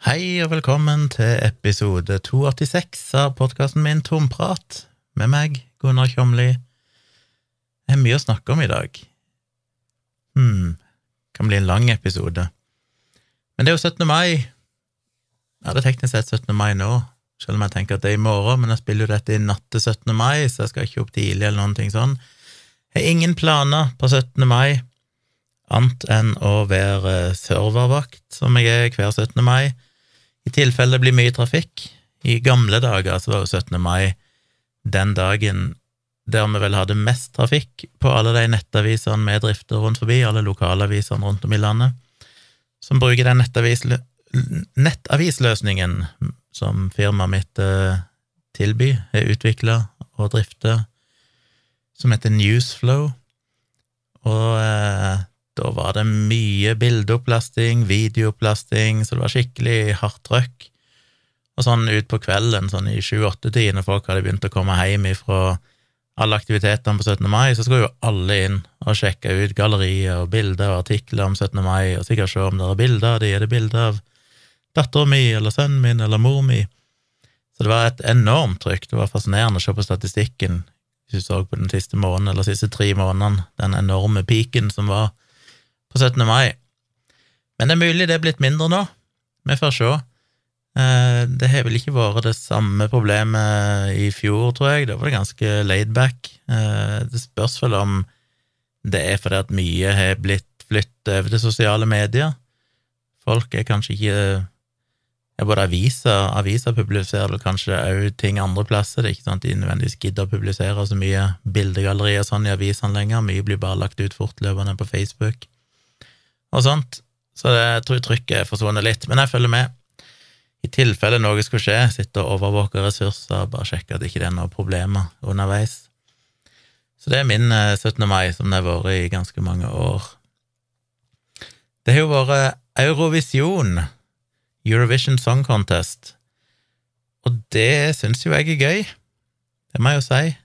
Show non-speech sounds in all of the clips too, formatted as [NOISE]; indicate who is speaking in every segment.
Speaker 1: Hei og velkommen til episode 286 av podkasten min Tomprat, med meg, Gunnar Kjomli. Det er mye å snakke om i dag. Hm, kan bli en lang episode. Men det er jo 17. mai. Det er teknisk sett 17. mai nå, selv om jeg tenker at det er i morgen, men jeg spiller jo dette i natt til 17. mai, så jeg skal ikke opp tidlig eller noen ting sånn. Jeg har ingen planer på 17. mai, annet enn å være servervakt, som jeg er hver 17. mai i tilfelle det blir mye trafikk. I gamle dager så var jo 17. mai den dagen der vi vel hadde mest trafikk på alle de nettavisene vi drifter rundt forbi, alle lokalavisene rundt om i landet, som bruker den nettavis, nettavisløsningen som firmaet mitt eh, tilbyr, er utvikla og drifter, som heter Newsflow. Og eh, da var det mye bildeopplasting, videoopplasting, så det var skikkelig hardt trøkk. Og sånn utpå kvelden, sånn i sju-åtte-tiden, når folk hadde begynt å komme hjem fra alle aktivitetene på 17. mai, så skulle jo alle inn og sjekke ut gallerier og bilder og artikler om 17. mai, og sikkert se om det er bilder av de, er det bilder av dattera mi eller sønnen min eller mor mi? Så det var et enormt trykk. Det var fascinerende å se på statistikken, hvis du så på den siste måneden eller siste tre månedene, den enorme piken som var på 17. mai. Men det er mulig det er blitt mindre nå. Vi får se. Eh, det har vel ikke vært det samme problemet i fjor, tror jeg. Da var det ganske laidback. Eh, det spørs vel om det er fordi at mye har blitt flyttet over til sosiale medier. Folk er kanskje ikke ja, Både aviser aviser publiserer vel kanskje òg ting andre plasser. Det er ikke sånn at de nødvendigvis gidder å publisere så mye bildegallerier sånn i avisene lenger. Mye blir bare lagt ut fortløpende på Facebook og sånt, så jeg tror trykket er forsvunnet litt. Men jeg følger med. I tilfelle noe skulle skje, sitte og overvåke ressurser, bare sjekke at ikke det er noen problemer underveis. Så det er min 17. Eh, mai, som det har vært i ganske mange år. Det har jo vært Eurovision, Eurovision Song Contest, og det syns jo jeg er gøy. Det må jeg jo si.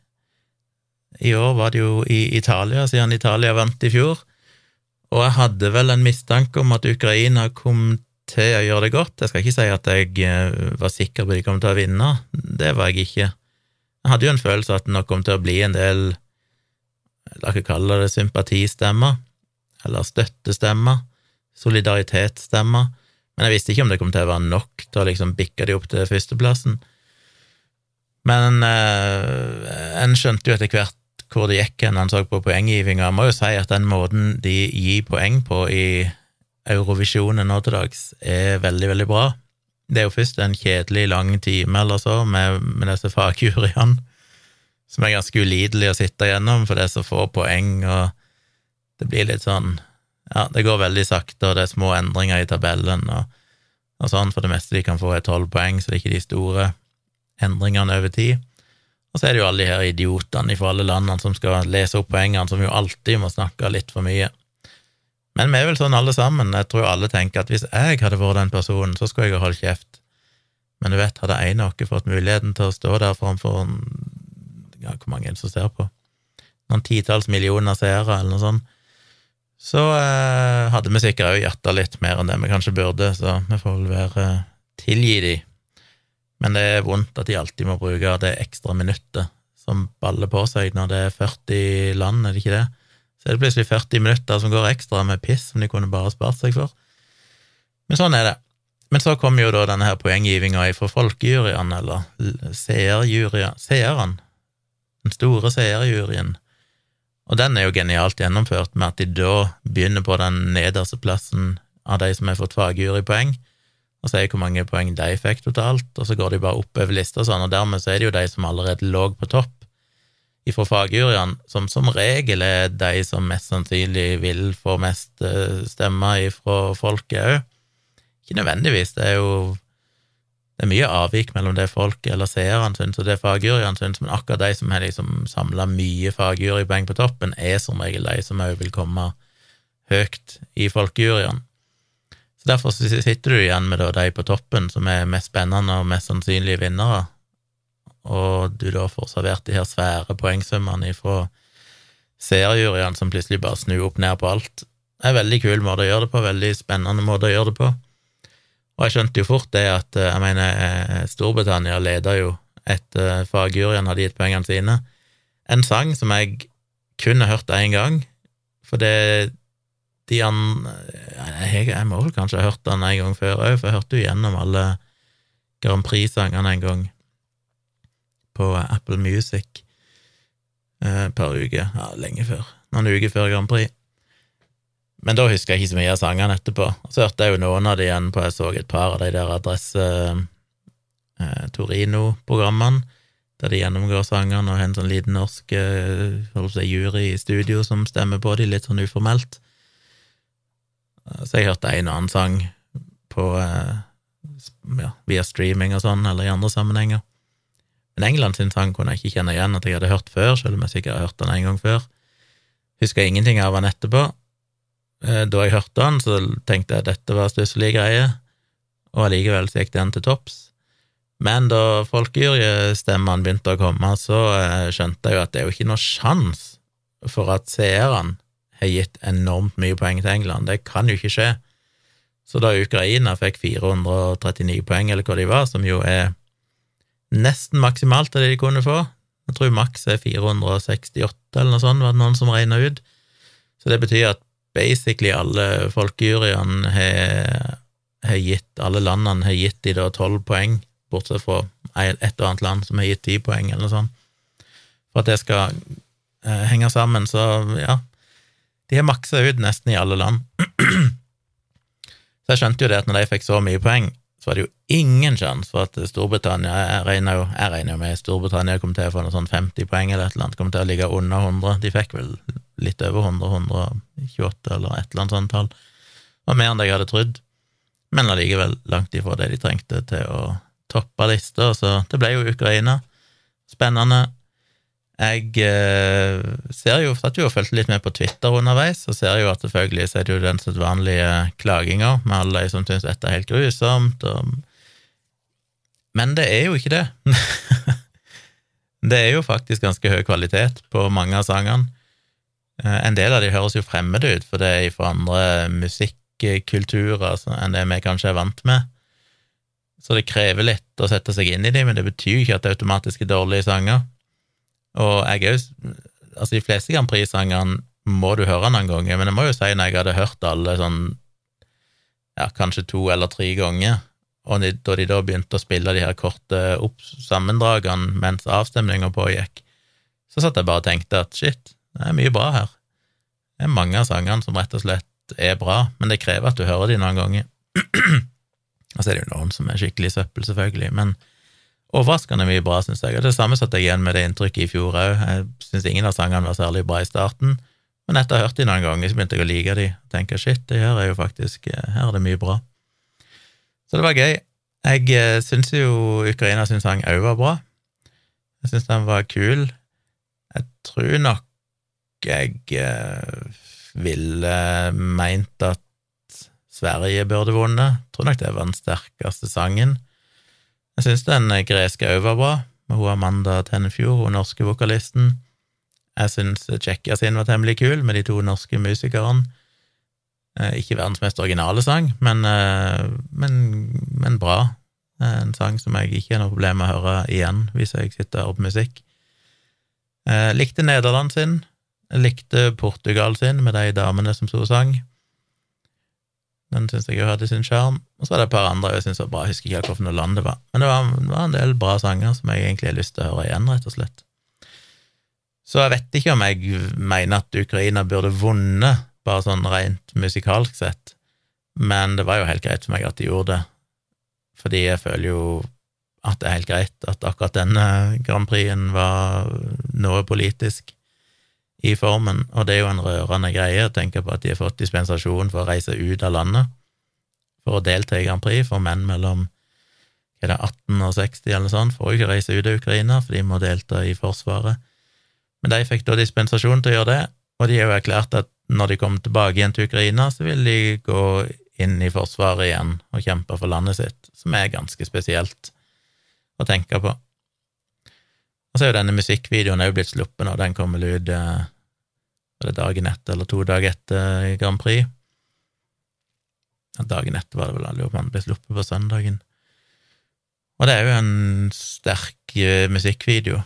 Speaker 1: I år var det jo i Italia, siden Italia vant i fjor. Og jeg hadde vel en mistanke om at Ukraina kom til å gjøre det godt. Jeg skal ikke si at jeg eh, var sikker på at de kom til å vinne, det var jeg ikke. Jeg hadde jo en følelse at det nok kom til å bli en del, la ikke kalle det sympatistemmer, eller støttestemmer, solidaritetsstemmer, men jeg visste ikke om det kom til å være nok til å liksom bikke de opp til førsteplassen. Men eh, en skjønte jo etter hvert hvor det gikk når han så på poenggivinga. Må jo si at den måten de gir poeng på i Eurovisjonen nå til dags, er veldig, veldig bra. Det er jo først en kjedelig lang time eller så med, med disse fagjuryene, som er ganske ulidelig å sitte gjennom, for det er så få poeng, og det blir litt sånn Ja, det går veldig sakte, og det er små endringer i tabellen og, og sånn. For det meste de kan få, er tolv poeng, så det er ikke de store endringene over tid. Og så er det jo alle de her idiotene fra alle landene som skal lese opp poengene, som jo alltid må snakke litt for mye. Men vi er vel sånn alle sammen, jeg tror alle tenker at hvis jeg hadde vært den personen, så skulle jeg ha holdt kjeft. Men du vet, hadde en av oss fått muligheten til å stå der framfor ja, hvor mange er det som ser på? Noen titalls millioner seere, eller noe sånt, så eh, hadde vi sikkert òg hjertet litt mer enn det vi kanskje burde, så vi får vel være tilgi de men det er vondt at de alltid må bruke det ekstra minuttet som baller på seg når det er 40 land, er det ikke det? Så er det plutselig 40 minutter som går ekstra med piss som de kunne bare spart seg for. Men sånn er det. Men så kommer jo da denne her poenggivinga fra folkejuryen, eller seeren. den store seerjuryen, og den er jo genialt gjennomført med at de da begynner på den nederste plassen av de som har fått fagjurypoeng, og sier hvor mange poeng de fikk totalt, og så går de bare oppover lista og sånn, og dermed så er det jo de som allerede lå på topp ifra fagjuryene, som som regel er de som mest sannsynlig vil få mest eh, stemmer ifra folket òg. Ikke nødvendigvis, det er jo det er mye avvik mellom det folk eller seerne syns og det fagjuryene syns, men akkurat de som har liksom samla mye fagjurypoeng på toppen, er som regel de som òg vil komme høyt i folkejuryene. Derfor sitter du igjen med de på toppen som er mest spennende og mest sannsynlige vinnere, og du da får servert de her svære poengsummene fra seriejuryene som plutselig bare snur opp ned på alt. Det er en veldig kul måte å gjøre det på, veldig spennende måte å gjøre det på. Og jeg skjønte jo fort det at jeg mener, Storbritannia leda jo etter fagjuryen hadde gitt poengene sine. En sang som jeg kun har hørt én gang, for det de han, jeg, jeg, må vel kanskje ha hørt den en gang før òg, for jeg hørte jo gjennom alle Grand Prix-sangene en gang på Apple Music eh, per uke. Ja, lenge før. Noen uker før Grand Prix. Men da husker jeg ikke så mye av sangene etterpå. Så hørte jeg jo noen av de igjen på Jeg så et par av de der Adresse eh, Torino-programmene, der de gjennomgår sangene og har en sånn liten norsk eh, jury i studio som stemmer på de litt sånn uformelt. Så jeg hørte en og annen sang på eh, ja, via streaming og sånn, eller i andre sammenhenger. Men England sin sang kunne jeg ikke kjenne igjen at jeg hadde hørt før, selv om jeg sikkert har hørt den en gang før. Husker ingenting av den etterpå. Eh, da jeg hørte den, så tenkte jeg at dette var stusslige greier, og allikevel så gikk den til topps. Men da folkejurystemmene begynte å komme, så eh, skjønte jeg jo at det er jo ikke noe sjans for at seerne har gitt enormt mye poeng til England. Det kan jo ikke skje. Så da Ukraina fikk 439 poeng, eller hva de var, som jo er nesten maksimalt av det de kunne få Jeg tror maks er 468, eller noe sånt, var det noen som regna ut. Så det betyr at basically alle folkejuryene har, har gitt Alle landene har gitt de da tolv poeng, bortsett fra et og annet land som har gitt ti poeng, eller noe sånt. For at det skal eh, henge sammen, så ja, de har maksa ut nesten i alle land. [CLEARS THROAT] så jeg skjønte jo det at når de fikk så mye poeng, så var det jo ingen sjanse for at Storbritannia Jeg regner jo, jeg regner jo med Storbritannia kom til å få noe sånn 50 poeng eller et eller annet, kom til å ligge under 100. De fikk vel litt over 100, 128 eller et eller annet sånt tall. Det var mer enn jeg hadde trodd, men allikevel langt ifra det de trengte til å toppe lista, så det ble jo Ukraina. Spennende. Jeg eh, ser jo, satt jo og fulgte litt med på Twitter underveis, og ser jo at selvfølgelig så er det jo den sedvanlige klaginga med alle de som syns dette er helt grusomt, og... men det er jo ikke det. [LAUGHS] det er jo faktisk ganske høy kvalitet på mange av sangene. Eh, en del av de høres jo fremmede ut, for det er fra andre musikkulturer enn det vi kanskje er vant med. Så det krever litt å sette seg inn i dem, men det betyr jo ikke at det automatisk er dårlige sanger. Og jeg er jo Altså, de fleste Grand Prix-sangene må du høre noen ganger, men jeg må jo si når jeg hadde hørt alle sånn ja, kanskje to eller tre ganger, og de, da de da begynte å spille de her korte sammendragene mens avstemninga pågikk, så satt jeg bare og tenkte at shit, det er mye bra her. Det er mange av sangene som rett og slett er bra, men det krever at du hører de noen ganger. [CLEARS THROAT] og så er det jo noen som er skikkelig søppel, selvfølgelig, men overraskende mye bra, syns jeg. Og det samme satt jeg igjen med det inntrykket i fjor òg. Jeg syns ingen av sangene var særlig bra i starten, men etter å ha hørt de noen ganger, så begynte jeg å like de. Tenke shit, det her er jo faktisk Her er det mye bra. Så det var gøy. Jeg eh, syns jo Ukraina sin sang òg var bra. Jeg syns den var kul. Jeg tror nok jeg eh, ville meint at Sverige burde vunnet. Tror nok det var den sterkeste sangen. Jeg syns den greske òg var bra, med hun Amanda Tennefjord, hun norske vokalisten. Jeg syns Tsjekkia sin var temmelig kul, med de to norske musikerne. Eh, ikke verdens mest originale sang, men, eh, men, men bra. En sang som jeg ikke har noe problem med å høre igjen hvis jeg sitter og hører på musikk. Jeg eh, likte Nederland sin. Jeg likte Portugal sin, med de damene som sto og sang. Den syns jeg jo hadde sin sjarm. Og så var det et par andre jeg syns var bra, jeg husker ikke hvilket land det var. Men det var, det var, en del bra sanger som jeg egentlig har lyst til å høre igjen, rett og slett. Så jeg vet ikke om jeg mener at Ukraina burde vunnet, bare sånn rent musikalsk sett, men det var jo helt greit for meg at de gjorde det, fordi jeg føler jo at det er helt greit at akkurat denne Grand Prixen var noe politisk i formen, og det er jo en rørende greie å tenke på at de har fått dispensasjon for å reise ut av landet for å delta i Grand Prix for menn mellom er det 18 og 60 eller sånn, får jo ikke reise ut av Ukraina, for de må delta i Forsvaret. Men de fikk da dispensasjon til å gjøre det, og de har jo erklært at når de kommer tilbake igjen til Ukraina, så vil de gå inn i Forsvaret igjen og kjempe for landet sitt, som er ganske spesielt å tenke på. Og så er jo denne musikkvideoen òg blitt sluppet nå, den kommer ut eh, var det dagen etter eller to dager etter Grand Prix. Dagen etter var det vel, alle den ble sluppet på søndagen. Og det er jo en sterk eh, musikkvideo.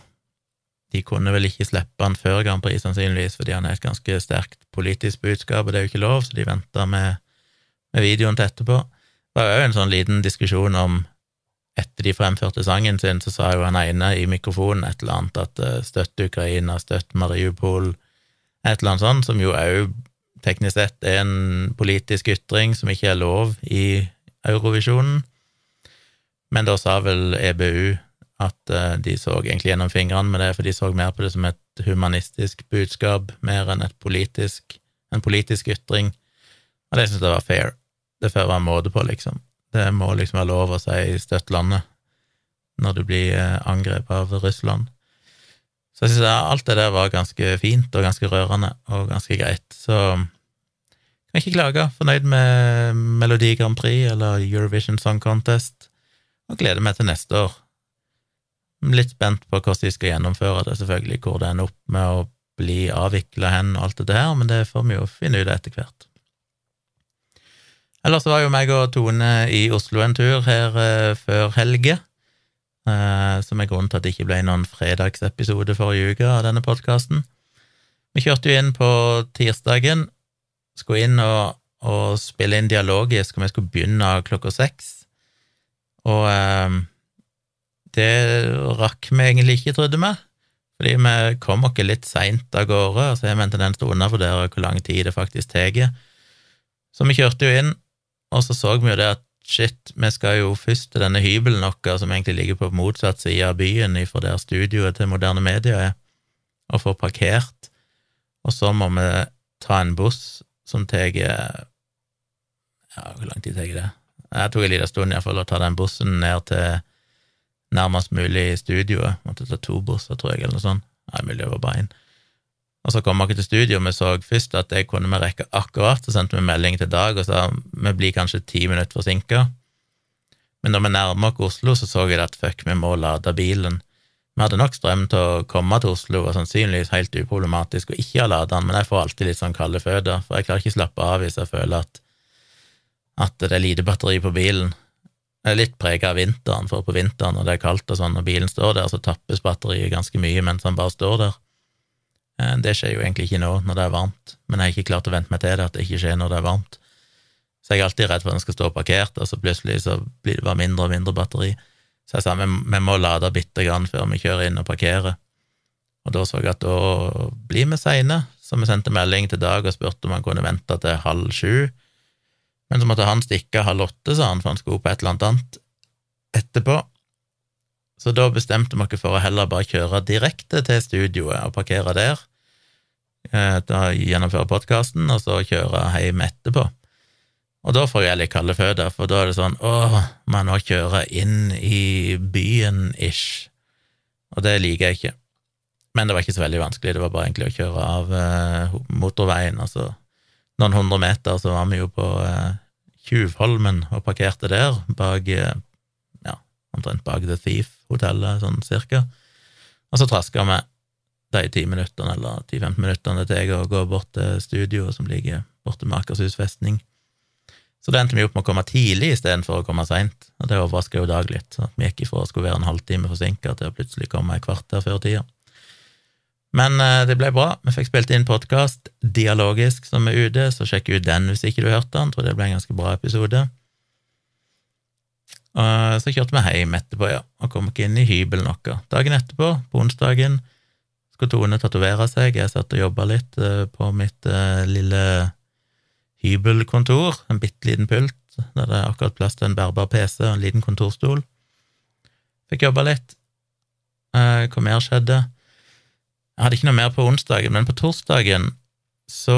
Speaker 1: De kunne vel ikke slippe han før Grand Prix, sannsynligvis, fordi han er et ganske sterkt politisk budskap, og det er jo ikke lov, så de venta med, med, videoen til etterpå. Det var jo en sånn liten diskusjon om etter de fremførte sangen sin, så sa jo han ene i mikrofonen et eller annet at uh, støtt Ukraina, støtt Mariupol, et eller annet sånt, som jo òg teknisk sett er en politisk ytring som ikke er lov i Eurovisjonen. Men da sa vel EBU at uh, de så egentlig gjennom fingrene med det, for de så mer på det som et humanistisk budskap, mer enn politisk, en politisk ytring. Og det syns jeg var fair. Det får være måte på, liksom. Det må liksom være lov å si 'støtt landet' når du blir uh, angrepet av Russland. Så jeg synes alt det der var ganske fint og ganske rørende og ganske greit. Så kan ikke klage. Fornøyd med Melodi Grand Prix eller Eurovision Song Contest, og gleder meg til neste år. Litt spent på hvordan de skal gjennomføre det, selvfølgelig, hvor det ender opp med å bli avvikla hen og alt det der, men det får vi jo finne ut etter hvert. Ellers var jo meg og Tone i Oslo en tur her eh, før helge. Eh, som er grunnen til at det ikke ble noen fredagsepisode forrige uke av denne podkasten. Vi kjørte jo inn på tirsdagen, skulle inn og, og spille inn dialogisk, og vi skulle begynne klokka seks. Og eh, det rakk vi egentlig ikke, trodde vi, fordi vi kom oss litt seint av gårde, så jeg mente en tendens til å undervurdere hvor lang tid det faktisk tar. Så vi kjørte jo inn, og så så vi jo det at shit, vi skal jo først til denne hybelen vår, som egentlig ligger på motsatt side av byen fra der studioet til Moderne Media er, og få parkert, og så må vi ta en buss som tar Ja, hvor lang tid tar det? Jeg tok en liten stund iallfall å ta den bussen ned til nærmest mulig studioet. Måtte ta to busser, tror jeg, eller noe sånt. Nei, mulig det var bare én. Og så kom vi til studio, og vi så først at det kunne vi rekke akkurat, så sendte vi melding til Dag og sa vi blir kanskje ti minutter forsinka. Men når vi nærmer oss Oslo, så så jeg at fuck, vi må lade bilen. Vi hadde nok strøm til å komme til Oslo, og sannsynligvis helt uproblematisk å ikke ha lada den, men jeg får alltid litt sånn kalde føtter, for jeg klarer ikke slappe av hvis jeg føler at, at det er lite batteri på bilen. Jeg er litt prega av vinteren, for på vinteren når det er kaldt og sånn, og bilen står der, så tappes batteriet ganske mye mens den bare står der. Eh, det skjer jo egentlig ikke nå når det er varmt, men jeg har ikke klart å vente meg til det, at det ikke skjer når det er varmt. Så jeg er alltid redd for at den skal stå parkert, og så plutselig så blir det bare mindre og mindre batteri. Så jeg sa vi, må lade bitte grann før vi kjører inn og parkerer. Og da så jeg at da blir vi seine, så vi sendte melding til Dag og spurte om han kunne vente til halv sju. Men så måtte han stikke halv åtte, sa han, for han skulle på et eller annet etterpå. Så da bestemte vi oss for å heller bare kjøre direkte til studioet og parkere der. Eh, gjennomføre podkasten, og så kjøre hjem etterpå. Og da får jeg litt kalde føtter, for da er det sånn åh, må jeg nå kjøre inn i byen-ish, og det liker jeg ikke. Men det var ikke så veldig vanskelig, det var bare egentlig å kjøre av eh, motorveien, altså noen hundre meter, så var vi jo på eh, Tjuvholmen og parkerte der, bak eh, ja, omtrent bak The Thief-hotellet, sånn cirka, og så traska vi de ti minuttene eller 10-15 minuttene det jeg å gå bort til studioet som ligger borte med Akershus festning. Så det endte vi opp med å komme tidlig istedenfor å komme seint, og det overraska jo Dag litt. Så vi gikk ifra å skulle være en halvtime forsinka til å plutselig komme et kvarter før tida. Men eh, det ble bra. Vi fikk spilt inn podkast dialogisk som er ute, så sjekk ut den hvis ikke du hørte den. Tror det ble en ganske bra episode. Og så kjørte vi hjem etterpå, ja, og kom ikke inn i hybelen vår. Dagen etterpå, på onsdagen, skulle Tone tatovere seg. Jeg satt og jobba litt eh, på mitt eh, lille hybelkontor, en bitte liten pult, der det er akkurat plass til en bærbar PC og en liten kontorstol. Fikk jobba litt. Eh, hva mer skjedde? Jeg hadde ikke noe mer på onsdagen, men på torsdagen så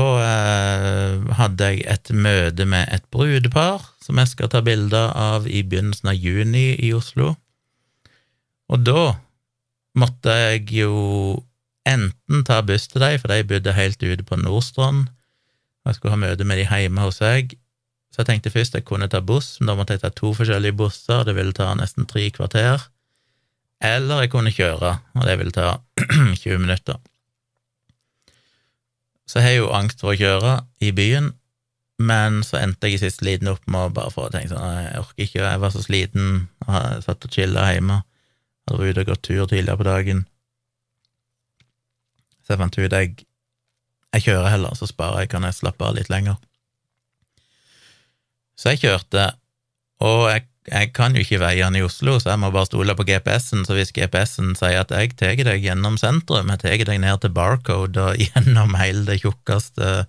Speaker 1: hadde jeg et møte med et brudepar som jeg skal ta bilder av i begynnelsen av juni i Oslo. Og da måtte jeg jo enten ta buss til dem, for de bodde helt ute på Nordstrand, og jeg skulle ha møte med de hjemme hos seg. Så jeg tenkte først jeg kunne ta buss, men da måtte jeg ta to forskjellige busser, det ville ta nesten tre kvarter. Eller jeg kunne kjøre, og det ville ta [CLEARS THROAT] 20 minutter. Så jeg har jo angst for å kjøre i byen, Men så endte jeg i siste liten opp med å bare få tenke sånn Jeg orker ikke, jeg var så sliten, og jeg satt og chilla hjemme. Hadde vært ute og gått tur tidligere på dagen. Så jeg fant ut jeg jeg kjører heller, så sparer jeg, kan jeg slappe av litt lenger. Så jeg kjørte, og jeg, jeg kan jo ikke veiene i Oslo, så jeg må bare stole på GPS-en, så hvis GPS-en sier at jeg tar deg gjennom sentrum, jeg tar deg ned til Barcode og [LAUGHS] gjennom hele det tjukkeste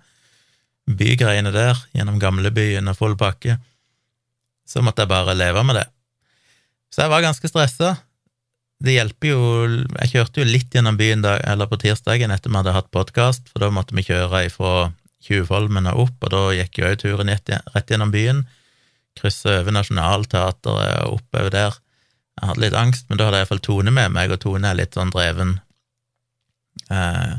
Speaker 1: bygreiene der, gjennom gamlebyen og full pakke, så måtte jeg bare leve med det. Så jeg var ganske stressa. Det hjelper jo Jeg kjørte jo litt gjennom byen da, eller på tirsdagen etter vi hadde hatt podkast, for da måtte vi kjøre ifra Tjuvholmen og opp, og da gikk jo òg turen rett gjennom byen. Krysse over Nationaltheatret og oppover der. Jeg hadde litt angst, men da hadde jeg iallfall Tone med meg, og Tone er litt sånn dreven. Eh,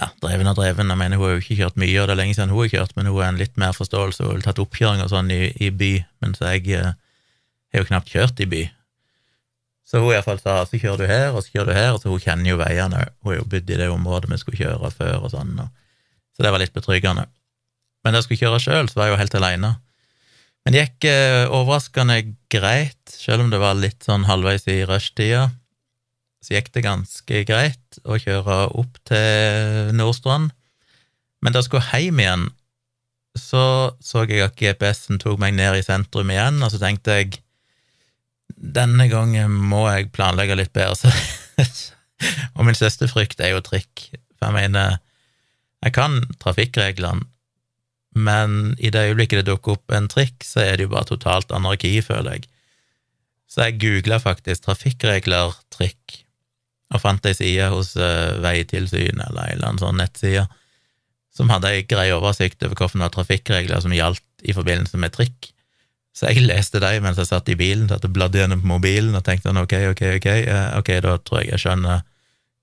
Speaker 1: ja, dreven og dreven. Jeg mener, hun har jo ikke kjørt mye, og det er lenge siden hun har kjørt, men hun har en litt mer forståelse og har tatt oppkjøring og sånn i, i by, mens jeg eh, har jo knapt kjørt i by. Så hun iallfall sa så kjører du her, og så kjører du her, og så hun kjenner jo veiene, hun har jo bodd i det området vi skulle kjøre før og sånn, og, så det var litt betryggende. Men da jeg skulle kjøre sjøl, så var jeg jo helt aleine. Men det gikk eh, overraskende greit, selv om det var litt sånn halvveis i rushtida så gikk det ganske greit å kjøre opp til Nordstrand. Men da jeg skulle hjem igjen, så så jeg at GPS-en tok meg ned i sentrum igjen, og så tenkte jeg denne gangen må jeg planlegge litt bedre. [LAUGHS] og min største frykt er jo trikk. For jeg mener, jeg kan trafikkreglene, men i det øyeblikket det dukker opp en trikk, så er det jo bare totalt anarki, føler jeg. Så jeg googla faktisk trafikkregler trikk, og fant ei side hos uh, Veitilsynet eller en eller annen sånn nettside som hadde ei grei oversikt over hvilke trafikkregler som gjaldt i forbindelse med trikk. Så jeg leste dem mens jeg satt i bilen, satt og bladde gjennom på mobilen og tenkte sånn, ok, ok, ok, uh, ok, da tror jeg jeg skjønner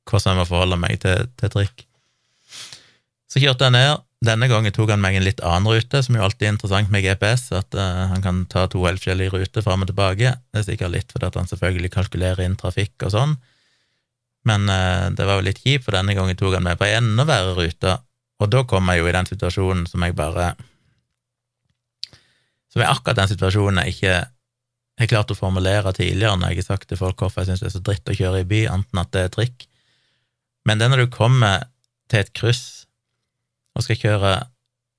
Speaker 1: hvordan jeg må forholde meg til, til trikk. Så kjørte jeg ned. Denne gangen tok han meg en litt annen rute, som jo alltid er interessant med GPS, at uh, han kan ta to helt forskjellige ruter fram og tilbake. Det er sikkert litt fordi han selvfølgelig kalkulerer inn trafikk og sånn, men uh, det var jo litt kjipt, for denne gangen tok han meg på en enda verre rute, og da kom jeg jo i den situasjonen som jeg bare Som er akkurat den situasjonen jeg ikke har klart å formulere tidligere når jeg har sagt til folk hvorfor jeg syns det er så dritt å kjøre i by, enten at det er trikk. Men det er når du kommer til et kryss og skal kjøre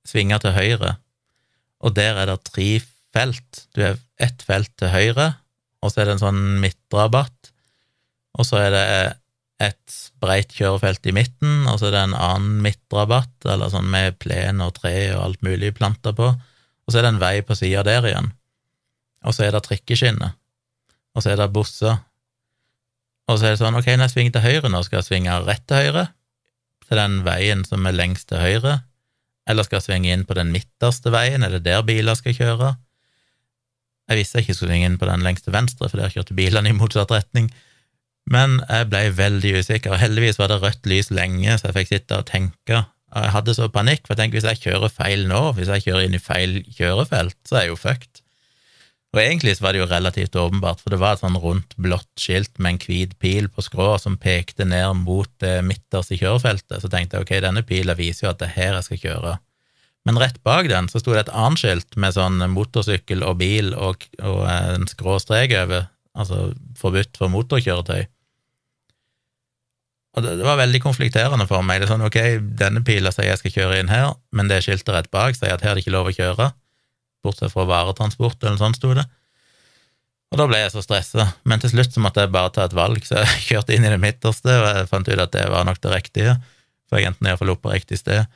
Speaker 1: svinger til høyre, og der er det tre felt. Du har ett felt til høyre, og så er det en sånn midtrabatt, og så er det et breit kjørefelt i midten, og så er det en annen midtrabatt, eller sånn med plen og tre og alt mulig planta på, og så er det en vei på sida der igjen, og så er det trikkeskinner, og så er det busser, og så er det sånn, ok, når jeg svinger til høyre. Nå, skal jeg svinge rett til høyre, til den veien som er lengst til høyre, eller skal jeg svinge inn på den midterste veien, er det der biler skal kjøre? Jeg visste jeg ikke skulle svinge inn på den lengst til venstre, for der kjørte bilene i motsatt retning, men jeg ble veldig usikker, og heldigvis var det rødt lys lenge, så jeg fikk sitte og tenke. Jeg hadde så panikk, for jeg tenkte hvis jeg kjører feil nå, hvis jeg kjører inn i feil kjørefelt, så er jeg jo fucked. Og egentlig så var det jo relativt åpenbart, for det var et sånn rundt, blått skilt med en hvit pil på skrå som pekte ned mot det midterste kjørefeltet. Så tenkte jeg ok, denne pila viser jo at det er her jeg skal kjøre. Men rett bak den så sto det et annet skilt med sånn motorsykkel og bil og, og en skrå strek over, altså forbudt for motorkjøretøy. Og det, det, var veldig konflikterende for meg. Det er sånn, ok, denne pila sier jeg skal kjøre inn her, men det skiltet rett bak sier at her er det ikke lov å kjøre, bortsett fra varetransport, eller sånt sto det. Og da ble jeg så stressa, men til slutt så måtte jeg bare ta et valg, så jeg [LAUGHS] kjørte inn i det midterste, og jeg fant ut at det var nok det riktige, for jeg endte iallfall opp på riktig sted.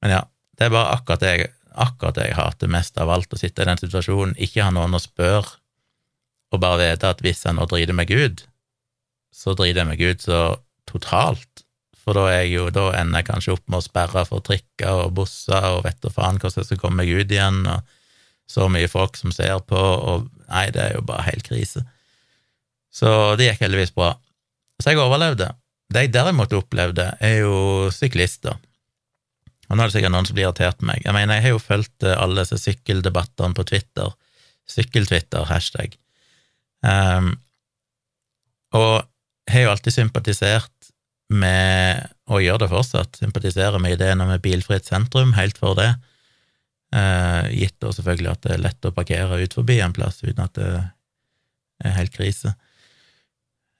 Speaker 1: Men ja, det er bare akkurat det jeg, akkurat det jeg hater mest av alt, å sitte i den situasjonen, ikke ha noen å spørre, og bare vite at hvis jeg nå driter meg ut, så driter jeg meg ut så totalt. For da, er jeg jo, da ender jeg kanskje opp med å sperre for trikker og busser og vet da faen hvordan jeg skal komme meg ut igjen, og så mye folk som ser på, og nei, det er jo bare helt krise. Så det gikk heldigvis bra. Så jeg overlevde. Det jeg derimot opplevde, er jo syklister. Og nå er det sikkert noen som blir irritert på meg. Jeg mener, jeg har jo fulgt eh, alle disse sykkeldebattene på Twitter. Sykkeltwitter, hashtag. Um, og har jo alltid sympatisert med, og gjør det fortsatt, sympatiserer med ideen om et bilfritt sentrum, helt for det. Eh, gitt da selvfølgelig at det er lett å parkere ut forbi en plass uten at det er helt krise.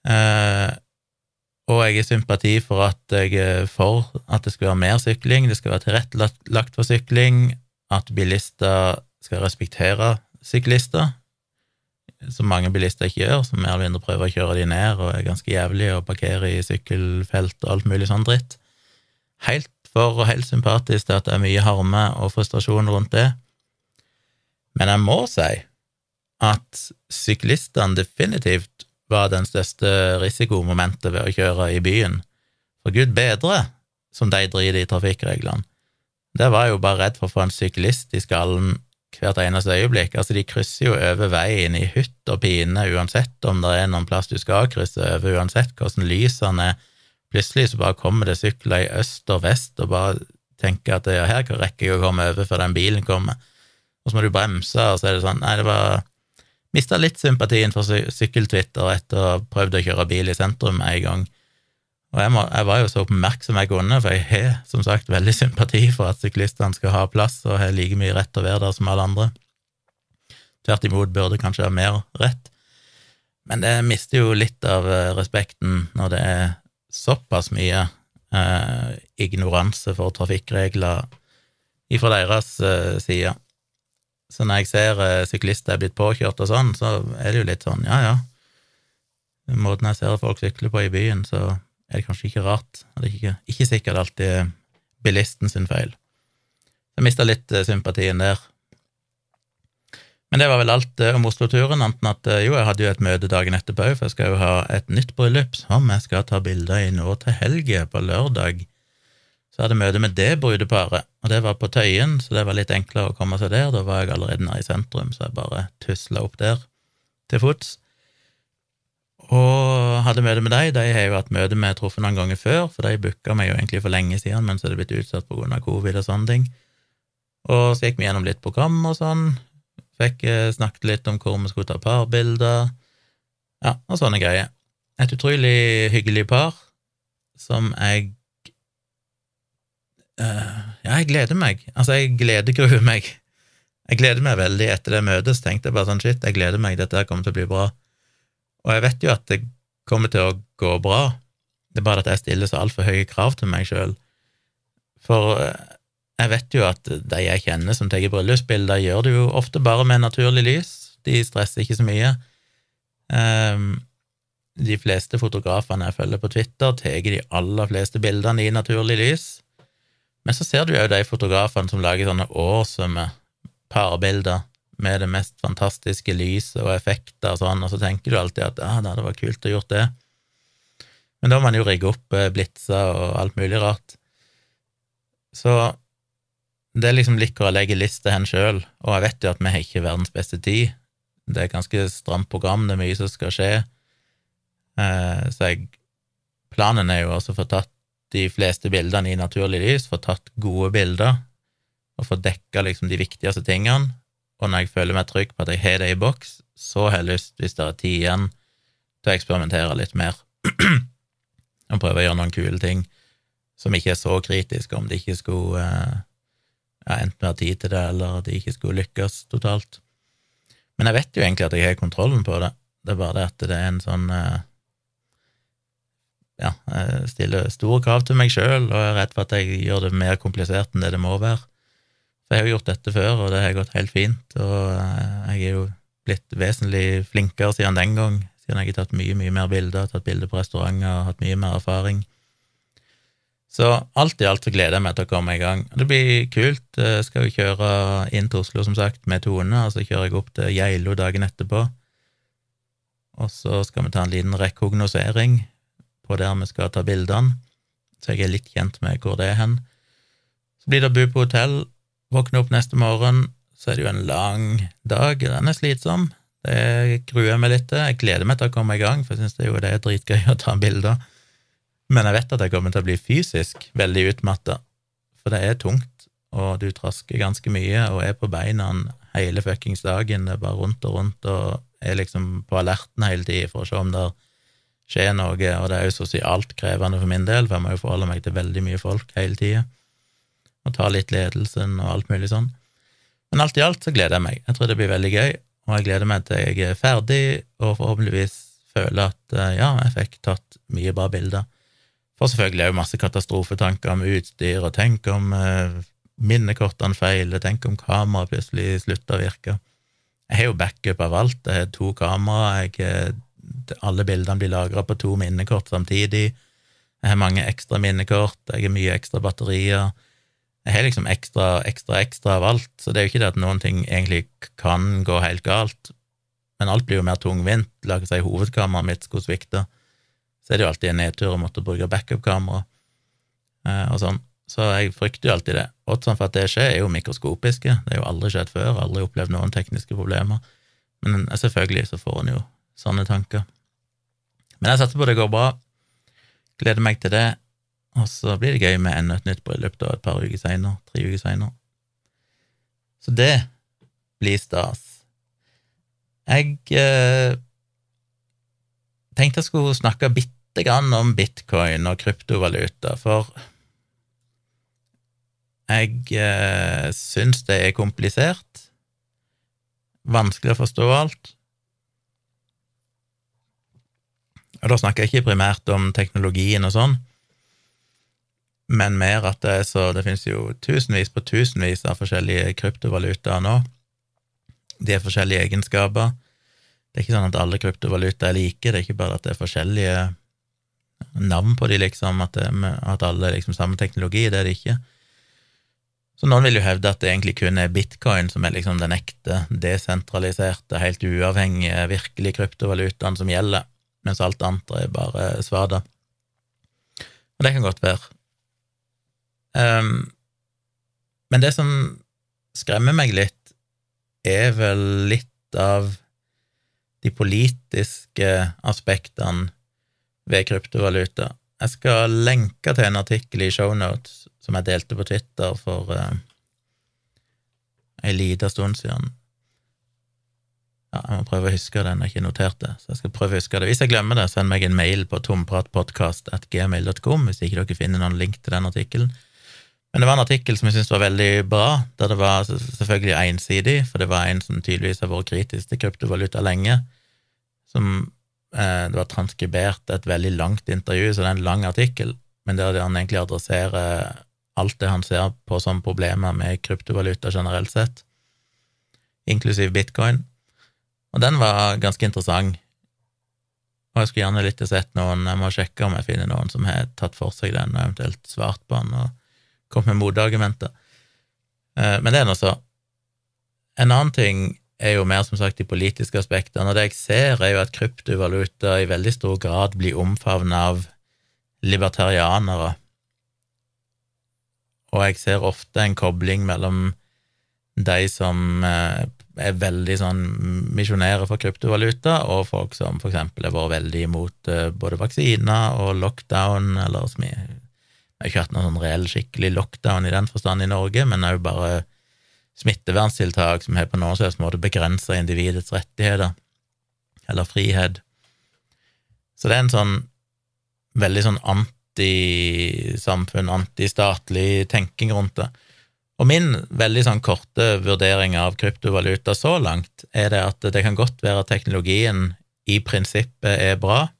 Speaker 1: Eh, og jeg er sympati for at jeg er for at det skal være mer sykling, det skal være tilrettelagt for sykling, at bilister skal respektere syklister, som mange bilister ikke gjør, som mer eller mindre prøver å kjøre de ned og er ganske jævlig og parkerer i sykkelfelt og alt mulig sånn dritt. Helt for og helt sympatisk til at det er mye harme og frustrasjon rundt det, men jeg må si at syklistene definitivt var den største risikomomentet ved å kjøre i byen. For gud bedre som de driter i trafikkreglene. Det var jo bare redd for å få en syklist i skallen hvert eneste øyeblikk. Altså, de krysser jo over veien i hytt og pine uansett om det er noen plass du skal krysse over, uansett hvordan lysene. Plutselig så bare kommer det sykler i øst og vest og bare tenker at ja, her rekker jeg å komme over før den bilen kommer. Og så må du bremse, og så er det sånn Nei, det var Mista litt sympatien for sykkeltwitter etter å ha prøvd å kjøre bil i sentrum en gang. Og jeg, må, jeg, var jo så oppmerksom jeg kunne, for jeg har som sagt veldig sympati for at syklistene skal ha plass og har like mye rett til å være der som alle andre. Tvert imot burde kanskje ha mer rett. Men det mister jo litt av eh, respekten når det er såpass mye eh, ignoranse for trafikkregler ifra deres eh, side. Så når jeg ser eh, syklister er blitt påkjørt og sånn, så er det jo litt sånn, ja ja. Måten jeg ser folk sykle på i byen, så er det kanskje ikke rart. Det er ikke, ikke sikkert alltid bilisten sin feil. Jeg mista litt eh, sympatien der. Men det var vel alt eh, om Oslo-turen, anten at eh, jo, jeg hadde jo et møte dagen etterpå òg, for jeg skal jo ha et nytt bryllup som jeg skal ta bilder i nå til helga, på lørdag. Så hadde jeg møte med det brudeparet, og det var på Tøyen, så det var litt enklere å komme seg der. Da var jeg allerede nede i sentrum, så jeg bare tusla opp der til fots. Og hadde møte med deg. De har jo hatt møte med truffet noen ganger før, for de booka meg jo egentlig for lenge siden, men så er det blitt utsatt av covid og sånne ting. Og så gikk vi gjennom litt program og sånn, Fikk eh, snakket litt om hvor vi skulle ta parbilder, ja, og sånne greier. Et utrolig hyggelig par som jeg uh, Ja, jeg gleder meg. Altså, jeg gleder gruer meg. Jeg gleder meg veldig etter det møtet, så tenkte jeg bare sånn shit, jeg gleder meg, dette kommer til å bli bra. Og jeg vet jo at det kommer til å gå bra, det er bare at jeg stiller så altfor høye krav til meg sjøl. For uh, jeg vet jo at de jeg kjenner som tar bryllupsbilder, gjør det jo ofte bare med naturlig lys. De stresser ikke så mye. Um, de fleste fotografene jeg følger på Twitter, tar de aller fleste bildene i naturlig lys. Men så ser du jo de fotografene som lager sånne awesome parbilder med det mest fantastiske lyset og effekter og sånn, og så tenker du alltid at ah, det hadde vært kult å gjort det. Men da må man jo rigge opp eh, blitser og alt mulig rart. Så det er liksom liker å legge lista hen sjøl, og jeg vet jo at vi har ikke verdens beste tid. Det er ganske stramt program, det er mye som skal skje. Eh, så jeg Planen er jo også å få tatt de fleste bildene i naturlig lys, få tatt gode bilder, og få dekka liksom de viktigste tingene. Og når jeg føler meg trygg på at jeg har det i boks, så har jeg lyst, hvis det er tid igjen, til å eksperimentere litt mer. [CLEARS THROAT] og prøve å gjøre noen kule ting som ikke er så kritiske, om det ikke skulle eh, ja, enten har tid til det, eller at de ikke skulle lykkes totalt. Men jeg vet jo egentlig at jeg har kontrollen på det, det er bare det at det er en sånn eh, Ja, jeg stiller store krav til meg sjøl, og er redd for at jeg gjør det mer komplisert enn det det må være. For jeg har jo gjort dette før, og det har gått helt fint, og eh, jeg er jo blitt vesentlig flinkere siden den gang, siden jeg har tatt mye, mye mer bilder, tatt bilder på restauranter, hatt mye mer erfaring. Så alt i alt så gleder jeg meg til å komme i gang. Det blir kult. Jeg skal jo kjøre inn til Oslo, som sagt, med Tone, og så kjører jeg opp til Geilo dagen etterpå. Og så skal vi ta en liten rekognosering på der vi skal ta bildene, så jeg er litt kjent med hvor det er hen. Så blir det å bo på hotell, våkne opp neste morgen, så er det jo en lang dag. Den er slitsom. Det gruer jeg meg litt til. Jeg gleder meg til å komme i gang, for jeg syns det er dritgøy å ta bilder. Men jeg vet at jeg kommer til å bli fysisk veldig utmatta, for det er tungt, og du trasker ganske mye og er på beina hele fuckings dagen. Det er bare rundt og rundt og er liksom på alerten hele tida for å se om det skjer noe, og det er jo sosialt krevende for min del, for jeg må jo forholde meg til veldig mye folk hele tida, og ta litt ledelsen og alt mulig sånn. Men alt i alt så gleder jeg meg. Jeg tror det blir veldig gøy, og jeg gleder meg til jeg er ferdig og forhåpentligvis føler at eh, ja, jeg fikk tatt mye bra bilder. For selvfølgelig er jo masse katastrofetanker om utstyr, og tenk om eh, minnekortene feiler, tenk om kameraet plutselig slutter å virke. Jeg har jo backup av alt, jeg har to kameraer. alle bildene blir lagra på to minnekort samtidig, jeg har mange ekstra minnekort, jeg har mye ekstra batterier. Jeg har liksom ekstra, ekstra, ekstra av alt, så det er jo ikke det at noen ting egentlig kan gå helt galt, men alt blir jo mer tungvint. La oss si hovedkameraet mitt skulle svikte, så er det jo alltid en nedtur å måtte bruke backup-kamera eh, og sånn. Så jeg frykter jo alltid det. Oddsene for at det skjer, er jo mikroskopiske. Det er jo aldri skjedd før, aldri opplevd noen tekniske problemer. Men selvfølgelig så får en jo sånne tanker. Men jeg satser på det går bra. Gleder meg til det. Og så blir det gøy med enda et nytt bryllup da et par uker seinere, tre uker seinere. Så det blir stas. Jeg eh, tenkte jeg skulle snakke bitte grann om bitcoin og kryptovaluta, for jeg eh, syns det er komplisert, vanskelig å forstå alt. Og da snakker jeg ikke primært om teknologien og sånn, men mer at det så Det finnes jo tusenvis på tusenvis av forskjellige kryptovalutaer nå. De har forskjellige egenskaper. Det er ikke sånn at alle kryptovalutaer er like, det er ikke bare at det er forskjellige navn på de, liksom, at, det, at alle er liksom samme teknologi, det er det ikke. Så noen vil jo hevde at det egentlig kun er bitcoin som er liksom den ekte, desentraliserte, helt uavhengige, virkelige kryptovalutaen som gjelder mens alt andre er bare svada. Og det kan godt være. Um, men det som skremmer meg litt, er vel litt av de politiske aspektene ved kryptovaluta. Jeg skal lenke til en artikkel i shownotes som jeg delte på Twitter for uh, ei lita stund siden, ja, jeg må prøve å huske den, jeg har ikke notert det, så jeg skal prøve å huske det. Hvis jeg glemmer det, send meg en mail på tompratpodkast.gmail.com hvis ikke dere finner noen link til den artikkelen. Men det var en artikkel som jeg syntes var veldig bra, der det var selvfølgelig ensidig, for det var en som tydeligvis har vært kritisk til kryptovaluta lenge, som eh, Det var transkribert et veldig langt intervju, så det er en lang artikkel, men der han egentlig adresserer alt det han ser på som problemer med kryptovaluta generelt sett, inklusiv bitcoin. Og den var ganske interessant. Og jeg skulle gjerne litt sett noen, jeg må sjekke om jeg finner noen som har tatt for seg den, og eventuelt svart på den og kommet med motargumenter. Eh, men det er nå så. En annen ting er jo mer som sagt de politiske aspektene, og det jeg ser, er jo at kryptovaluta i veldig stor grad blir omfavnet av libertarianere. Og jeg ser ofte en kobling mellom de som eh, er veldig sånn misjonære for kryptovaluta, og folk som for eksempel har vært veldig imot uh, både vaksiner og lockdown, eller som vi har ikke hatt noen sånn reell, skikkelig lockdown i den forstand i Norge, men òg bare smitteverntiltak som har på noen slags måte begrensa individets rettigheter, eller frihet. Så det er en sånn veldig sånn antisamfunn, antistatlig tenking rundt det. Og min veldig sånn korte vurdering av kryptovaluta så langt er det at det kan godt være at teknologien i prinsippet er bra.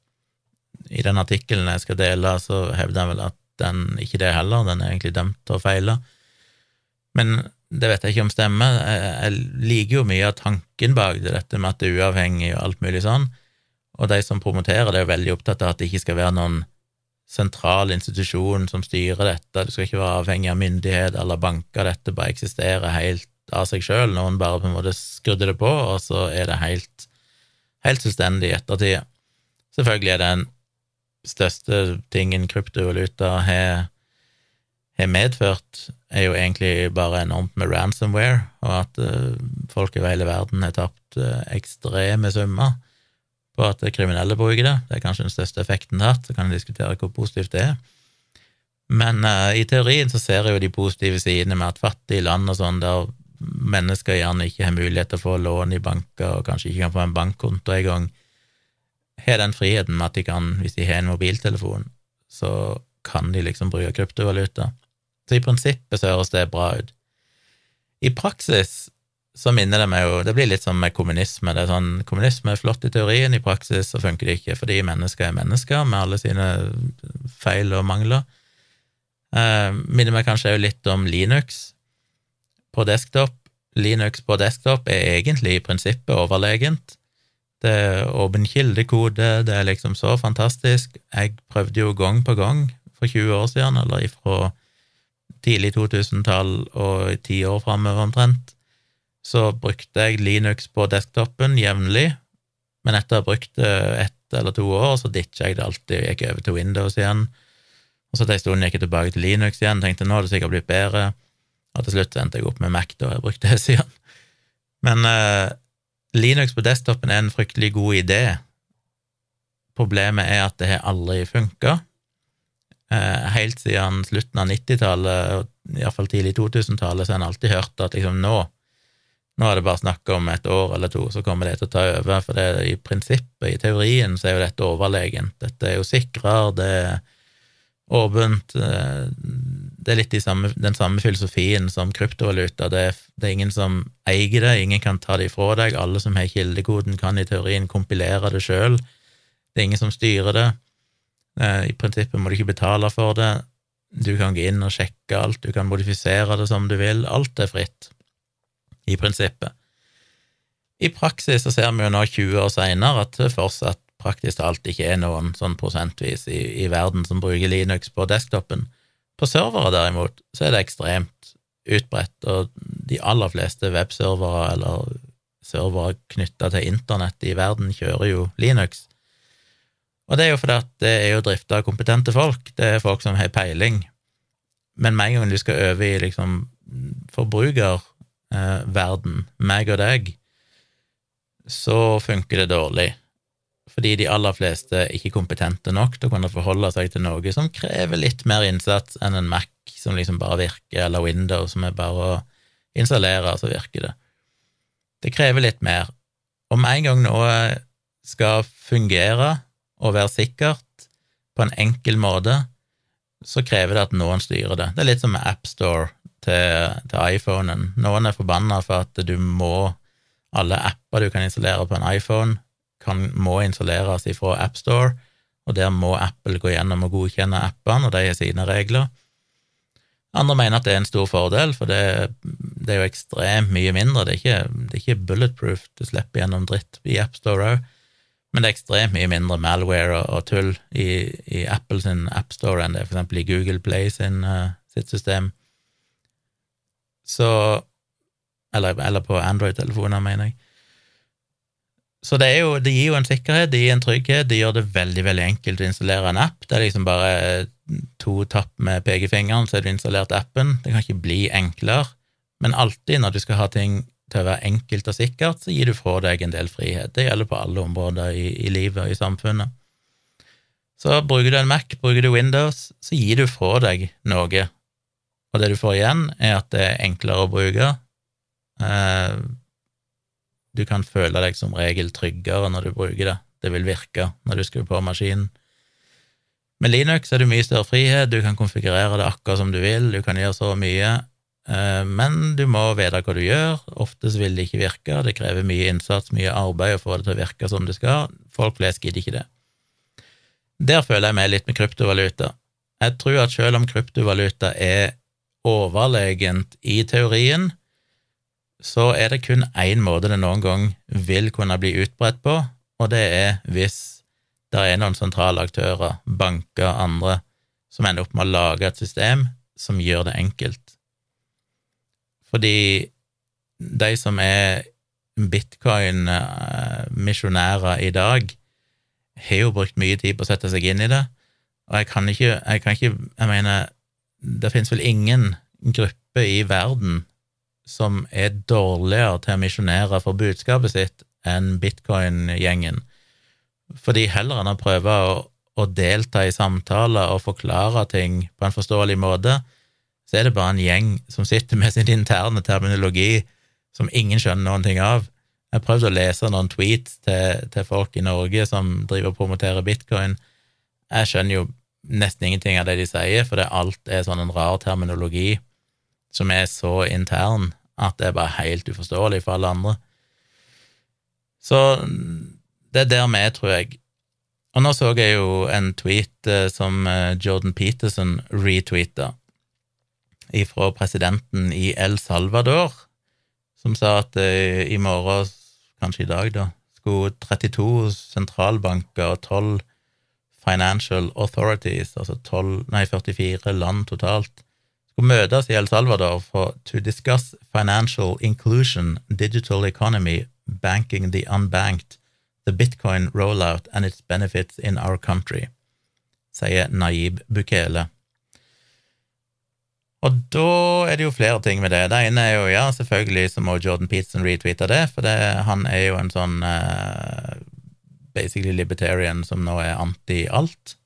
Speaker 1: I den artikkelen jeg skal dele, så hevder jeg vel at den ikke det heller, den er egentlig dømt til å feile. Men det vet jeg ikke om stemmer. Jeg liker jo mye av tanken bak det, dette med at det er uavhengig og alt mulig sånn, og de som promoterer det, er veldig opptatt av at det ikke skal være noen sentral institusjon som styrer dette, du skal ikke være avhengig av myndighet eller banker, dette bare eksisterer helt av seg sjøl, noen bare på en måte skrudde det på, og så er det helt, helt selvstendig i ettertid. Selvfølgelig er den største tingen kryptovaluta har, har medført, er jo egentlig bare enormt med ransomware, og at uh, folk over hele verden har tapt uh, ekstreme summer på at kriminelle bruker det. Det er kanskje den største effekten det så kan en diskutere hvor positivt det er. Men uh, i teorien så ser jeg jo de positive sidene med at fattige land og sånn, der mennesker gjerne ikke har mulighet til å få lån i banker og kanskje ikke kan få en bankkonto engang, har den friheten med at de kan, hvis de har en mobiltelefon, så kan de liksom bruke kryptovaluta. Så i prinsippet så høres det bra ut. I praksis så minner det meg jo Det blir litt som med kommunisme. Det er sånn, Kommunisme er flott i teorien, i praksis så funker det ikke, fordi mennesker er mennesker med alle sine feil og mangler. Eh, minner meg kanskje òg litt om Linux på desktop. Linux på desktop er egentlig i prinsippet overlegent. Det er åpen kildekode, det er liksom så fantastisk. Jeg prøvde jo gang på gang for 20 år siden, eller ifra tidlig 2000-tall og ti år framover omtrent, så brukte jeg Linux på desktopen jevnlig, men etter å ha brukt det ett eller to år, så ditcha jeg det alltid, jeg gikk over til Windows igjen, og så etter en stund gikk jeg tilbake til Linux igjen, tenkte nå har det sikkert blitt bedre, og til slutt endte jeg opp med Mac da jeg brukte det [LAUGHS] siden. Men uh, Linux på desktopen er en fryktelig god idé. Problemet er at det har aldri funka. Uh, helt siden slutten av 90-tallet, iallfall tidlig 2000-tallet, så har en alltid hørt at liksom nå nå er det bare snakk om et år eller to, så kommer det til å ta over, for det, i prinsippet, i teorien, så er jo dette overlegent. Dette er jo sikrere, det er åpent eh, Det er litt samme, den samme filosofien som kryptovaluta. Det er, det er, ingen som eier det, ingen kan ta det ifra deg. Alle som har kildekoden, kan i teorien kompilere det sjøl. Det er ingen som styrer det. Eh, I prinsippet må du ikke betale for det. Du kan gå inn og sjekke alt, du kan modifisere det som du vil. Alt er fritt i prinsippet. I praksis så ser vi jo nå 20 år seinere at det fortsatt praktisk talt ikke er noen sånn prosentvis i, i, verden som bruker Linux på desktopen. På servere, derimot, så er det ekstremt utbredt, og de aller fleste webservere eller servere knytta til internett i verden kjører jo Linux. Og det er jo fordi at det er jo drifta av kompetente folk, det er folk som har peiling. Men med en gang du skal over i liksom forbrukerverden, eh, meg og deg, så funker det dårlig. Fordi de aller fleste er ikke kompetente nok til å kunne forholde seg til noe som krever litt mer innsats enn en Mac som liksom bare virker, eller Windows som er bare å installere, så virker det. Det krever litt mer. Og med en gang noe skal fungere og være sikkert på en enkel måte, så krever det at noen styrer det. Det er litt som med AppStore til, til iPhonen. Noen er forbanna for at du må Alle apper du kan installere på en iPhone, kan, må installeres fra AppStore, og der må Apple gå gjennom og godkjenne appene, og de har sine regler. Andre mener at det er en stor fordel, for det, det er jo ekstremt mye mindre. Det er, ikke, det er ikke bulletproof, du slipper gjennom dritt i AppStore òg, men det er ekstremt mye mindre malware og, og tull i, i Apple sin AppStore enn det er eksempel i Google Play sin, uh, sitt system. Så Eller, eller på Android-telefoner, mener jeg. Så det, jo, det, gir jo en sikkerhet, det gir en trygghet, det gjør det veldig veldig enkelt å installere en app. Det er liksom bare to tapp med pekefingeren, så har du installert appen. Det kan ikke bli enklere, men alltid når du skal ha ting til å være enkelt og sikkert, så gir du fra deg en del frihet. Det gjelder på alle områder i, i livet og i samfunnet. Så bruker du en Mac, bruker du Windows, så gir du fra deg noe og det du får igjen, er at det er enklere å bruke. Eh, du kan føle deg som regel tryggere når du bruker det. Det vil virke når du skrur på maskinen. Med Linux er det mye større frihet, du kan konfigurere det akkurat som du vil, du kan gjøre så mye, eh, men du må vite hva du gjør. Oftest vil det ikke virke, det krever mye innsats, mye arbeid å få det til å virke som det skal. Folk flest gidder ikke det. Der føler jeg meg litt med kryptovaluta. Jeg tror at selv om kryptovaluta er overlegent i teorien, så er det kun én måte det noen gang vil kunne bli utbredt på, og det er hvis det er noen sentrale aktører, banker, andre, som ender opp med å lage et system som gjør det enkelt. Fordi de som er bitcoin-misjonærer i dag, har jo brukt mye tid på å sette seg inn i det, og jeg kan ikke, jeg kan ikke Jeg mener, det finnes vel ingen gruppe i verden som er dårligere til å misjonere for budskapet sitt enn bitcoin-gjengen. Fordi heller enn å prøve å, å, delta i samtaler og forklare ting på en forståelig måte, så er det bare en gjeng som sitter med sin interne terminologi som ingen skjønner noen ting av. Jeg prøvde å lese noen tweets til, til folk i Norge som driver og promoterer bitcoin. Jeg skjønner jo nesten ingenting av det de sier, for det alt er sånn en rar terminologi som er så intern at det er bare helt uforståelig for alle andre. Så det er der vi er, tror jeg. Og nå så jeg jo en tweet eh, som eh, Jordan Peterson retweeta ifra presidenten i El Salvador, som sa at eh, i morgen, kanskje i dag, da, skulle 32 sentralbanker og 12 financial authorities, altså 12, nei, 44 land totalt, skulle møtes i El Salvador for to discuss financial inclusion, digital economy, banking the unbanked, the bitcoin rollout and its benefits in our country, sier Naib Bukele. Og da er det jo flere ting med det. Det ene er jo, ja, selvfølgelig så må Jordan Peterson retweete det, for det, han er jo en sånn uh, basically libertarian som nå er anti alt.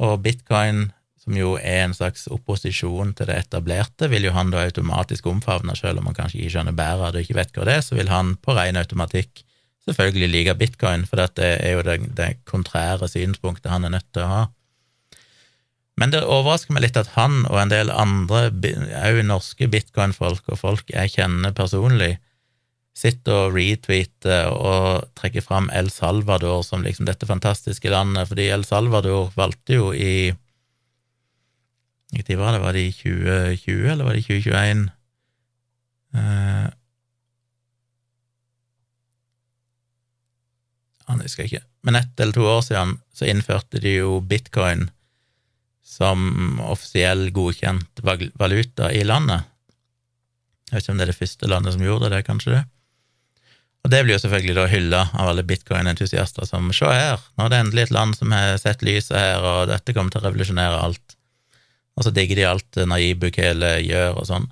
Speaker 1: Og bitcoin, som jo er en slags opposisjon til det etablerte, vil jo han da automatisk omfavne, selv om han kanskje ikke skjønner bæret og ikke vet hva det er, så vil han på ren automatikk selvfølgelig like bitcoin, for det er jo det, det kontrære synspunktet han er nødt til å ha. Men det overrasker meg litt at han og en del andre, òg norske bitcoin-folk og folk jeg kjenner personlig, sitter og retweeter og trekker fram El Salvador som liksom dette fantastiske landet, fordi El Salvador valgte jo i Hvilken tid var det? Var det i 2020, eller var det i 2021? Eh, han husker ikke. Men ett eller to år siden så innførte de jo bitcoin som offisiell godkjent valuta i landet. Jeg vet ikke om det er det første landet som gjorde det, kanskje det. Og det blir jo selvfølgelig da hylla av alle bitcoin-entusiaster som se her, nå er det endelig et land som har sett lyset her, og dette kommer til å revolusjonere alt. Og så digger de alt Naib Bukele gjør og sånn.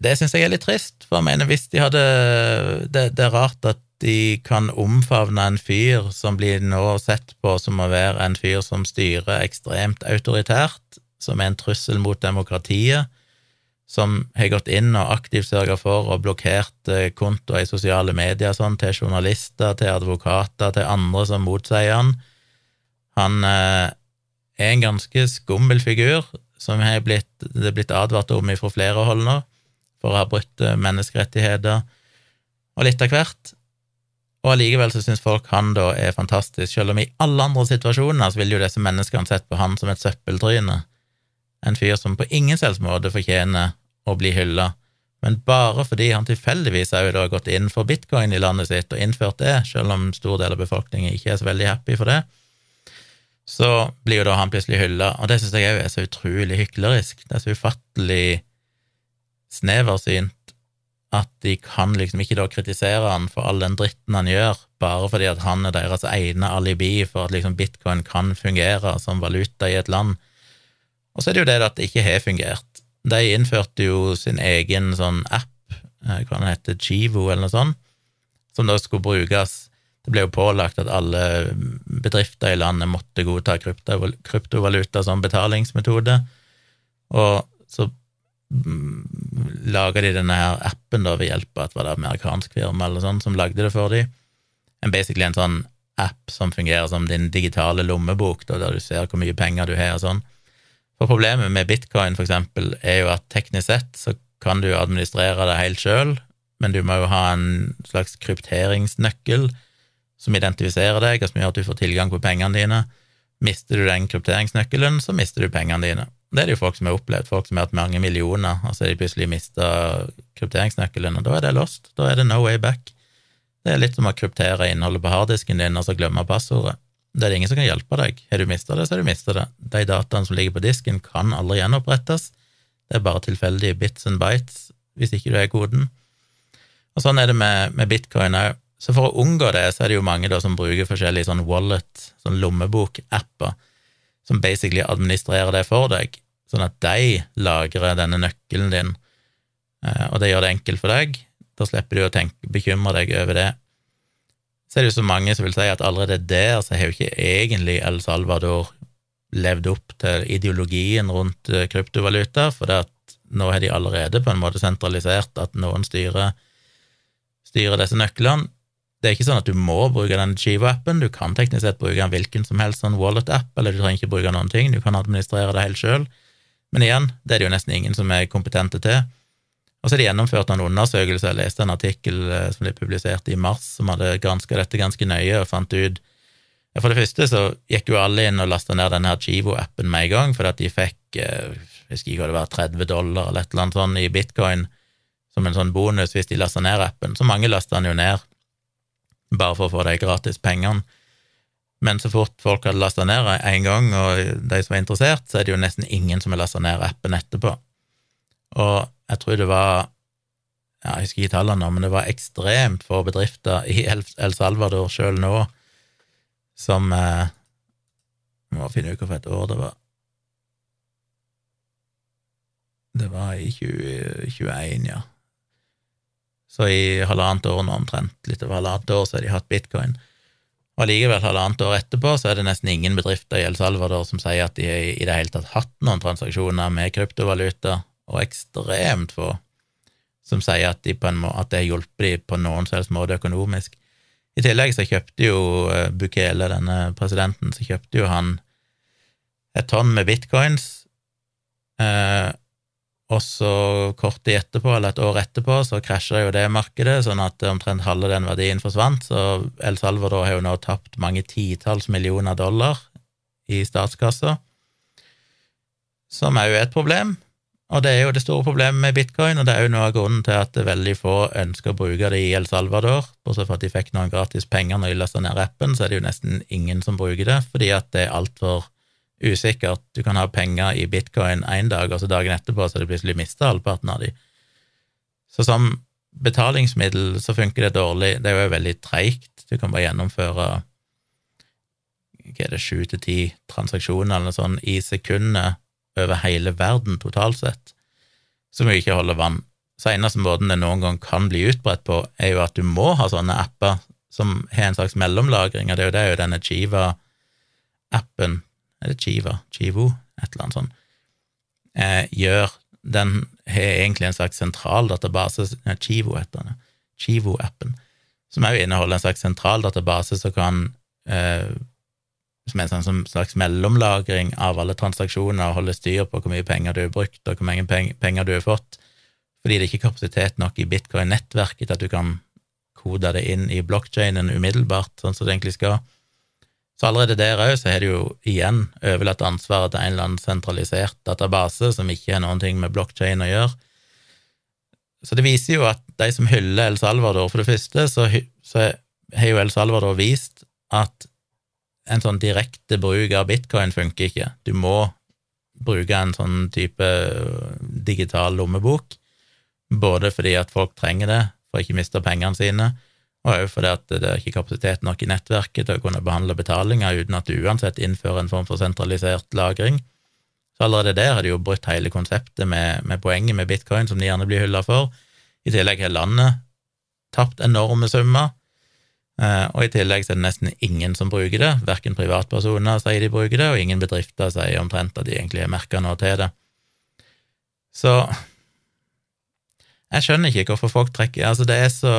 Speaker 1: Det syns jeg er litt trist, for jeg mener hvis de hadde det, det er rart at de kan omfavne en fyr som blir nå sett på som å være en fyr som styrer ekstremt autoritært, som er en trussel mot demokratiet, som har gått inn og aktivt sørga for og blokkert eh, kontoer i sosiale medier sånn, til journalister, til advokater, til andre som motsier han. Han eh, er en ganske skummel figur, som er blitt, det er blitt advart om fra flere hold nå, for å ha brutt eh, menneskerettigheter, og litt av hvert. Og allikevel så syns folk han da er fantastisk, selv om i alle andre situasjoner så vil jo disse menneskene sett på han som et søppeltryne, en fyr som på ingen selvs måte fortjener å bli hylla, men bare fordi han tilfeldigvis har gått inn for bitcoin i landet sitt og innført det, selv om stor del av befolkningen ikke er så veldig happy for det, så blir jo da han plutselig hylla, og det syns jeg òg er så utrolig hyklerisk, det er så ufattelig sneversynt at de kan liksom ikke da kritisere han for all den dritten han gjør, bare fordi at han er deres ene alibi for at liksom bitcoin kan fungere som valuta i et land. Og så er det jo det at det ikke har fungert. De innførte jo sin egen sånn app, eh, hva den heter, Chivo eller noe sånt, som da skulle brukes. Det ble jo pålagt at alle bedrifter i landet måtte godta kryptovaluta som betalingsmetode, og så laga de denne her appen da ved hjelp av at var amerikansk firma eller sånn som lagde det for dem. En basically en sånn app som fungerer som din digitale lommebok, da, der du ser hvor mye penger du har og sånn. For problemet med bitcoin, for eksempel, er jo at teknisk sett så kan du administrere det helt sjøl, men du må jo ha en slags krypteringsnøkkel som identifiserer deg, og som gjør at du får tilgang på pengene dine. Mister du den krypteringsnøkkelen, så mister du pengene dine. Det er det jo folk som har opplevd, folk som har hatt mange millioner, og så har de plutselig mista krypteringsnøkkelen, og da er det lost. Da er det no way back. Det er litt som å kryptere innholdet på harddisken din og så glemme passordet. Det er det ingen som kan hjelpe deg. Har du mista det, så har du mista det. De dataene som ligger på disken, kan aldri gjenopprettes. Det er bare tilfeldige bits and bites hvis ikke du er koden. Og sånn er det med, med bitcoin òg. Så for å unngå det, så er det jo mange da som bruker forskjellige sånn wallet, sånn lommebok-apper som basically administrerer det for deg, sånn at de lagrer denne nøkkelen din, eh, og det gjør det enkelt for deg. Da slipper du å tenke, bekymre deg over det. Så er det jo så mange som vil si at allerede der så har jo ikke egentlig El Salvador levd opp til ideologien rundt eh, kryptovaluta, for det at nå har de allerede på en måte sentralisert at noen styrer, styrer disse nøklene. Det er ikke sånn at du må bruke den Chivo-appen, du kan teknisk sett bruke en hvilken som helst sånn wallet-app, eller du trenger ikke bruke noen ting, du kan administrere det helt sjøl. Men igjen, det er det jo nesten ingen som er kompetente til. Og så har de gjennomført noen undersøkelser. Jeg leste en artikkel eh, som ble publisert i mars, som hadde granska dette ganske nøye og fant ut For det første så gikk jo alle inn og lasta ned denne Chivo-appen med en gang, fordi at de fikk eh, jeg husker ikke hva det var, 30 dollar eller et eller annet sånt i bitcoin som en sånn bonus hvis de lasta ned appen. Så mange lasta den jo ned bare for å få de gratis pengene. Men så fort folk hadde lasta ned én gang, og de som var interessert, så er det jo nesten ingen som har lasta ned appen etterpå. Og jeg tror det var ja, jeg husker ikke tallene men det var ekstremt få bedrifter i El Salvador sjøl nå som eh, Må finne ut hvilket år det var. Det var i 2021, ja. Så i halvannet år nå omtrent, litt over halvannet år, så har de hatt bitcoin. Og allikevel, halvannet år etterpå, så er det nesten ingen bedrifter i El Salvador som sier at de i det hele tatt hatt noen transaksjoner med kryptovaluta, og ekstremt få som sier at, de må, at det har hjulpet dem på noen som helst måte økonomisk. I tillegg så kjøpte jo eh, Bukele, denne presidenten, så kjøpte jo han et tonn med bitcoins, eh, og så kort tid etterpå, eller et år etterpå, så krasja jo det markedet, sånn at omtrent halve den verdien forsvant. Så El Salvador har jo nå tapt mange titalls millioner dollar i statskassa, som er jo et problem. Og det er jo det store problemet med bitcoin, og det er jo noe av grunnen til at veldig få ønsker å bruke det i El Salvador. Bortsett fra at de fikk noen gratis penger når de lasta ned appen, så er det jo nesten ingen som bruker det, fordi at det er altfor usikkert. Du kan ha penger i bitcoin én dag, og så dagen etterpå så har du plutselig mista halvparten av de. Så som betalingsmiddel så funker det dårlig. Det er jo veldig treigt. Du kan bare gjennomføre hva er det, sju til ti transaksjoner eller noe sånt i sekundet over hele verden totalt sett, som jo ikke holder vann. Så eneste måten det noen gang kan bli utbredt på, er jo at du må ha sånne apper som har en slags mellomlagring, og det er jo det denne Chiva-appen er det Chiva, Chivo, et eller annet sånt, eh, gjør Den har egentlig en slags sentral database, Chivo heter den, Chivo-appen, som òg inneholder en slags sentral database som kan eh, som er en sånn slags mellomlagring av alle transaksjoner og holde styr på hvor mye penger du har brukt, og hvor mange penger du har fått, fordi det er ikke kapasitet nok i bitcoin-nettverket til at du kan kode det inn i blokkjeden umiddelbart, sånn som det egentlig skal. Så allerede der òg så har de jo igjen overlatt ansvaret til en eller annen sentralisert database som ikke har noen ting med blokkjede å gjøre. Så det viser jo at de som hyller El Salvador, for det første, så, så har jo El Salvador vist at en sånn direkte bruk av bitcoin funker ikke. Du må bruke en sånn type digital lommebok, både fordi at folk trenger det for å ikke miste pengene sine, og òg fordi at det er ikke kapasitet nok i nettverket til å kunne behandle betalinger uten at du uansett innfører en form for sentralisert lagring. Så allerede der har de jo brutt hele konseptet med, med poenget med bitcoin, som de gjerne blir hylla for. I tillegg har landet tapt enorme summer, eh, og i tillegg er det nesten ingen som bruker det. Verken privatpersoner sier de bruker det, og ingen bedrifter sier omtrent at de egentlig har merka noe til det. Så jeg skjønner ikke hvorfor folk trekker Altså, det er så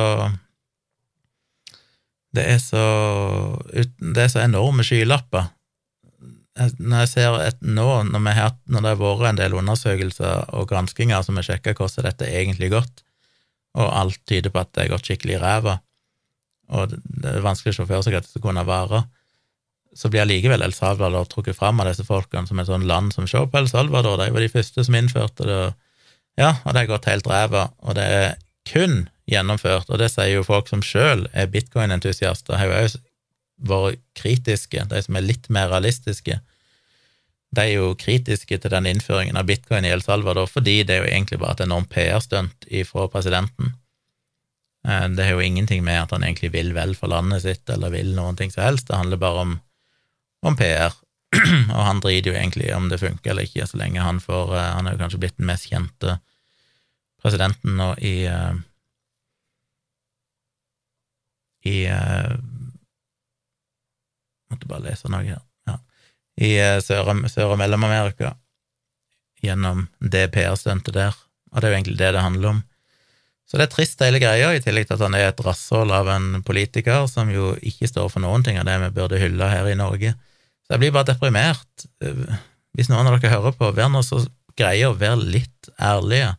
Speaker 1: det er så, det er så enorme skylapper. Når jeg ser et, nå, når, har, når, det har vært en del undersøkelser og granskinger som har sjekka hvordan dette egentlig gått, og alt tyder på at det har gått skikkelig i ræva, og det er vanskelig å se for seg at det skal kunne vare, så blir allikevel El Salvador trukket fram av disse folkene som et sånt land som ser på El Salvador. De var de første som innførte det, ja, og det har gått helt ræva, og det er kun gjennomført, og det sier jo folk som sjøl er bitcoin-entusiaster, har jo òg vært kritiske, de som er litt mer realistiske. De er jo kritiske til den innføringen av bitcoin i El Salvador, fordi det er jo egentlig bare et enormt PR-stunt ifra presidenten. Eh, det har jo ingenting med at han egentlig vil vel for landet sitt, eller vil noen ting som helst, det handler bare om, om PR. [CLEARS THROAT] og han driter jo egentlig om det funker eller ikke, så lenge han får eh, Han er jo kanskje blitt den mest kjente presidenten nå i eh, i uh, Måtte bare lese noe her. Ja. I uh, Sør- og Mellom-Amerika gjennom det PR-stuntet der, og det er jo egentlig det det handler om. Så det er trist, hele greia, i tillegg til at han er et rasshold av en politiker som jo ikke står for noen ting av det vi burde hylle her i Norge. Så jeg blir bare deprimert. Hvis noen av dere hører på, vær nå så greie å være litt ærlige,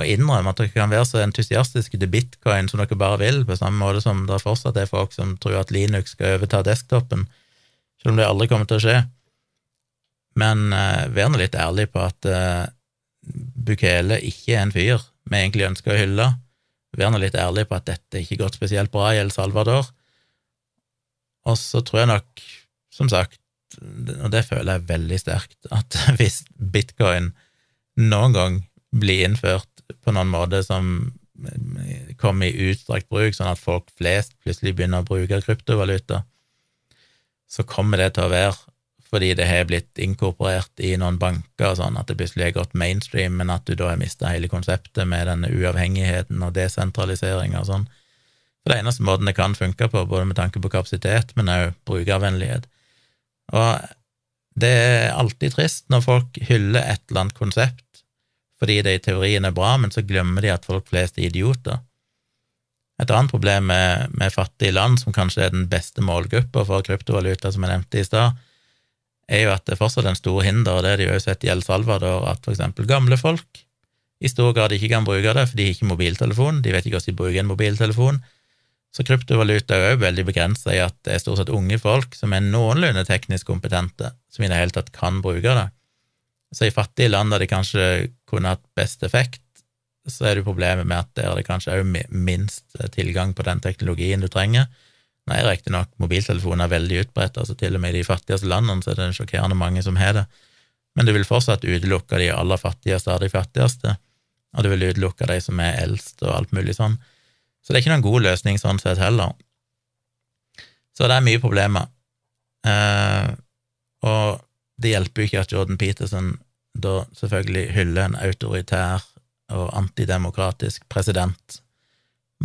Speaker 1: og innrømme at dere kan være så entusiastiske til bitcoin som dere bare vil, på samme måte som det fortsatt er folk som tror at Linux skal overta desktopen, selv om det aldri kommer til å skje. Men uh, vær nå litt ærlig på at uh, Bukele ikke er en fyr vi egentlig ønsker å hylle. Vær nå litt ærlig på at dette ikke gått spesielt bra i El Salvador. Og så tror jeg nok, som sagt, og det føler jeg veldig sterkt, at [LAUGHS] hvis bitcoin noen gang blir innført på noen måte som kommer i utstrakt bruk, sånn at folk flest plutselig begynner å bruke kryptovaluta, så kommer det til å være fordi det har blitt inkorporert i noen banker sånn, at det plutselig er gått mainstream, men at du da har mista hele konseptet med denne uavhengigheten og desentraliseringa og sånn. For det er eneste måten det kan funke på, både med tanke på kapasitet, men òg brukervennlighet. Og det er alltid trist når folk hyller et eller annet konsept fordi det i teorien er bra, men så glemmer de at folk flest er idioter. Et annet problem med, med fattige land, som kanskje er den beste målgruppa for kryptovaluta, som jeg nevnte i stad, er jo at det fortsatt er en stor hinder, og det har det jo sett i El Salvador, at for eksempel gamle folk i stor grad ikke kan bruke det, for de har ikke mobiltelefon, de vet ikke hvordan de bruker en mobiltelefon. Så kryptovaluta er jo veldig begrensa i at det er stort sett unge folk som er noenlunde teknisk kompetente, som i det hele tatt kan bruke det. Så i fattige land der de kanskje kunne hatt best effekt, så er det problemet med at der det kanskje er minst tilgang på den teknologien du trenger. Nei, er riktignok mobiltelefoner veldig utbredt, altså til og med i de fattigste landene så er det sjokkerende mange som har det, men du vil fortsatt utelukke de aller fattigste av de fattigste, og du vil utelukke de som er eldst og alt mulig sånn. Så det er ikke noen god løsning sånn sett heller. Så det er mye problemer. Eh, og det hjelper jo ikke at Jordan Peterson da selvfølgelig hyller en autoritær og antidemokratisk president,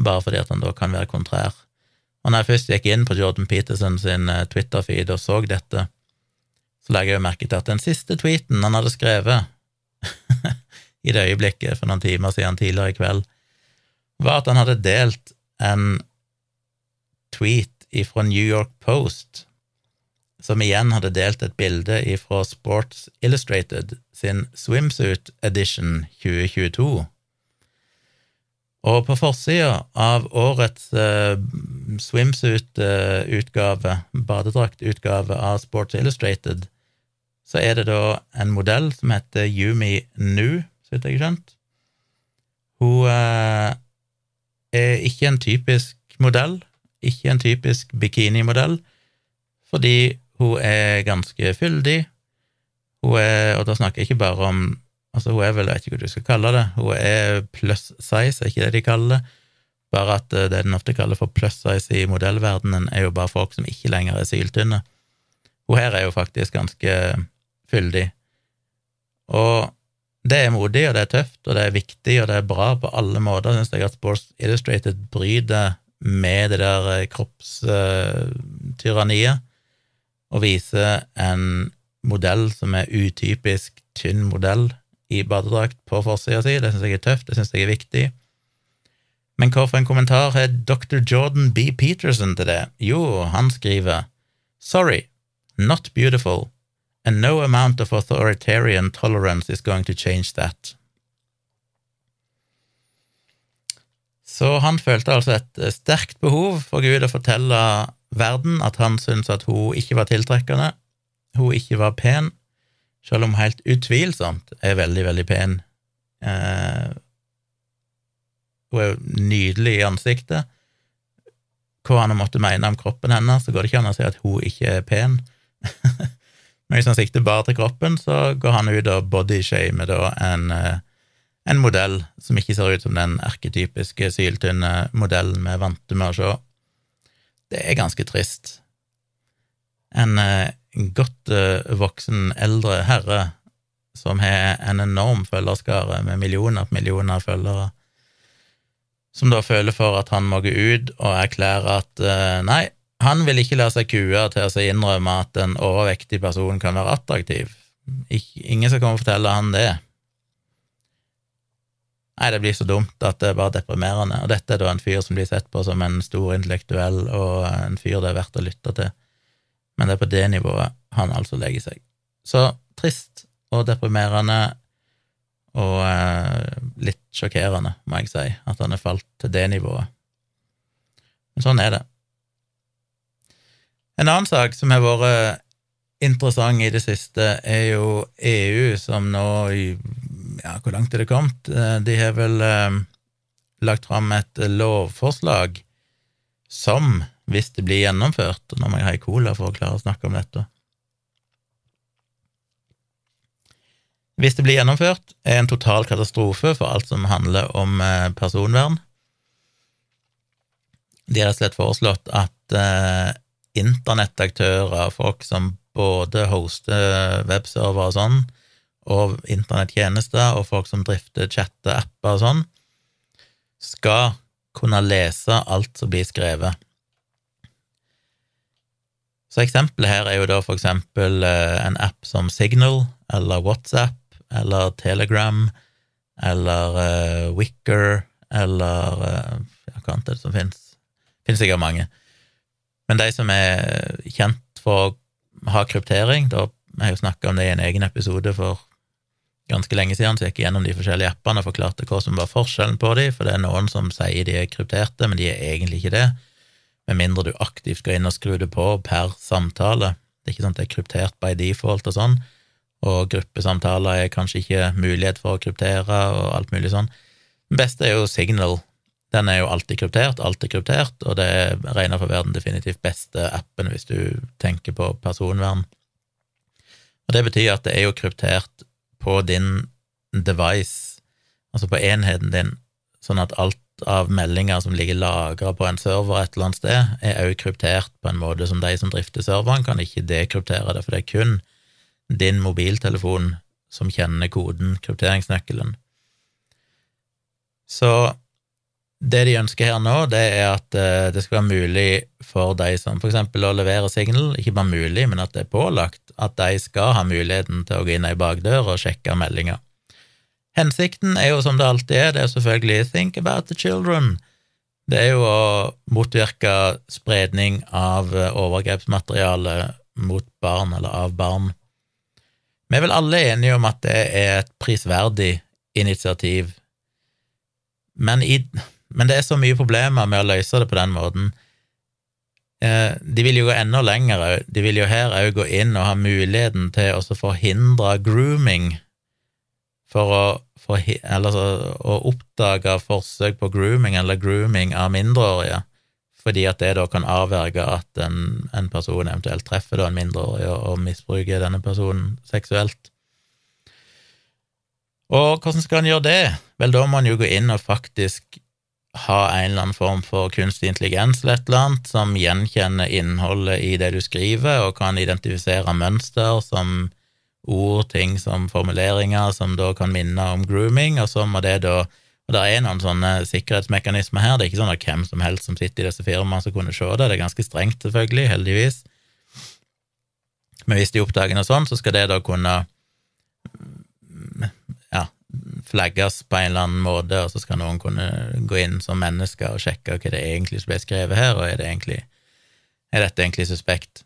Speaker 1: bare fordi at han da kan være kontrær. Og når jeg først gikk inn på Jordan Peterson sin eh, Twitter-feed og så dette, så la jeg jo merke til at den siste tweeten han hadde skrevet [LAUGHS] i det øyeblikket for noen timer siden tidligere i kveld, var at han hadde delt en tweet fra New York Post, som igjen hadde delt et bilde fra Sports Illustrated sin Swimsuit Edition 2022. Og på forsida av årets eh, swimsuit-utgave, badedraktutgave av Sports Illustrated, så er det da en modell som heter Yumi Nu, så vidt jeg har skjønt. Hun eh, er ikke en typisk modell, ikke en typisk bikinimodell, fordi hun er ganske fyldig. Hun er, og da snakker jeg ikke bare om Altså, hun er vel, jeg vet ikke hva du skal kalle det, hun er plus size, er ikke det de kaller det? Bare at eh, det den ofte kaller for plus size i modellverdenen, er jo bare folk som ikke lenger er syltynne. Hun her er jo faktisk ganske fyldig. Og det er modig, og det er tøft, og det er viktig, og det er bra på alle måter, syns jeg, at Sports Illustrated bryter med det der eh, kroppstyranniet, og viser en modell som er utypisk tynn modell i badedrakt på forsida si. Det syns jeg er tøft, det syns jeg er viktig. Men hva for en kommentar har dr. Jordan B. Peterson til det? Jo, han skriver Sorry, not beautiful and no amount of authoritarian tolerance is going to change that. Så han følte altså et eh, sterkt behov for Gud å fortelle verden at han syntes at hun ikke var tiltrekkende, hun ikke var pen, selv om helt utvilsomt er veldig, veldig pen. Eh, hun er nydelig i ansiktet. Hva han måtte mene om kroppen hennes, så går det ikke an å si at hun ikke er pen. [LAUGHS] Men hvis han sikter bare til kroppen, så går han ut og bodyshamer en, eh, en modell som ikke ser ut som den erketypiske syltynne modellen vi er vant med å se. Det er ganske trist. En eh, godt uh, voksen eldre herre som har en enorm følgerskare med millioner på millioner følgere, som da føler for at han må gå ut og erklære at uh, nei, han vil ikke la seg kue til å innrømme at en overvektig person kan være attraktiv. Ingen skal komme og fortelle han det. Nei, det blir så dumt at det er bare deprimerende. Og dette er da en fyr som blir sett på som en stor intellektuell og en fyr det er verdt å lytte til. Men det er på det nivået han altså legger seg. Så trist og deprimerende, og eh, litt sjokkerende, må jeg si, at han er falt til det nivået. Men sånn er det. En annen sak som har vært interessant i det siste, er jo EU, som nå Ja, hvor langt er det kommet? Eh, de har vel eh, lagt fram et lovforslag som, hvis det blir gjennomført Nå må jeg ha ei cola for å klare å snakke om dette. Hvis det blir gjennomført, er en total katastrofe for alt som handler om eh, personvern. De har rett og slett foreslått at eh, internettaktører, folk som både hoster webserver og sånn, og internettjenester, og folk som drifter chatteapper og sånn, skal kunne lese alt som blir skrevet. Så eksempelet her er jo da for eksempel eh, en app som Signal, eller WhatsApp, eller Telegram, eller uh, Wicker, eller uh, Hva annet er det som fins? Fins sikkert mange. Men de som er kjent for å ha kryptering, da har jeg jo snakka om det i en egen episode for ganske lenge siden, så jeg gikk gjennom de forskjellige appene og forklarte hva som var forskjellen på de, for det er noen som sier de er krypterte, men de er egentlig ikke det, med mindre du aktivt skal inn og skru det på per samtale. Det er ikke sånn at det er kryptert by default og sånn, og gruppesamtaler er kanskje ikke mulighet for å kryptere og alt mulig sånn. Den beste er jo Signal. Den er jo alltid kryptert, alltid kryptert, og det regner for å være den definitivt beste appen hvis du tenker på personvern. Og det betyr at det er jo kryptert på din device, altså på enheten din, sånn at alt av meldinger som ligger lagra på en server et eller annet sted, er òg kryptert på en måte som de som drifter serveren, kan ikke dekryptere det, for det er kun din mobiltelefon som kjenner koden, krypteringsnøkkelen. Så det de ønsker her nå, det er at eh, det skal være mulig for de som å levere signal, ikke bare mulig, men at det er pålagt, at de skal ha muligheten til å gå inn ei bakdør og sjekke meldinger. Hensikten er jo som det alltid er, det er selvfølgelig think about the children. Det er jo å motvirke spredning av eh, overgrepsmateriale mot barn, eller av barn. Vi er vel alle enige om at det er et prisverdig initiativ, men i men det er så mye problemer med å løse det på den måten. Eh, de vil jo gå enda lenger òg. De vil jo her òg gå inn og ha muligheten til å forhindre grooming for å, for, eller, å oppdage forsøk på grooming eller grooming av mindreårige, fordi at det da kan avverge at en, en person eventuelt treffer en mindreårig og, og misbruker denne personen seksuelt. Og hvordan skal en gjøre det? Vel, da må en jo gå inn og faktisk ha en eller annen form for kunstig intelligens eller et eller annet som gjenkjenner innholdet i det du skriver, og kan identifisere mønster som ord, ting som formuleringer, som da kan minne om grooming, og så må det da og det er noen sånne sikkerhetsmekanismer her. Det er ikke sånn at hvem som helst som sitter i disse firmaene som kunne se det. Det er ganske strengt, selvfølgelig, heldigvis. Men hvis de oppdager noe sånt, så skal det da kunne flagges på en eller annen måte, og så skal noen kunne gå inn som mennesker og sjekke hva det egentlig som ble skrevet her, og er, det egentlig, er dette egentlig suspekt?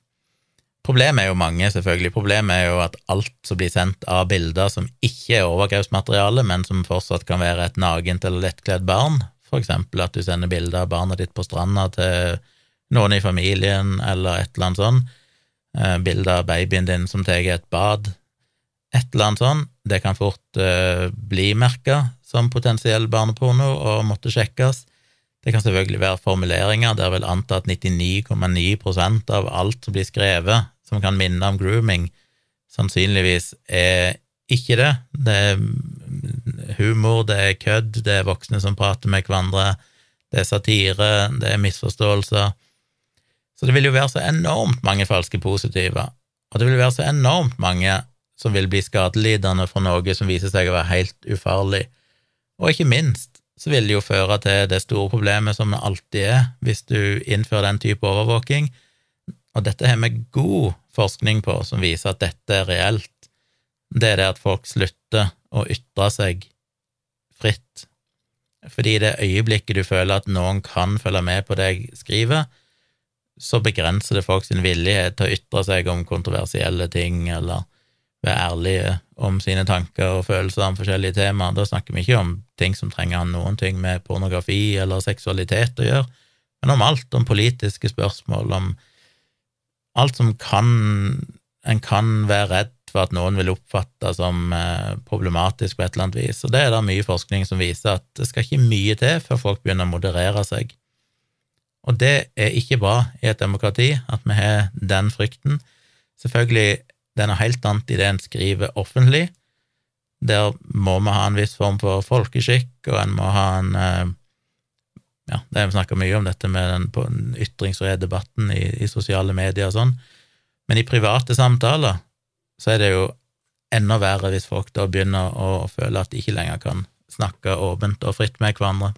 Speaker 1: Problemet er jo mange, selvfølgelig. Problemet er jo at alt som blir sendt av bilder som ikke er overgrepsmateriale, men som fortsatt kan være et nagent eller lettkledd barn, for eksempel at du sender bilder av barnet ditt på stranda til noen i familien, eller et eller annet sånt, eh, bilder av babyen din som tar et bad, et eller annet sånt, det kan fort uh, bli merka som potensiell barneporno og måtte sjekkes. Det kan selvfølgelig være formuleringer der vil anta at 99,9% av alt som blir skrevet som kan minne om grooming, sannsynligvis er ikke det. Det er humor, det er kødd, det er voksne som prater med hverandre, det er satire, det er misforståelser. Så det vil jo være så enormt mange falske positive, og det vil være så enormt mange som vil bli skadelidende for noe som viser seg å være helt ufarlig. Og ikke minst så vil det jo føre til det store problemet som det alltid er hvis du innfører den type overvåking, og dette har vi god forskning på som viser at dette er reelt. Det er det at folk slutter å ytre seg fritt. Fordi i det øyeblikket du føler at noen kan følge med på det jeg skriver, så begrenser det folks villighet til å ytre seg om kontroversielle ting, eller være ærlige om sine tanker og følelser om forskjellige temaer. Da snakker vi ikke om ting som trenger noen ting med pornografi eller seksualitet å gjøre, men om alt, om politiske spørsmål, om alt som kan En kan være redd for at noen vil oppfatte som eh, problematisk på et eller annet vis, og det er da mye forskning som viser at det skal ikke mye til før folk begynner å moderere seg. Og det er ikke bra i et demokrati, at vi har den frykten. Selvfølgelig, det er noe helt annet i det en skriver offentlig. Der må vi ha en viss form for folkeskikk, og en må ha en eh, ja, det Vi snakka mye om dette med den ytringsfrihetsdebatten i, i sosiale medier og sånn, men i private samtaler så er det jo enda verre hvis folk da begynner å føle at de ikke lenger kan snakke åpent og fritt med hverandre.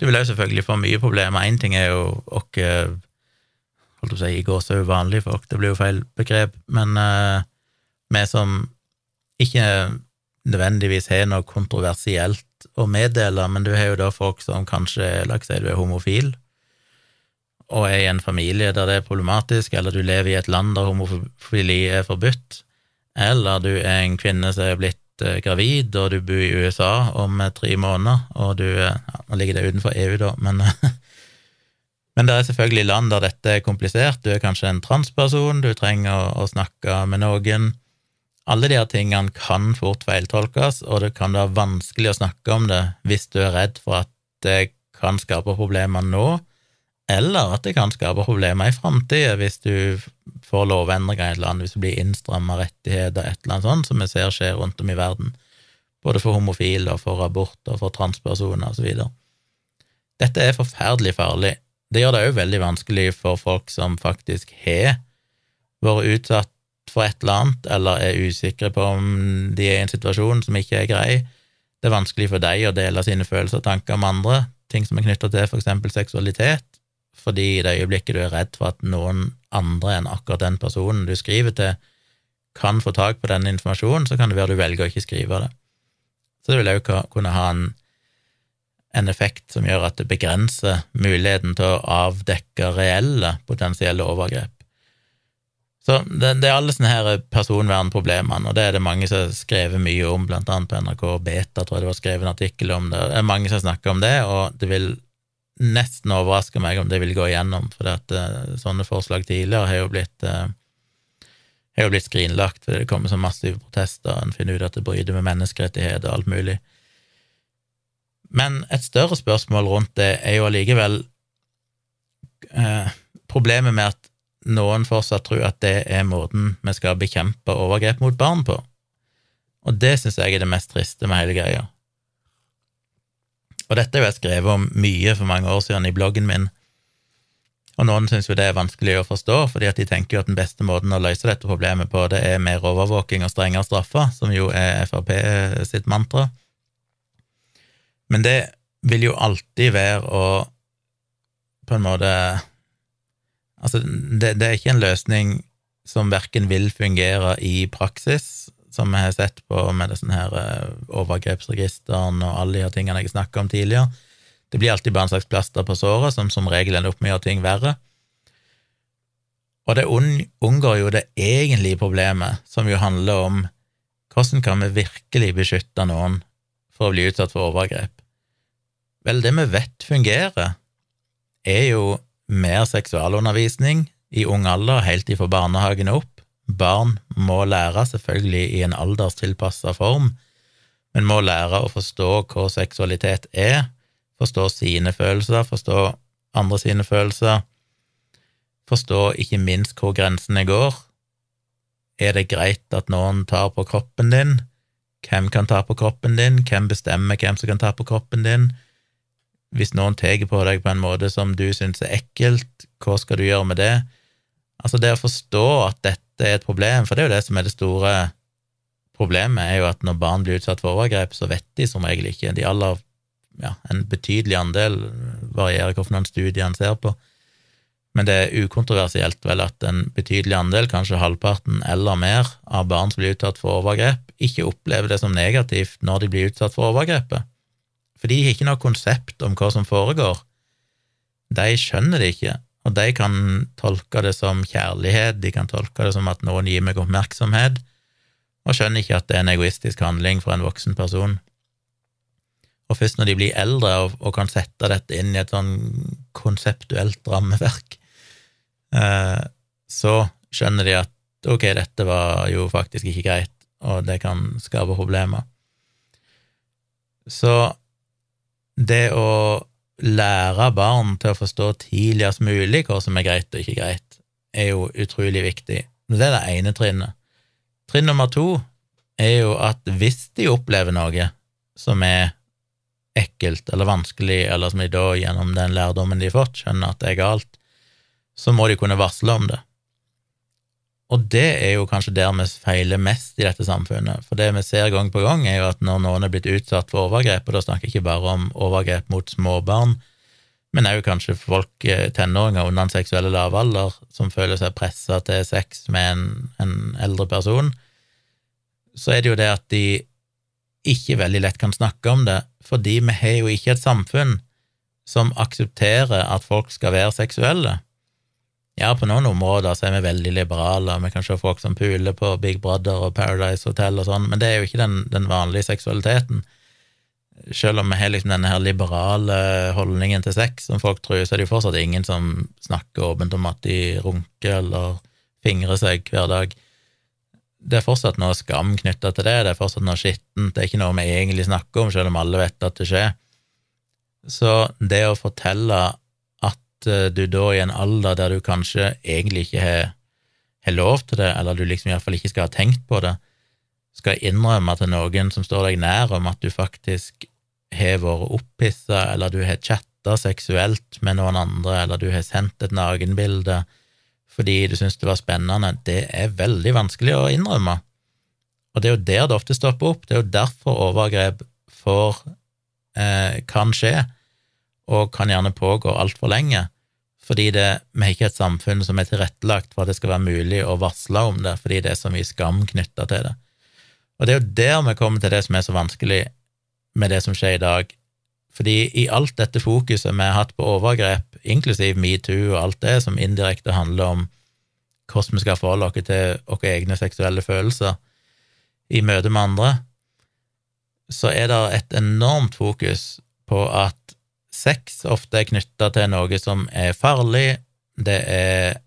Speaker 1: Du vil jo selvfølgelig få mye problemer. Én ting er jo oss holdt å si i går så uvanlige folk, det blir jo feil begrep, men uh, vi som ikke nødvendigvis har noe kontroversielt å meddele, men du har jo da folk som kanskje, la oss si du er homofil, og er i en familie der det er problematisk, eller du lever i et land der homofili er forbudt, eller du er en kvinne som er blitt uh, gravid, og du bor i USA om uh, tre måneder, og du ja, Nå ligger det utenfor EU, da, men [LAUGHS] Men det er selvfølgelig land der dette er komplisert. Du er kanskje en transperson, du trenger å, å snakke med noen. Alle de her tingene kan fort feiltolkes, og det kan være vanskelig å snakke om det hvis du er redd for at det kan skape problemer nå, eller at det kan skape problemer i framtida hvis du får lovendringer i et land, hvis det blir innstramma rettigheter, et eller annet sånt, som vi ser skjer rundt om i verden, både for homofile og for abort og for transpersoner osv. Dette er forferdelig farlig, det gjør det òg veldig vanskelig for folk som faktisk har vært utsatt for et eller annet, eller er usikre på om de er i en situasjon som ikke er grei. Det er vanskelig for deg å dele sine følelser og tanker med andre, ting som er knytta til for eksempel seksualitet, fordi i det øyeblikket du er redd for at noen andre enn akkurat den personen du skriver til, kan få tak på den informasjonen, så kan det være du velger å ikke skrive det. Så det vil òg kunne ha en en effekt som gjør at det begrenser muligheten til å avdekke reelle potensielle overgrep. Så det, det er alle sånne her personvernproblemene, og det er det mange som har skrevet mye om, blant annet på NRK Beta, tror jeg det var skrevet en artikkel om det. Det er mange som snakker om det, og det vil nesten overraske meg om det vil gå igjennom, for at, uh, sånne forslag tidligere har jo blitt uh, har jo blitt skrinlagt, fordi det kommer så massive protester, en finner ut at det bryter med menneskerettigheter og alt mulig. Men et større spørsmål rundt det er jo allikevel eh, problemet med at noen fortsatt tror at det er måten vi skal bekjempe overgrep mot barn på. Og det syns jeg er det mest triste med hele greia. Og dette har jeg skrevet om mye for mange år siden i bloggen min, og noen syns jo det er vanskelig å forstå, fordi at de tenker jo at den beste måten å løse dette problemet på, det er mer overvåking og strengere straffer, som jo er Frp sitt mantra. Men det vil jo alltid være å på en måte Altså, det, det er ikke en løsning som verken vil fungere i praksis, som vi har sett på med disse her eh, overgrepsregisteren og alle de her tingene jeg snakka om tidligere. Det blir alltid bare en slags plaster på såret, som som regel ender opp med å gjøre ting verre. Og det unngår jo det egentlige problemet, som jo handler om hvordan kan vi virkelig beskytte noen for å bli utsatt for overgrep? Vel, det vi vet fungerer, er jo mer seksualundervisning i ung alder, helt ifra barnehagen opp. Barn må lære, selvfølgelig i en alderstilpassa form, men må lære å forstå hva seksualitet er, forstå sine følelser, forstå andre sine følelser, forstå ikke minst hvor grensene går. Er det greit at noen tar på kroppen din? Hvem kan ta på kroppen din? Hvem bestemmer hvem som kan ta på kroppen din? Hvis noen tar på deg på en måte som du syns er ekkelt, hva skal du gjøre med det? Altså, det å forstå at dette er et problem, for det er jo det som er det store problemet, er jo at når barn blir utsatt for overgrep, så vet de som regel ikke. De aller, ja, en betydelig andel, varierer hvilke studier en ser på, men det er ukontroversielt vel at en betydelig andel, kanskje halvparten eller mer, av barn som blir utsatt for overgrep, ikke opplever det som negativt når de blir utsatt for overgrepet. For de har ikke noe konsept om hva som foregår. De skjønner det ikke, og de kan tolke det som kjærlighet, de kan tolke det som at noen gir meg oppmerksomhet, og skjønner ikke at det er en egoistisk handling for en voksen person. Og først når de blir eldre og, og kan sette dette inn i et sånn konseptuelt rammeverk, eh, så skjønner de at ok, dette var jo faktisk ikke greit, og det kan skape problemer. Så det å lære barn til å forstå tidligst mulig hva som er greit og ikke greit, er jo utrolig viktig. Det er det ene trinnet. Trinn nummer to er jo at hvis de opplever noe som er ekkelt eller vanskelig, eller som de da gjennom den lærdommen de har fått, skjønner at det er galt, så må de kunne varsle om det. Og det er jo kanskje der vi feiler mest i dette samfunnet, for det vi ser gang på gang, er jo at når noen er blitt utsatt for overgrep, og da snakker jeg ikke bare om overgrep mot småbarn, men òg kanskje folk, eh, tenåringer under en seksuelle lavalder, som føler seg pressa til sex med en, en, eldre person, så er det jo det at de ikke veldig lett kan snakke om det, fordi vi har jo ikke et samfunn som aksepterer at folk skal være seksuelle. Ja, på noen områder så er vi veldig liberale, vi kan se folk som puler på Big Brother og Paradise Hotel og sånn, men det er jo ikke den, den vanlige seksualiteten selv om vi har liksom denne her liberale holdningen til sex som folk tror, så er det jo fortsatt ingen som snakker åpent om at de runker eller fingrer seg hver dag. Det er fortsatt noe skam knytta til det, det er fortsatt noe skittent, det er ikke noe vi egentlig snakker om, selv om alle vet at det skjer. Så det å fortelle eh, du da i en alder der du kanskje egentlig ikke har, har lov til det, eller du liksom iallfall ikke skal ha tenkt på det, skal innrømme til noen som står deg nær, om at du faktisk har vært opphissa, eller du har chatta seksuelt med noen andre, eller du har sendt et nakenbilde fordi du syns det var spennende, det er veldig vanskelig å innrømme. Og det er jo der det ofte stopper opp. Det er jo derfor overgrep får, eh, kan skje, og kan gjerne pågå altfor lenge. Fordi det, vi har ikke et samfunn som er tilrettelagt for at det skal være mulig å varsle om det, fordi det er så mye skam knytta til det. Og det er jo der vi kommer til det som er så vanskelig med det som skjer i dag. Fordi i alt dette fokuset vi har hatt på overgrep, inklusiv metoo og alt det som indirekte handler om hvordan vi skal forholde oss til våre egne seksuelle følelser i møte med andre, så er det et enormt fokus på at sex ofte er knytta til noe som er farlig, det er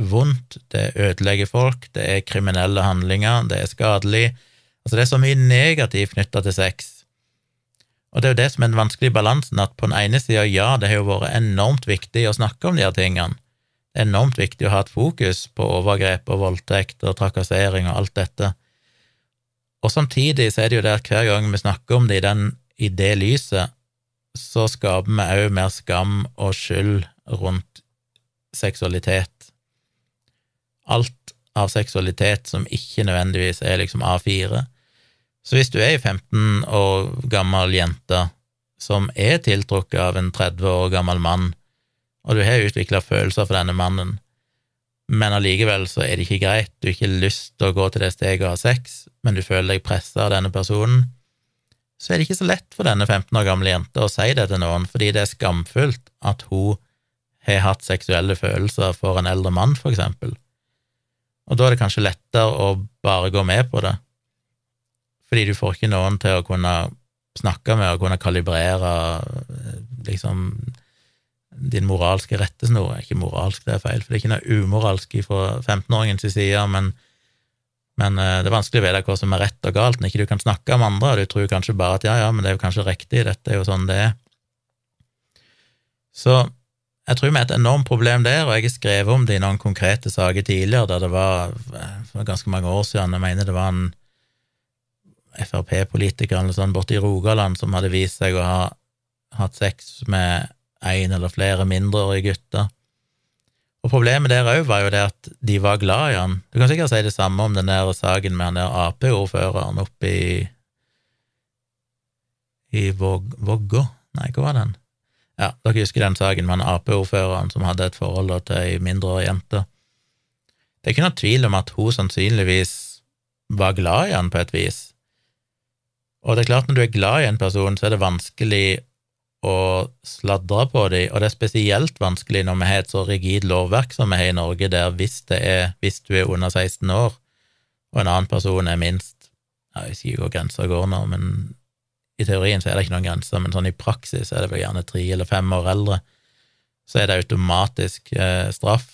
Speaker 1: vondt, det ødelegger folk, det er kriminelle handlinger, det er skadelig. Altså, det er så mye negativt knytta til sex. Og det er jo det som er den vanskelige balansen, at på den ene sida, ja, det har jo vært enormt viktig å snakke om de her tingene. Det er enormt viktig å ha et fokus på overgrep og voldtekt og trakassering og alt dette. Og samtidig så er det jo det at hver gang vi snakker om det i, den, i det lyset, så skaper vi òg mer skam og skyld rundt seksualitet. Alt av seksualitet som ikke nødvendigvis er liksom A4, så hvis du er ei 15 år gammel jente som er tiltrukket av en 30 år gammel mann, og du har utvikla følelser for denne mannen, men allikevel så er det ikke greit, du har ikke lyst til å gå til det steget og ha sex, men du føler deg pressa av denne personen, så er det ikke så lett for denne 15 år gamle jenta å si det til noen, fordi det er skamfullt at hun har hatt seksuelle følelser for en eldre mann, for eksempel. Og da er det kanskje lettere å bare gå med på det, fordi du får ikke noen til å kunne snakke med og kunne kalibrere liksom din moralske rettesnor. Ikke moralsk, det er feil, for det er ikke noe umoralsk fra 15-åringens side, men, men eh, det er vanskelig å vite hva som er rett og galt når ikke du kan snakke om andre, og du tror kanskje bare at ja, ja, men det er jo kanskje riktig, dette er jo sånn det er. Så jeg tror vi har et enormt problem der, og jeg har skrevet om det i noen konkrete saker tidligere, der det var for ganske mange år siden, jeg mener det var en Frp-politiker eller sånn borte i Rogaland som hadde vist seg å ha hatt sex med en eller flere mindreårige gutter. Og Problemet der òg var jo det at de var glad i han. Du kan sikkert si det samme om den der saken med han der Ap-ordføreren oppe i i Vågå Nei, hvor var den? Ja, dere husker den saken med han Ap-ordføreren som hadde et forhold til ei mindreårig jente. Det er ikke noe tvil om at hun sannsynligvis var glad i han på et vis, og det er klart, når du er glad i en person, så er det vanskelig å sladre på dem, og det er spesielt vanskelig når vi har et så rigid lovverk som vi har i Norge, der hvis, er, hvis du er under 16 år og en annen person er minst Jeg vet ikke hvor grensa går nå, men i teorien så er det ikke noen grenser, men sånn i praksis er det vel gjerne tre eller fem år eldre, så er det automatisk eh, straff.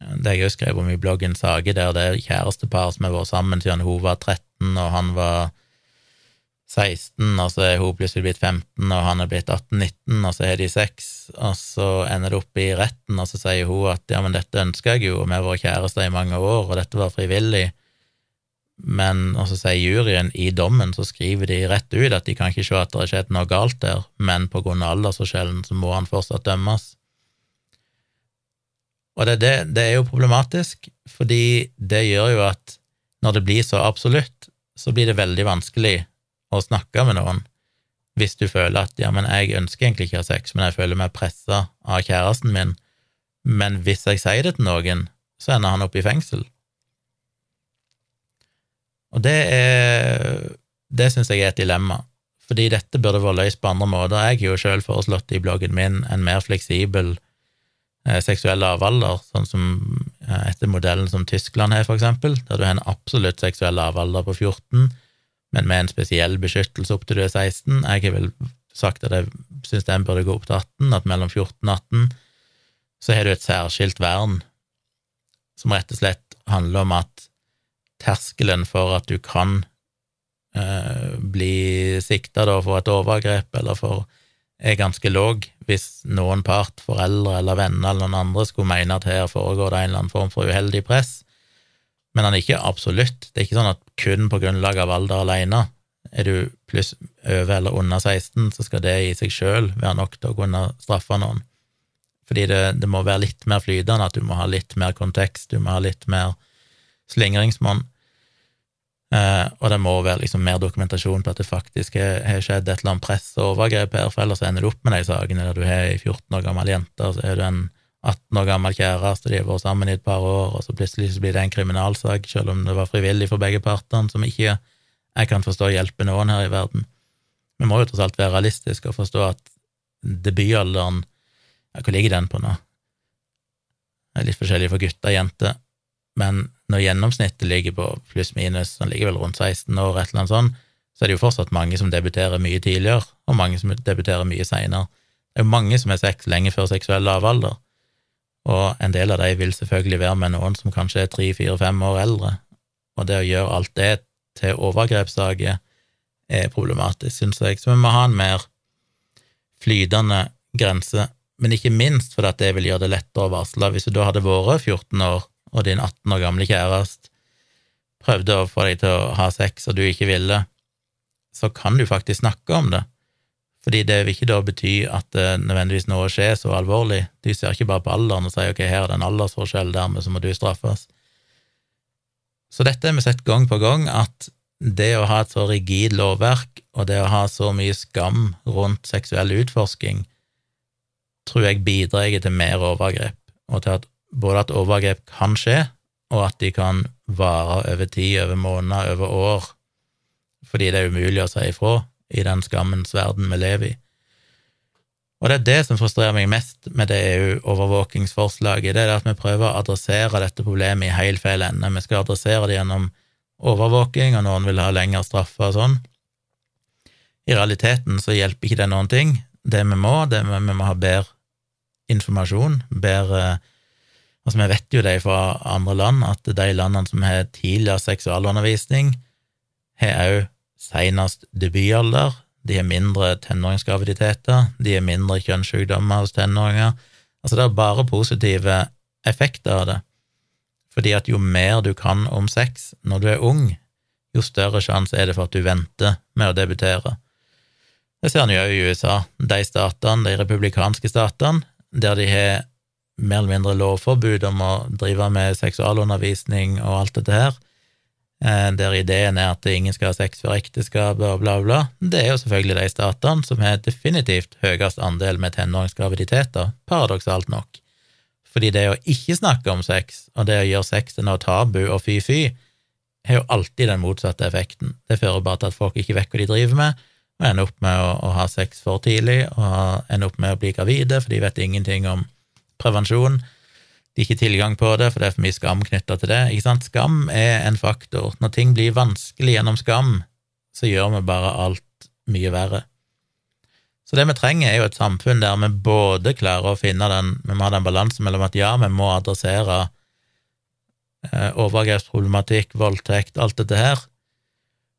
Speaker 1: Det jeg òg skrev om i bloggen Sage, der det er kjærestepar som har vært sammen siden hun var 13 og han var 16, og så er hun plutselig blitt 15, og han er blitt 18-19, og så har de sex, og så ender det opp i retten, og så sier hun at ja, men dette ønsker jeg jo, og vi har vært kjærester i mange år, og dette var frivillig, men og så sier juryen i dommen, så skriver de rett ut at de kan ikke se at det har skjedd noe galt der, men på grunn av aldersforskjellen så må han fortsatt dømmes. Og det, det, det er jo problematisk, fordi det gjør jo at når det blir så absolutt, så blir det veldig vanskelig å snakke med noen hvis du føler at ja, men jeg ønsker egentlig ikke å ha sex, men jeg føler meg pressa av kjæresten min, men hvis jeg sier det til noen, så ender han opp i fengsel. Og det er Det syns jeg er et dilemma, fordi dette burde vært løst på andre måter. Jeg har jo sjøl foreslått i bloggen min en mer fleksibel eh, seksuell lavalder, sånn som eh, etter modellen som Tyskland har, for eksempel, der du har en absolutt seksuell lavalder på 14 men med en spesiell beskyttelse opp til du er 16. Jeg har vel sagt at jeg syns den burde gå opp til 18, at mellom 14 og 18 så har du et særskilt vern som rett og slett handler om at terskelen for at du kan eh, bli sikta for et overgrep eller for er ganske låg hvis noen part, foreldre eller venner eller noen andre skulle mene at her foregår det en eller annen form for uheldig press, men han er ikke absolutt. Det er ikke sånn at kun på grunnlag av alder alene er du pluss over eller under 16, så skal det i seg sjøl være nok til å kunne straffe noen. Fordi det, det, må være litt mer flytende, at du må ha litt mer kontekst, du må ha litt mer slingringsmonn. Eh, og det må være liksom mer dokumentasjon på at det faktisk har skjedd et eller annet press og overgrep her, for ellers ender du opp med de sakene der du har ei 14 år gammel jente, så er du en 18 år gammel kjæreste, de har vært sammen i et par år, og så plutselig så blir det en kriminalsak, selv om det var frivillig for begge partene, som ikke jeg kan forstå hjelper noen her i verden. Vi må jo tross alt være realistiske og forstå at debutalderen ja, Hvor ligger den på nå? Det er litt forskjellig for gutter og jenter, men når gjennomsnittet ligger på pluss-minus, den ligger vel rundt 16 år, et eller annet sånt, så er det jo fortsatt mange som debuterer mye tidligere, og mange som debuterer mye seinere. Det er jo mange som har sex lenge før seksuell lavalder, og en del av de vil selvfølgelig være med noen som kanskje er tre, fire, fem år eldre, og det å gjøre alt det til overgrepssaker er problematisk, syns jeg, så vi må ha en mer flytende grense, men ikke minst fordi at det vil gjøre det lettere å varsle. Hvis du da hadde vært 14 år, og din 18 år gamle kjæreste prøvde å få deg til å ha sex, og du ikke ville, så kan du faktisk snakke om det, fordi det vil ikke da bety at det nødvendigvis noe skjer så alvorlig. De ser ikke bare på alderen og sier ok, her er det en aldersforskjell, dermed så må du straffes. Så dette har vi sett gang på gang, at det å ha et så rigid lovverk, og det å ha så mye skam rundt seksuell utforsking, tror jeg bidrar til mer overgrep, og til at både at overgrep kan skje, og at de kan vare over tid, over måneder, over år, fordi det er umulig å si ifra i den skammens verden vi lever i. Og det er det som frustrerer meg mest med det EU-overvåkingsforslaget, det er at vi prøver å adressere dette problemet i helt feil ende. Vi skal adressere det gjennom overvåking, og noen vil ha lengre straffer og sånn. I realiteten så hjelper ikke det noen ting. Det vi må, det vi, vi må ha bedre informasjon, bedre Altså, vi vet jo det fra andre land, at de landene som har tidligere seksualundervisning, har òg senest debutalder, de har mindre tenåringsgraviditeter, de har mindre kjønnssykdommer hos tenåringer. Altså, det er bare positive effekter av det, fordi at jo mer du kan om sex når du er ung, jo større sjanse er det for at du venter med å debutere. Det ser en jo i USA, de statene, de republikanske statene, der de har mer eller mindre lovforbud om å drive med seksualundervisning og alt dette her, der ideen er at ingen skal ha sex før ekteskapet og bla, bla. Det er jo selvfølgelig de statene som har definitivt høyest andel med tenåringsgraviditeter, paradoksalt nok. Fordi det å ikke snakke om sex, og det å gjøre sex til noe tabu og fy-fy, har jo alltid den motsatte effekten. Det fører bare til at folk ikke vet hva de driver med, og ender opp med å, å ha sex for tidlig, og ender opp med å bli gravide, for de vet ingenting om prevensjon. De har ikke tilgang på det, for det er for mye skam knytta til det. Ikke sant? Skam er en faktor. Når ting blir vanskelig gjennom skam, så gjør vi bare alt mye verre. Så det vi trenger, er jo et samfunn der vi både klarer å finne den Vi må ha den balansen mellom at ja, vi må adressere eh, overgrepsproblematikk, voldtekt, alt dette her,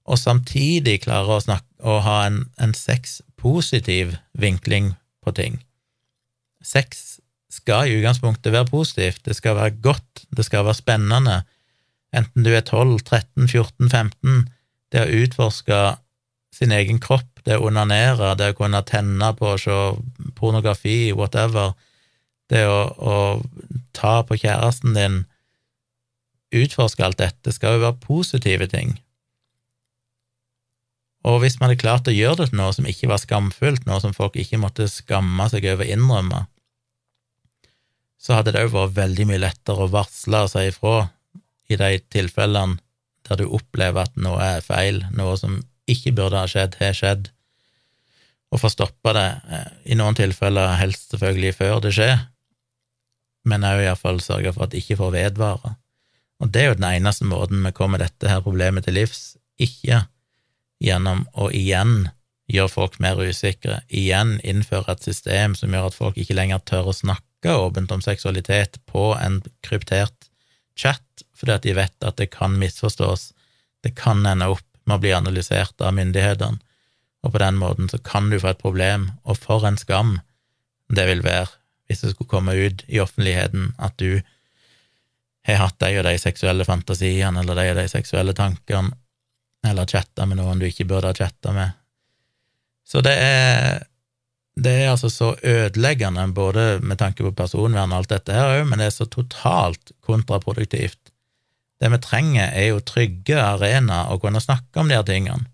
Speaker 1: og samtidig klare å, snakke, å ha en, en sexpositiv vinkling på ting. Sex skal i utgangspunktet være positivt, det skal være godt, det skal være spennende, enten du er 12, 13, 14, 15, det å utforske sin egen kropp, det å onanere, det å kunne tenne på å se pornografi, whatever, det å, å ta på kjæresten din, utforske alt dette, skal jo være positive ting. Og hvis man hadde klart å gjøre det til noe som ikke var skamfullt, noe som folk ikke måtte skamme seg over å innrømme, så hadde det òg vært veldig mye lettere å varsle og si ifra i de tilfellene der du opplever at noe er feil, noe som ikke burde ha skjedd, har skjedd, og få stoppa det, eh, i noen tilfeller helst selvfølgelig før det skjer, men òg iallfall sørge for at det ikke får vedvare. Og det er jo den eneste måten vi kommer dette her problemet til livs, ikke gjennom å igjen gjøre folk mer usikre, igjen innføre et system som gjør at folk ikke lenger tør å snakke åpent om seksualitet på en kryptert chat, fordi at de vet at det kan misforstås, det kan ende opp med å bli analysert av myndighetene, og på den måten så kan du få et problem, og for en skam det vil være hvis det skulle komme ut i offentligheten at du har hatt de og de seksuelle fantasiene eller de og de seksuelle tankene, eller chatta med noen du ikke burde ha chatta med. Så det er, det er altså så ødeleggende, både med tanke på personvern og alt dette her òg, men det er så totalt kontraproduktivt. Det vi trenger, er jo trygge arenaer å kunne snakke om de her tingene,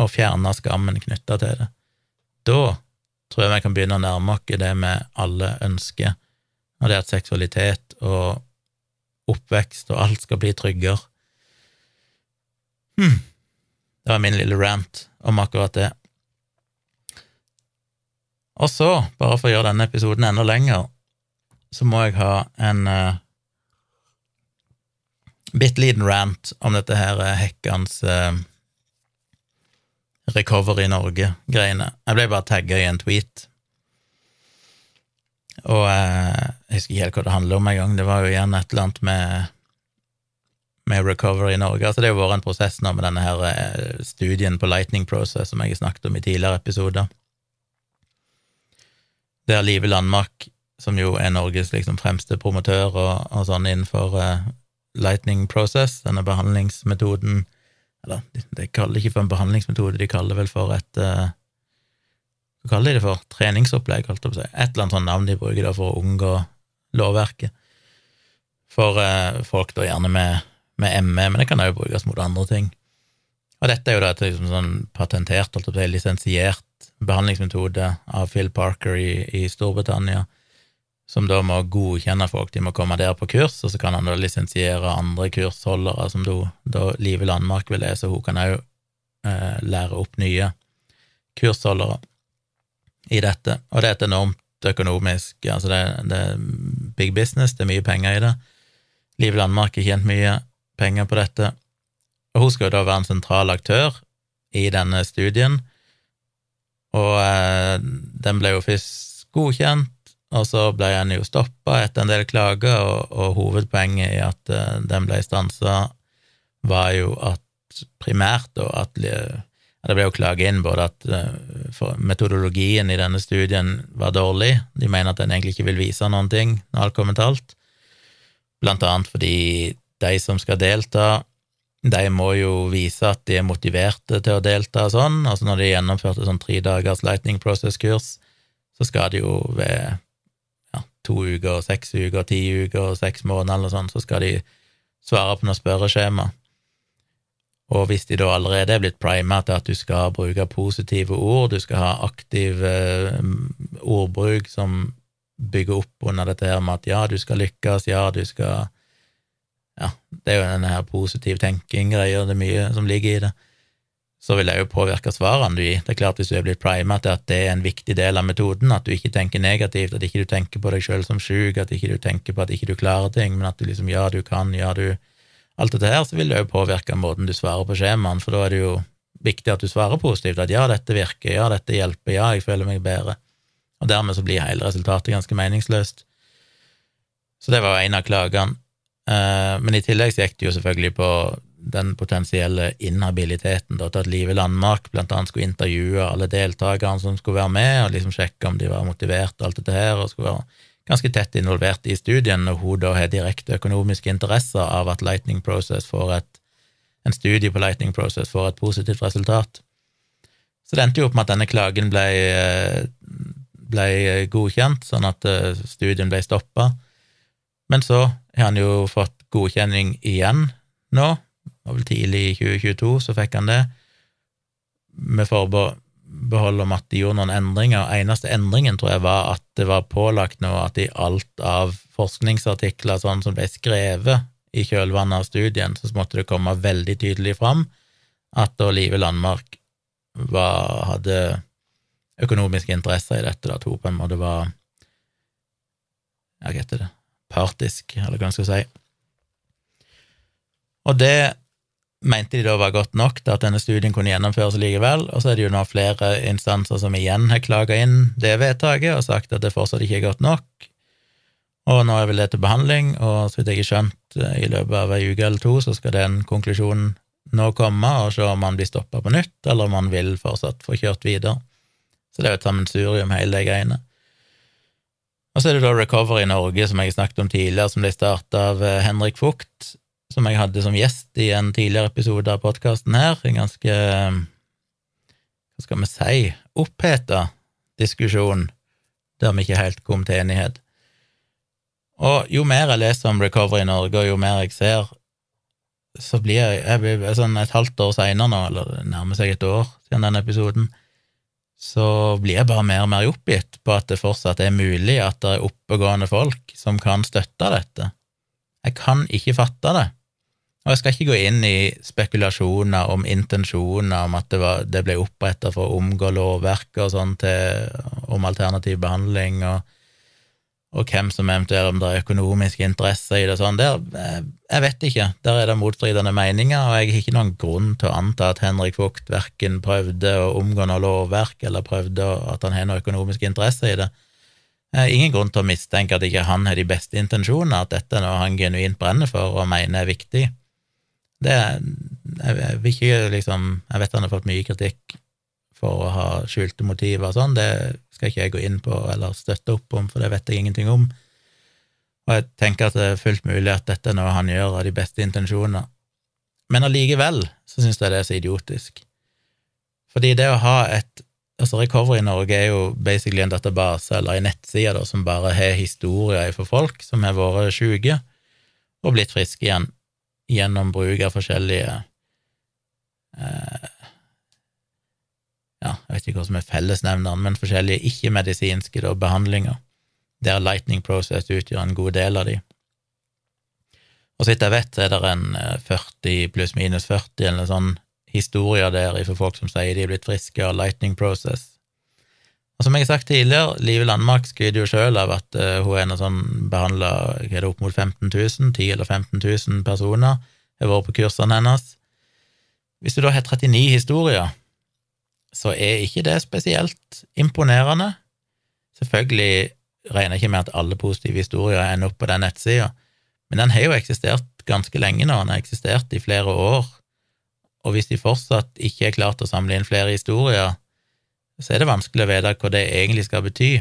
Speaker 1: og fjerne skammen knytta til det. Da tror jeg vi kan begynne å nærme oss det vi alle ønsker, og det er at seksualitet og oppvekst og alt skal bli tryggere. Hmm. Det var min lille rant om akkurat det. Og så, bare for å gjøre denne episoden enda lenger, så må jeg ha en uh, bitte liten rant om dette her hekkans uh, Recovery i Norge-greiene. Jeg ble bare tagga i en tweet, og uh, jeg husker ikke helt hva det handler om engang. Det var jo igjen et eller annet med med Recovery Norge. Altså, det har jo vært en prosess nå med denne her eh, studien på Lightning Process som jeg har snakket om i tidligere episoder. Der Live Landmark, som jo er Norges liksom, fremste promotør og, og sånn innenfor uh, Lightning Process, denne behandlingsmetoden Eller de, de, kaller det ikke for en behandlingsmetode, de kaller det vel for et uh, Hva kaller de det for? Treningsopplegg, holdt jeg på å si. Et eller annet sånt navn de bruker da for å unngå lovverket. For uh, folk da gjerne med med ME, men det kan òg brukes mot andre ting. Og dette er jo da et liksom sånn patentert, holdt jeg lisensiert behandlingsmetode av Phil Parker i, i, Storbritannia, som da må godkjenne folk, de må komme der på kurs, og så kan han da lisensiere andre kursholdere, som da, da Live Landmark vil lese, hun kan òg eh, lære opp nye kursholdere i dette. Og det er et enormt økonomisk Altså, det, det er big business, det er mye penger i det. Live Landmark har tjent mye penger på dette. Og hun skal jo da være en sentral aktør i denne studien, og eh, den ble jo først godkjent, og så ble den jo stoppa etter en del klager, og, og hovedpoenget i at eh, den ble stansa, var jo at primært da at det ble jo klaget inn både at uh, metodologien i denne studien var dårlig, de mener at den egentlig ikke vil vise noen ting når alt kommer til alt, blant annet fordi de som skal delta, de må jo vise at de er motiverte til å delta og sånn. Altså når de gjennomførte sånn tre dagers Lightning Process-kurs, så skal de jo ved ja, to uker, seks uker, ti uker, seks måneder eller sånn, så skal de svare på noe spørreskjema. Og hvis de da allerede er blitt prima til at du skal bruke positive ord, du skal ha aktiv eh, ordbruk som bygger opp under dette her med at ja, du skal lykkes, ja, du skal ja, det er jo denne her positiv tenking-greia, det er mye som ligger i det. så vil det jo påvirke svarene du gir. Det er klart Hvis du er blitt prima til at det er en viktig del av metoden, at du ikke tenker negativt, at ikke du tenker på deg sjøl som sjuk, at ikke du tenker på at ikke du klarer ting, men at du liksom ja, du kan, ja, du Alt dette her, så vil det jo påvirke måten du svarer på skjemaene, for da er det jo viktig at du svarer positivt, at ja, dette virker, ja, dette hjelper, ja, jeg føler meg bedre. Og dermed så blir hele resultatet ganske meningsløst. Så det var en av klagene. Eh, men i tillegg så gikk det jo selvfølgelig på den potensielle inhabiliteten da, til at Live Landmark blant annet skulle intervjue alle deltakerne som skulle være med, og liksom sjekke om de var motivert og alt dette her, og skulle være ganske tett involvert i studien, og hun da har direkte økonomiske interesser av at Lightning Process får et en studie på Lightning Process får et positivt resultat. Så det endte jo opp med at denne klagen ble, ble godkjent, sånn at eh, studien ble stoppa. Men så har han jo fått godkjenning igjen nå, det var vel tidlig i 2022 så fikk han det, med forbehold om at de gjorde noen endringer. Eneste endringen tror jeg var at det var pålagt nå at i alt av forskningsartikler sånn som ble skrevet i kjølvannet av studien, så måtte det komme veldig tydelig fram at da Live Landmark var, hadde økonomiske interesser i dette, da to på en måte var hva heter det? Partisk, eller hva en skal si. Og det mente de da var godt nok til at denne studien kunne gjennomføres likevel, og så er det jo nå flere instanser som igjen har klaga inn det vedtaket og sagt at det fortsatt ikke er godt nok, og nå er vel det til behandling, og så vidt jeg har skjønt, eh, i løpet av ei uke eller to så skal den konklusjonen nå komme, og se om man blir stoppa på nytt, eller om man vil fortsatt få kjørt videre. Så det er jo et sammensurium, hele de greiene. Og så er det da Recovery Norge, som jeg snakket om tidligere, som ble starta av eh, Henrik Fugt, som jeg hadde som gjest i en tidligere episode av podkasten her. En ganske, hva skal vi si, oppheta diskusjon der vi ikke helt kom til enighet. Og jo mer jeg leser om Recovery Norge, og jo mer jeg ser, så blir jeg, jeg blir, sånn et halvt år seinere nå, eller det nærmer seg et år siden den episoden, så blir jeg bare mer og mer oppgitt på at det fortsatt er mulig at det er oppegående folk som kan støtte dette. Jeg kan ikke fatte det. Og jeg skal ikke gå inn i spekulasjoner om intensjoner, om at det, var, det ble oppretta for å omgå lovverket og sånn om alternativ behandling, og, og, hvem som eventuelt om det er økonomiske interesser i det sånn. Der, eh, jeg vet ikke, der er det motstridende meninger, og jeg har ikke noen grunn til å anta at Henrik Vogt verken prøvde å omgå noe lovverk eller prøvde at han har noen økonomiske interesser i det. Ingen grunn til å mistenke at ikke han har de beste intensjoner, at dette er noe han genuint brenner for og mener er viktig. Det jeg, jeg ikke liksom Jeg vet han har fått mye kritikk for å ha skjulte motiver og sånn, det skal ikke jeg gå inn på eller støtte opp om, for det vet jeg ingenting om. Og jeg tenker at det er fullt mulig at dette er noe han gjør av de beste intensjoner. Men allikevel så syns jeg det er så idiotisk. Fordi det å ha et Altså, Recovery Norge er jo basically en database eller en nettside som bare har historier for folk som har vært syke og blitt friske igjen gjennom bruk av forskjellige eh, Ja, jeg vet ikke hva som er fellesnevneren, men forskjellige ikke-medisinske behandlinger, der Lightning Process utgjør en god del av de. Og så vidt jeg vet, er det en 40 eh, pluss-minus 40 eller en sånn historier der for folk som sier de er blitt friske av Lightning Process. Og som jeg har sagt tidligere, Live Landmark skryter jo sjøl av at uh, hun er en sånn behandla opp mot 15 000, 10 eller 15 000 personer har vært på kursene hennes. Hvis du da har 39 historier, så er ikke det spesielt imponerende. Selvfølgelig regner jeg ikke med at alle positive historier ender opp på den nettsida, men den har jo eksistert ganske lenge nå, den har eksistert i flere år, og hvis de fortsatt ikke er klart å samle inn flere historier, så er det vanskelig å vite hva det egentlig skal bety.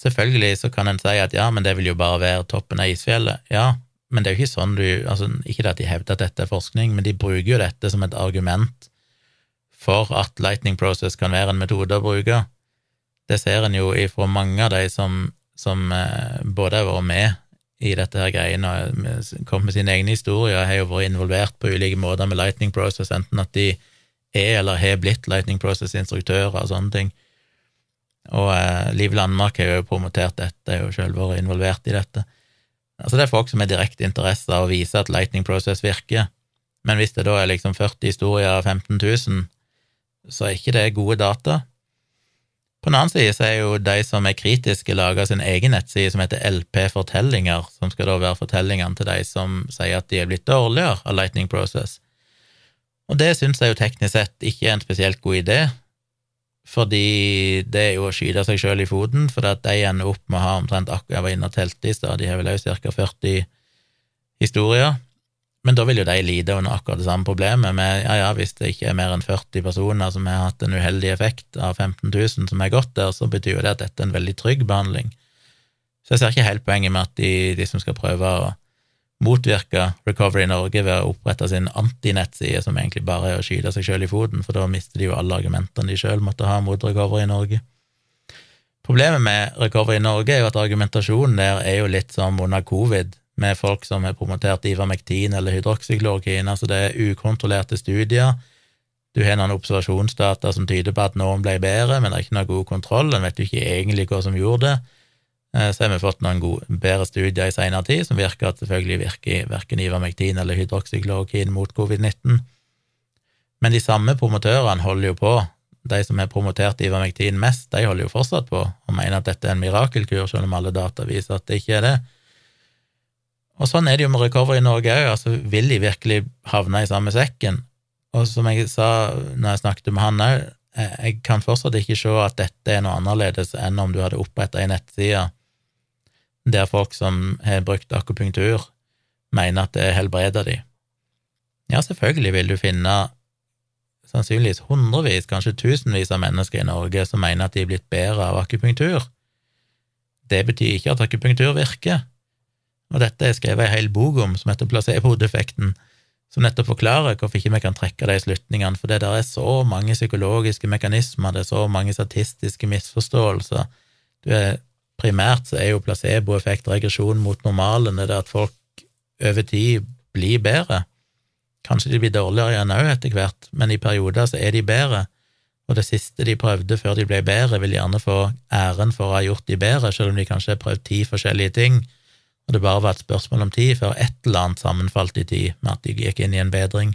Speaker 1: Selvfølgelig så kan en si at ja, men det vil jo bare være toppen av isfjellet. Ja, men det er jo ikke sånn du altså Ikke at de hevder at dette er forskning, men de bruker jo dette som et argument for at Lightning Process kan være en metode å bruke. Det ser en jo ifra mange av de som, som eh, både har vært med i dette her greiene og kommet med sine egne historier, har jo vært involvert på ulike måter med Lightning Process, enten at de er eller har blitt Lightning Process-instruktører og sånne ting. Og eh, Liv Landmark har jo promotert dette, har jo selv vært involvert i dette. Altså Det er folk som har direkte interesse av å vise at Lightning Process virker, men hvis det da er liksom 40 historier av 15 000 så er ikke det gode data. På den annen side så er jo de som er kritiske, laga sin egen nettside som heter LP Fortellinger, som skal da være fortellingene til de som sier at de er blitt dårligere av Lightning Process. Og det syns jeg jo teknisk sett ikke er en spesielt god idé, fordi det er jo å skyte seg sjøl i foten, for at de ender opp med å ha omtrent akkurat Jeg var inne og telte i stad, de har vel òg ca. 40 historier. Men da vil jo de lide under akkurat det samme problemet med ja, ja, hvis det ikke er mer enn 40 personer som har hatt en uheldig effekt av 15 000 som har gått der, så betyr jo det at dette er en veldig trygg behandling. Så jeg ser ikke helt poenget med at de, de som skal prøve å motvirke Recovery Norge ved å opprette sin antinettside, som egentlig bare er å skyte seg sjøl i foten, for da mister de jo alle argumentene de sjøl måtte ha mot Recovery Norge. Problemet med Recovery Norge er jo at argumentasjonen der er jo litt som under covid, med folk som har promotert Ivermektin eller hydroksyklorokin, altså det er ukontrollerte studier. Du har noen observasjonsdata som tyder på at noen ble bedre, men det er ikke noe god kontroll, en vet jo ikke egentlig hva som gjorde det. Eh, så har vi fått noen gode, bedre studier i senere tid som virker at selvfølgelig virker verken Ivermektin eller hydroksyklorokin mot covid-19. Men de samme promotørene holder jo på. De som har promotert Ivermektin mest, de holder jo fortsatt på og mener at dette er en mirakelkur, selv om alle data viser at det ikke er det. Og sånn er det jo med Recovery i Norge òg, altså vil de virkelig havne i samme sekken? Og som jeg sa når jeg snakket med han òg, eh, jeg kan fortsatt ikke se at dette er noe annerledes enn om du hadde oppretta ei nettside der folk som har brukt akupunktur, mener at det helbreder de. Ja, selvfølgelig vil du finne sannsynligvis hundrevis, kanskje tusenvis av mennesker i Norge som mener at de er blitt bedre av akupunktur. Det betyr ikke at akupunktur virker, og dette er skrevet ei hel bok om, som heter placebo-defekten, som nettopp forklarer hvorfor ikke vi kan trekke de slutningene, for det der er så mange psykologiske mekanismer, det er så mange statistiske misforståelser. Er primært så er jo placeboeffekt regresjon mot normalen, det er at folk over tid blir bedre. Kanskje de blir dårligere igjen òg etter hvert, men i perioder så er de bedre, og det siste de prøvde før de ble bedre, vil gjerne få æren for å ha gjort de bedre, selv om de kanskje har prøvd ti forskjellige ting, det bare var et spørsmål om tid før et eller annet sammenfalt i tid med at de gikk inn i en bedring.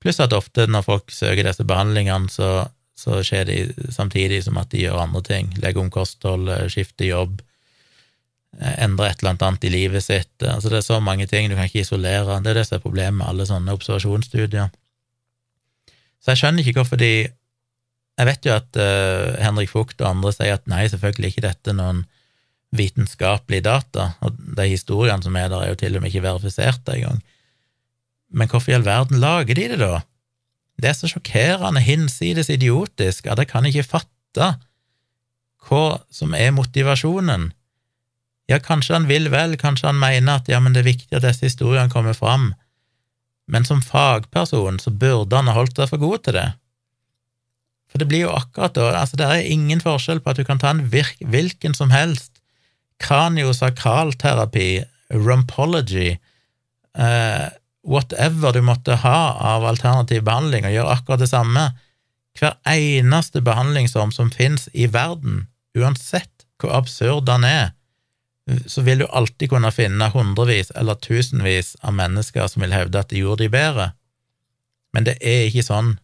Speaker 1: Pluss at ofte når folk søker disse behandlingene, så så skjer det samtidig som at de gjør andre ting. Legger om kosthold, skifter jobb, endrer et eller annet i livet sitt. Altså Det er så mange ting du kan ikke isolere. Det er det som er problemet med alle sånne observasjonsstudier. Så jeg skjønner ikke hvorfor de Jeg vet jo at uh, Henrik Fugt og andre sier at nei, selvfølgelig ikke dette noen vitenskapelige data, og de historiene som er der, er jo til og med ikke verifisert engang. Men hvorfor i all verden lager de det, da? Det er så sjokkerende hinsides idiotisk at jeg kan ikke fatte hva som er motivasjonen. Ja, kanskje han vil vel, kanskje han mener at ja, men det er viktig at disse historiene kommer fram, men som fagperson så burde han ha holdt seg for god til det. For det blir jo akkurat da, altså det er ingen forskjell på at du kan ta en virk, hvilken som helst kraniosakralterapi, rumpology, eh, whatever du måtte ha av alternativ behandling, og gjøre akkurat det samme. Hver eneste behandlingsform som finnes i verden, uansett hvor absurd den er, så vil du alltid kunne finne hundrevis eller tusenvis av mennesker som vil hevde at de gjorde de bedre. Men det er ikke sånn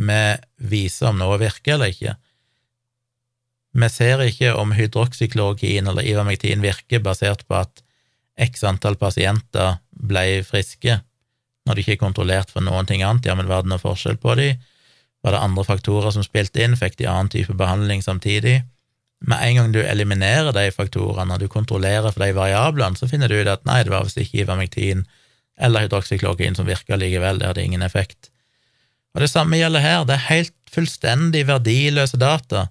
Speaker 1: vi viser om noe virker eller ikke. Vi ser ikke om hydroksyklorokin eller ivermektin virker basert på at x antall pasienter ble friske når de ikke er kontrollert for noen ting annet, ja, men var det noen forskjell på de? Var det andre faktorer som spilte inn, fikk de annen type behandling samtidig? Med en gang du eliminerer de faktorene, og du kontrollerer for de variablene, så finner du ut at nei, det var visst ikke ivermektin eller hydroksyklorokin som virka likevel, det hadde ingen effekt. Og det samme gjelder her, det er helt fullstendig verdiløse data.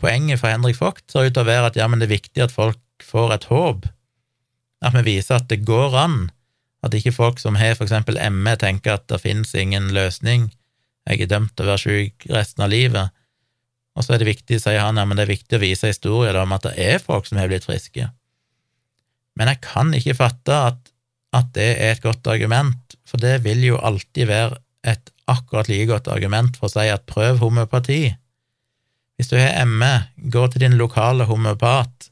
Speaker 1: Poenget for Henrik Vogt ser ut til å være at ja, men det er viktig at folk får et håp, at vi viser at det går an at ikke folk som har for eksempel ME, tenker at det finnes ingen løsning, jeg er dømt til å være syk resten av livet. Og så er det viktig, sier han, ja, men det er viktig å vise historier om at det er folk som har blitt friske. Men jeg kan ikke fatte at, at det er et godt argument, for det vil jo alltid være et akkurat like godt argument for å si at prøv homøopati. Hvis du har ME, gå til din lokale homeopat,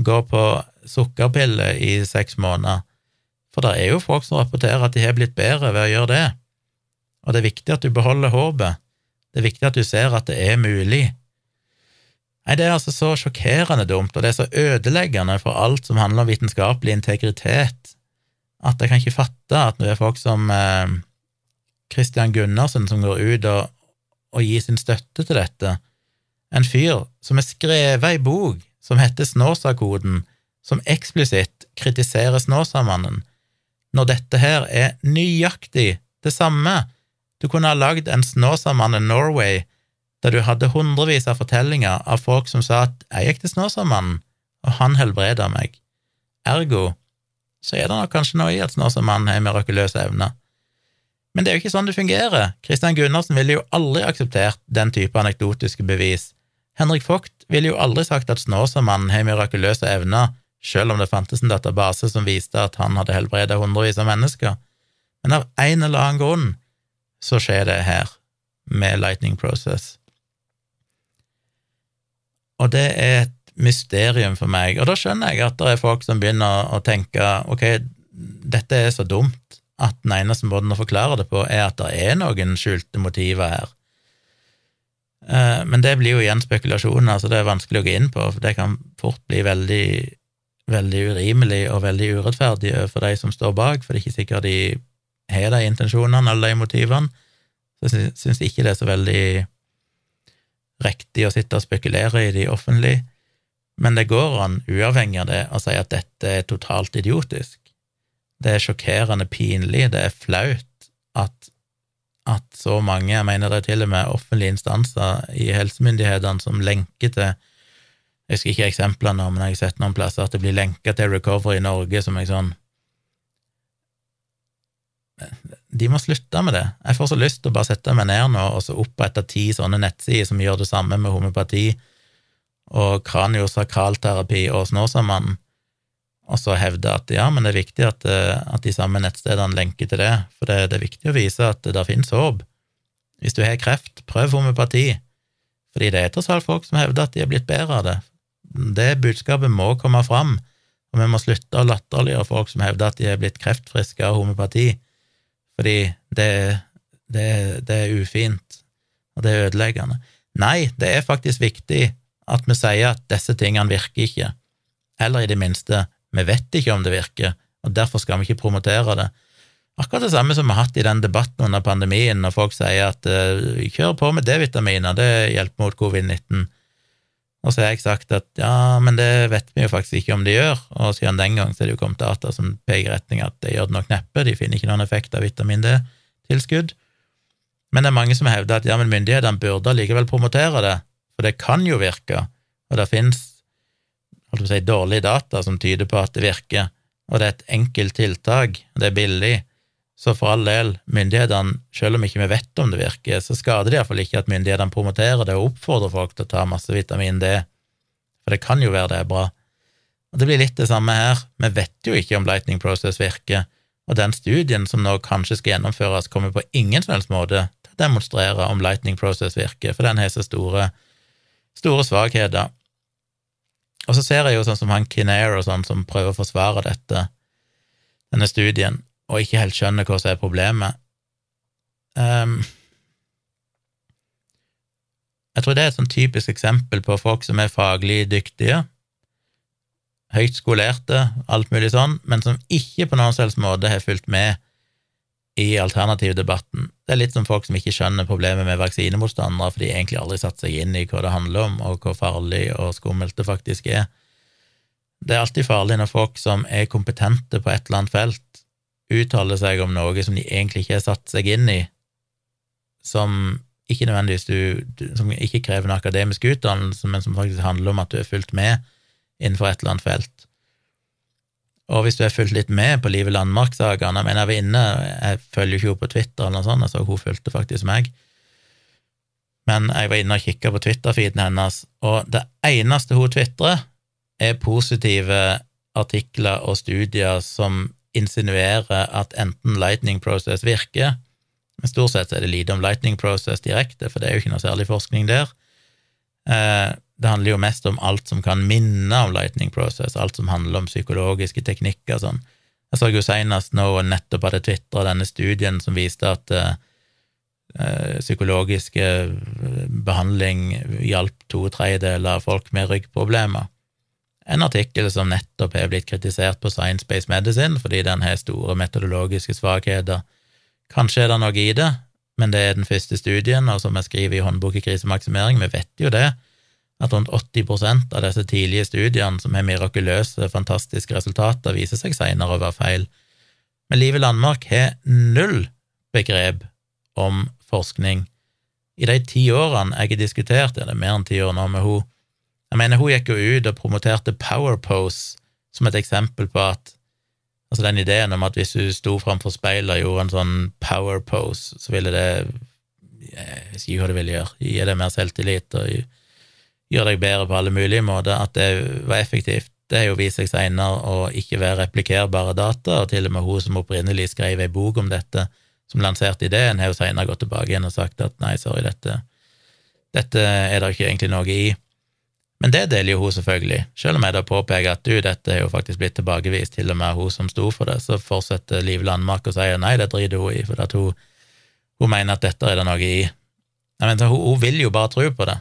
Speaker 1: gå på sukkerpiller i seks måneder, for det er jo folk som rapporterer at de har blitt bedre ved å gjøre det, og det er viktig at du beholder håpet. Det er viktig at du ser at det er mulig. Nei, det er altså så sjokkerende dumt, og det er så ødeleggende for alt som handler om vitenskapelig integritet, at jeg kan ikke fatte at det er folk som eh, Christian Gundersen som går ut og, og gir sin støtte til dette, en fyr som har skrevet ei bok som heter Snåsakoden, som eksplisitt kritiserer Snåsamannen, når dette her er nøyaktig det samme. Du kunne ha lagd en Snåsamannen Norway der du hadde hundrevis av fortellinger av folk som sa at 'jeg gikk til Snåsamannen, og han helbreda meg'. Ergo så er det nok kanskje noe i at Snåsamannen har mirakuløse evner. Men det er jo ikke sånn det fungerer. Kristian Gundersen ville jo aldri akseptert den type anekdotiske bevis. Henrik Vogt ville jo aldri sagt at Snåsamannen har mirakuløse evner, selv om det fantes en database som viste at han hadde helbredet hundrevis av mennesker. Men av en eller annen grunn så skjer det her, med Lightning Process. Og det er et mysterium for meg, og da skjønner jeg at det er folk som begynner å tenke ok, dette er så dumt at den eneste måten å forklare det på, er at det er noen skjulte motiver her. Eh, men det blir jo igjen spekulasjoner, så det er vanskelig å gå inn på, for det kan fort bli veldig, veldig urimelig og veldig urettferdig for de som står bak, for det er ikke sikkert de har de intensjonene eller de motivene. Så jeg syns ikke det er så veldig riktig å sitte og spekulere i de offentlig, men det går an, uavhengig av det, å si at dette er totalt idiotisk. Det er sjokkerende pinlig, det er flaut at, at så mange, jeg mener det er til og med offentlige instanser i helsemyndighetene som lenker til Jeg husker ikke eksemplene men jeg har sett noen plasser at det blir lenka til Recovery i Norge som jeg sånn de må slutte med det. Jeg får så lyst til å bare sette meg ned nå og så opprette ti sånne nettsider som gjør det samme med homopati og kraniosakralterapi og Snåsamannen, og så hevde at ja, men det er viktig at, eh, at de samme nettstedene lenker til det, for det, det er viktig å vise at det finnes håp. Hvis du har kreft, prøv homopati, fordi det er tross alt folk som hevder at de er blitt bedre av det. Det budskapet må komme fram, og vi må slutte å latterliggjøre folk som hevder at de er blitt kreftfriske av homopati fordi det, det, det er ufint, og det er ødeleggende. Nei, det er faktisk viktig at vi sier at disse tingene virker ikke, eller i det minste, vi vet ikke om det virker, og derfor skal vi ikke promotere det. Akkurat det samme som vi har hatt i den debatten under pandemien, når folk sier at uh, kjør på med D-vitaminer, det hjelper mot covid-19. Og så har jeg sagt at ja, men det vet vi jo faktisk ikke om de gjør, og siden den gang så er det jo kommet data som peker retning at det gjør det nok neppe, de finner ikke noen effekt av vitamin D-tilskudd. Men det er mange som hevder at ja, men myndighetene burde likevel promotere det, for det kan jo virke, og det finnes si, dårlige data som tyder på at det virker, og det er et enkelt tiltak, det er billig, så for all del, myndighetene, selv om ikke vi vet om det virker, så skader det iallfall ikke at myndighetene promoterer det og oppfordrer folk til å ta masse vitamin D, for det kan jo være det er bra. Og Det blir litt det samme her, vi vet jo ikke om Lightning Process virker, og den studien som nå kanskje skal gjennomføres, kommer på ingen som helst måte til å demonstrere om Lightning Process virker, for den har så store, store svakheter. Og så ser jeg jo sånn som han Kinnair og sånn som prøver å forsvare dette, denne studien, og ikke helt skjønner hva som er problemet. Um, jeg tror det er et sånn typisk eksempel på folk som er faglig dyktige, høyt skolerte, alt mulig sånn, men som ikke på noen selvs måte har fulgt med i alternativdebatten. Det er litt som folk som ikke skjønner problemet med vaksinemotstandere, for de egentlig aldri satt seg inn i hva det handler om, og hvor farlig og skummelt det faktisk er. Det er alltid farlig når folk som er kompetente på et eller annet felt, uttaler seg om noe som de egentlig ikke har satt seg inn i, som ikke nødvendigvis du, som ikke krever en akademisk utdannelse, men som faktisk handler om at du er fulgt med innenfor et eller annet felt. Og hvis du har fulgt litt med på Live Landmark-sakene mener, jeg var inne, jeg følger jo ikke henne på Twitter, eller noe sånt, altså hun fulgte faktisk meg, men jeg var inne og kikka på Twitter-feeden hennes, og det eneste hun tvitrer, er positive artikler og studier som insinuerer at enten Lightning Process virker, men stort sett er det lite om Lightning Process direkte, for det er jo ikke noe særlig forskning der. Eh, det handler jo mest om alt som kan minne om Lightning Process, alt som handler om psykologiske teknikker og sånn. Jeg så jo senest nå nettopp hadde tvitra denne studien som viste at uh, eh, psykologiske behandling hjalp to tredjedeler av folk med ryggproblemer. En artikkel som nettopp er blitt kritisert på Science Based Medicine fordi den har store metodologiske svakheter. Kanskje er det noe i det, men det er den første studien, og som jeg skriver i håndbok i krisemaksimering, vi vet jo det, at rundt 80% av disse tidlige studiene som har mirakuløse, fantastiske resultater, viser seg senere å være feil. Men Livet Landmark har null begrep om forskning. I de ti årene jeg har diskutert, er det mer enn ti år nå med hun, jeg mener, hun gikk jo ut og promoterte Power Pose som et eksempel på at Altså den ideen om at hvis du sto framfor speilet og gjorde en sånn power pose, så ville det Jeg si hva det ville gjøre, gi deg mer selvtillit og gjøre deg bedre på alle mulige måter. At det var effektivt, det har jo vist seg seinere å ikke være replikkerbare data, og til og med hun som opprinnelig skrev ei bok om dette, som lanserte ideen, har jo seinere gått tilbake igjen og sagt at nei, sorry, dette, dette er det ikke egentlig noe i. Men det deler jo hun selvfølgelig, selv om jeg da påpeker at du, dette er jo faktisk blitt tilbakevist, til og med hun som sto for det, så fortsetter Liv Landmark og sier nei, det driter hun i, for at hun, hun mener at dette er det noe i. Nei, men hun, hun, vil jo bare tro på det,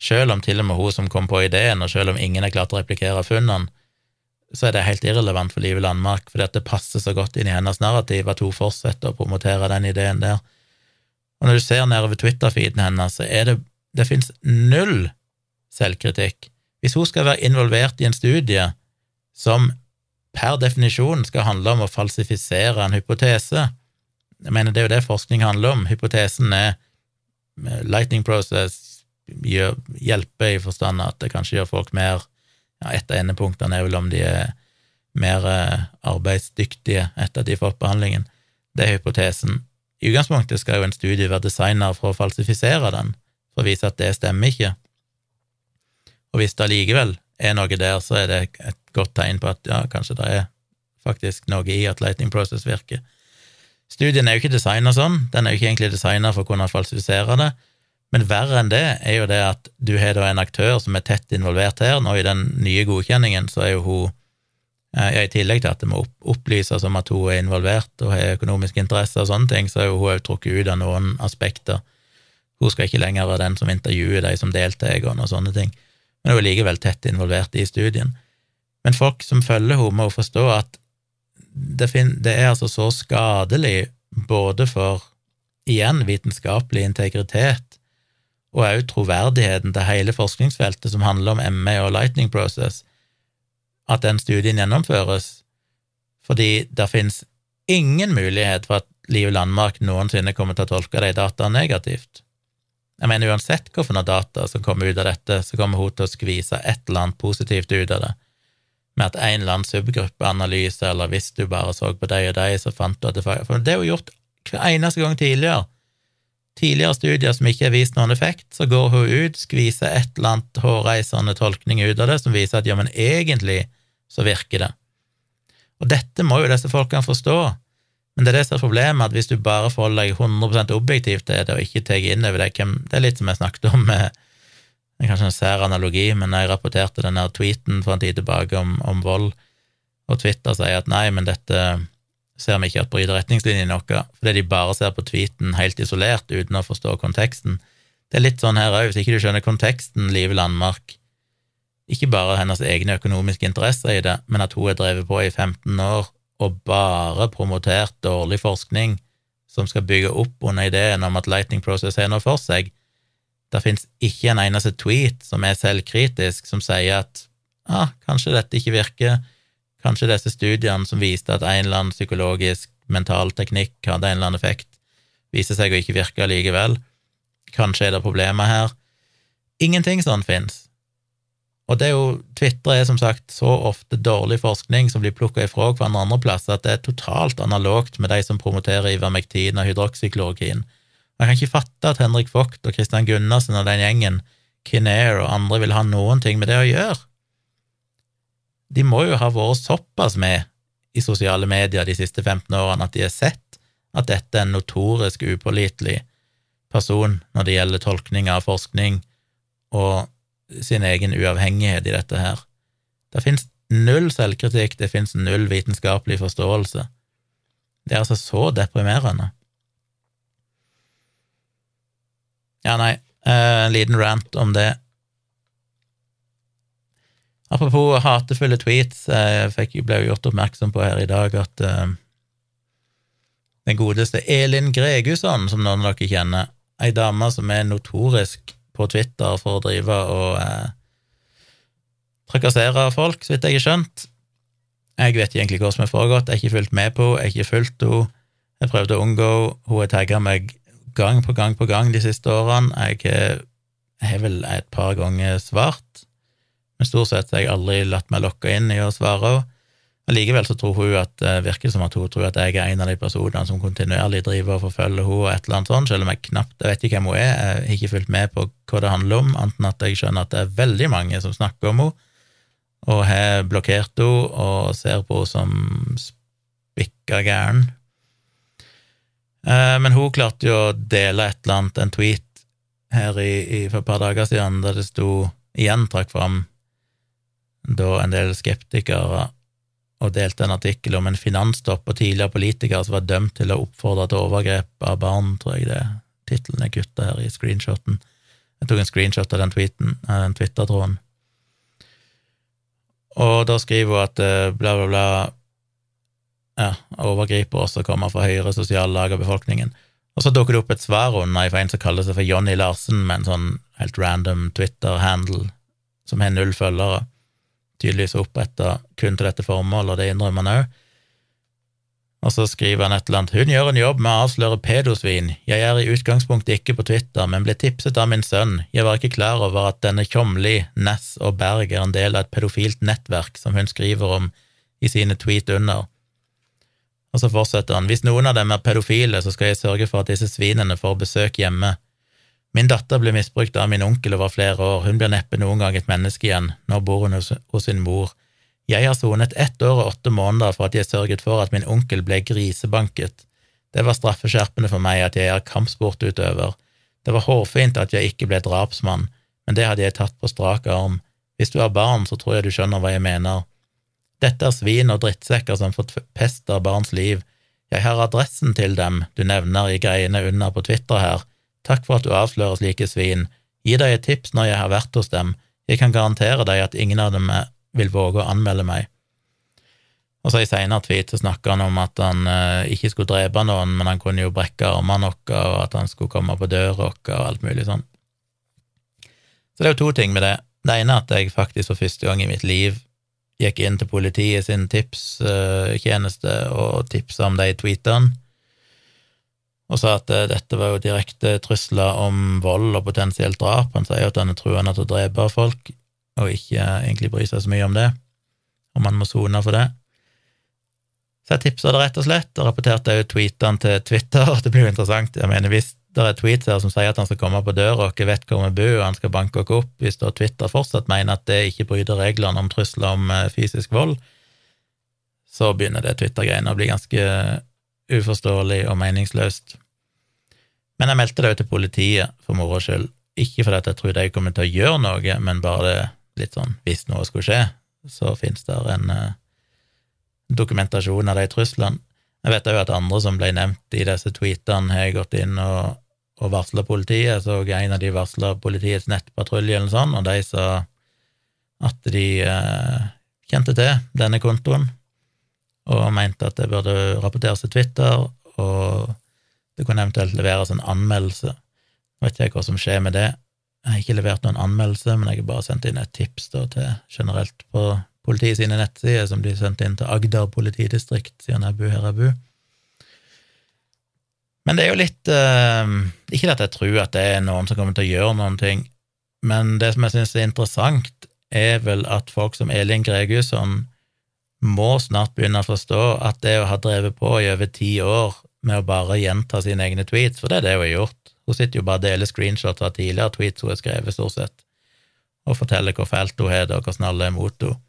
Speaker 1: selv om til og med hun som kom på ideen, og selv om ingen har klart å replikere funnene, så er det helt irrelevant for Liv Landmark, fordi at det passer så godt inn i hennes narrativ at hun fortsetter å promotere den ideen der. Og når du ser nedover Twitter-feeden hennes, så er det det finnes null selvkritikk. Hvis hun skal være involvert i en studie som per definisjon skal handle om å falsifisere en hypotese Jeg mener, det er jo det forskning handler om. Hypotesen er eh, lightning process hjelper i forstand at det kanskje gjør folk mer ja, Et av endepunktene er vel om de er mer eh, arbeidsdyktige etter at de har fått behandlingen. Det er hypotesen. I utgangspunktet skal jo en studie være designer for å falsifisere den, for å vise at det stemmer ikke. Og hvis det allikevel er noe der, så er det et godt tegn på at ja, kanskje det er faktisk noe i at Lightning Process virker. Studien er jo ikke designa sånn, den er jo ikke egentlig designa for å kunne falsifisere det, men verre enn det er jo det at du har da en aktør som er tett involvert her. Nå i den nye godkjenningen så er jo hun ja, I tillegg til at det må opplyses om at hun er involvert og har økonomiske interesser og sånne ting, så er hun òg trukket ut av noen aspekter. Hun skal ikke lenger være den som intervjuer de som deltar og sånne ting men hun er likevel tett involvert i studien. Men folk som følger henne, må forstå at det, er altså så skadelig både for, igjen, vitenskapelig integritet og òg troverdigheten til hele forskningsfeltet som handler om ME og Lightning Process, at den studien gjennomføres, fordi det finnes ingen mulighet for at Liv Landmark noensinne kommer til å tolke de dataene negativt. Jeg mener uansett hvilke data som kommer ut av dette, så kommer hun til å skvise et eller annet positivt ut av det, med at en eller annen subgruppeanalyse, eller hvis du bare så på deg og deg, så fant du at det For det er jo gjort hver eneste gang tidligere. Tidligere studier som ikke har vist noen effekt, så går hun ut, skviser et eller annet hårreisende tolkning ut av det, som viser at ja, men egentlig så virker det. Og dette må jo disse folkene forstå. Men det er det som er problemet, at hvis du bare forholder deg 100 objektivt til det, og ikke tar inn over det Det er litt som jeg snakket om med det er kanskje en sær analogi, men jeg rapporterte den der tweeten for en tid tilbake om, om, vold, og Twitter sier at nei, men dette ser vi ikke at bryter retningslinjene noe, fordi de bare ser på tweeten helt isolert, uten å forstå konteksten. Det er litt sånn her òg, hvis ikke du skjønner konteksten, Live Landmark, ikke bare hennes egne økonomiske interesser i det, men at hun har drevet på i 15 år og bare promotert dårlig forskning som skal bygge opp under ideen om at Lightning Process har noe for seg. Det fins ikke en eneste tweet som er selvkritisk, som sier at ah, kanskje dette ikke virker, kanskje disse studiene som viste at en eller annen psykologisk mental teknikk hadde en eller annen effekt, viser seg å ikke virke likevel. Kanskje er det problemer her. Ingenting sånn fins. Og det er jo, Twitter er som sagt så ofte dårlig forskning som blir plukka ifra hverandre andre plasser, at det er totalt analogt med de som promoterer ivermektin og hydroksyklorokin. Jeg kan ikke fatte at Henrik Vogt og Christian Gunnarsen og den gjengen, Kinnair og andre, vil ha noen ting med det å gjøre. De må jo ha vært såpass med i sosiale medier de siste 15 årene at de har sett at dette er en notorisk upålitelig person når det gjelder tolkning av forskning, og sin egen uavhengighet i dette her. Det fins null selvkritikk, det fins null vitenskapelig forståelse. Det er altså så deprimerende. Ja, nei, eh, en liten rant om det. Apropos hatefulle tweets, jeg fikk, ble jo gjort oppmerksom på her i dag at uh, den godeste Elin Gregusson, som noen av dere kjenner, ei dame som er notorisk på Twitter for å drive og eh, trakassere folk, så vidt jeg har skjønt. Jeg vet egentlig hva som har foregått, jeg har ikke fulgt med på jeg har ikke fulgt henne, jeg prøvde å unngå hun har tagga meg gang på gang på gang de siste årene, jeg har vel et par ganger svart men stort sett har jeg aldri latt meg lokke inn i å svare henne. Allikevel så tror hun at det virker som at hun tror at jeg er en av de personene som kontinuerlig driver og forfølger henne og et eller annet sånt, selv om jeg knapt jeg vet ikke hvem hun er, jeg har ikke fulgt med på hva det handler om, annet enn at jeg skjønner at det er veldig mange som snakker om henne, og har blokkert henne og ser på henne som spikka gæren. Eh, men hun klarte jo å dele et eller annet, en tweet her i, i, for et par dager siden, der det sto igjen trakk fram da en del skeptikere og delte en artikkel om en finanstopp og tidligere politikere som var dømt til å oppfordre til overgrep av barn, tror jeg det er tittelen jeg kutta her i screenshoten. Jeg tok en screenshot av den tweeten, av den Twitter-tråden. Og da skriver hun at eh, bla, bla, bla ja, overgriper også kommer fra høyere sosiale lag av befolkningen. Og så dukker det opp et svar under fra en som kaller seg for Jonny Larsen, med en sånn helt random Twitter-handle som har null følgere tydeligvis oppretta kun til dette formålet, og det innrømmer han òg. Og så skriver han et eller annet Hun gjør en jobb med å avsløre pedosvin. Jeg er i utgangspunktet ikke på Twitter, men ble tipset av min sønn. Jeg var ikke klar over at denne Tjomli, Ness og Berg er en del av et pedofilt nettverk som hun skriver om i sine tweet under. Og så fortsetter han. Hvis noen av dem er pedofile, så skal jeg sørge for at disse svinene får besøk hjemme. Min datter ble misbrukt av min onkel over flere år, hun blir neppe noen gang et menneske igjen, nå bor hun hos, hos sin mor. Jeg har sonet ett år og åtte måneder for at jeg sørget for at min onkel ble grisebanket. Det var straffeskjerpende for meg at jeg er kampsportutøver. Det var hårfint at jeg ikke ble drapsmann, men det hadde jeg tatt på strak arm. Hvis du har barn, så tror jeg du skjønner hva jeg mener. Dette er svin og drittsekker som forpester barns liv. Jeg har adressen til dem du nevner i greiene under på Twitter her Takk for at du avslører slike svin. Gi deg et tips når jeg har vært hos dem. Jeg kan garantere deg at ingen av dem vil våge å anmelde meg. Og så I seinere tweet så snakka han om at han eh, ikke skulle drepe noen, men han kunne jo brekke armene våre, og at han skulle komme på døra vår, og alt mulig sånn. Så det er jo to ting med det. Det ene er at jeg faktisk for første gang i mitt liv gikk inn til politiet sin tipstjeneste og tipsa om de tweetene og sa at uh, dette var jo direkte trusler om vold og potensielt drap. Han sier at han er truende til å drepe folk, og ikke uh, egentlig bryr seg så mye om det, om han må sone for det. Så jeg tipsa det rett og slett, og rapporterte òg tweetene til Twitter. [LAUGHS] og Det blir jo interessant. Jeg mener, hvis det er tweets her som sier at han skal komme på døra og ikke vet hvor vi bor, og han skal banke oss opp, hvis da Twitter fortsatt mener at det ikke bryter reglene om trusler om uh, fysisk vold, så begynner det Twitter-greiene å bli ganske uforståelig og meningsløst. Men jeg meldte det jo til politiet for moro skyld, ikke fordi jeg trodde jeg kom til å gjøre noe, men bare litt sånn hvis noe skulle skje, så finnes det en uh, dokumentasjon av de truslene. Jeg vet òg at andre som ble nevnt i disse tweetene, har gått inn og, og varsla politiet. Så en av de varsla politiets nettpatrulje eller sånn, og de sa at de uh, kjente til denne kontoen og mente at det burde rapporteres til Twitter, og det kunne eventuelt leveres en anmeldelse. Vet ikke hva som skjer med det. Jeg har ikke levert noen anmeldelse, men jeg har bare sendt inn et tips da, til generelt på politiet sine nettsider, som de sendte inn til Agder politidistrikt, siden jeg bor her jeg bor. Men det er jo litt eh, Ikke at jeg tror at det er noen som kommer til å gjøre noen ting, men det som jeg syns er interessant, er vel at folk som Elin Gregusson må snart begynne å forstå at det å ha drevet på i over ti år med å bare gjenta sine egne tweets, for det er det hun har gjort, hun sitter jo bare og deler screenshots av tidligere tweets hun har skrevet, stort sett, og forteller hvor fælt hun har det, og hvordan alle er mot henne,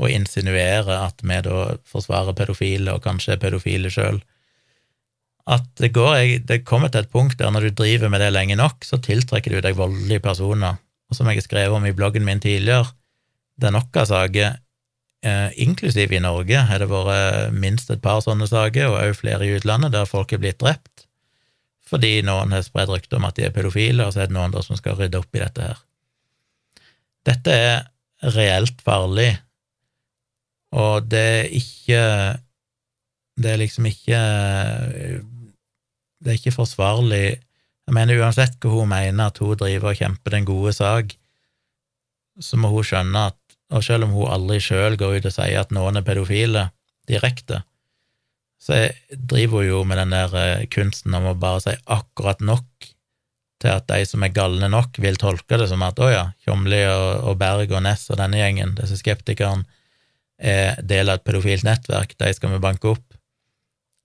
Speaker 1: og insinuerer at vi da forsvarer pedofile, og kanskje er pedofile sjøl. At det går, det kommer til et punkt der når du driver med det lenge nok, så tiltrekker du deg voldelige personer, og som jeg har skrevet om i bloggen min tidligere, det er nok av saker Eh, inklusiv i Norge har det vært minst et par sånne saker, og også flere i utlandet, der folk er blitt drept fordi noen har spredd rykter om at de er pedofile, og så er det noen der som skal rydde opp i dette her. Dette er reelt farlig, og det er ikke Det er liksom ikke Det er ikke forsvarlig Jeg mener uansett hva hun mener at hun driver og kjemper den gode sak, så må hun skjønne at og selv om hun aldri sjøl går ut og sier at noen er pedofile direkte, så driver hun jo med den der eh, kunsten om å bare si akkurat nok til at de som er galne nok, vil tolke det som at å ja, Tjomli og, Berg og Ness og denne gjengen, disse skeptikerne, er del av et pedofilt nettverk, de skal vi banke opp,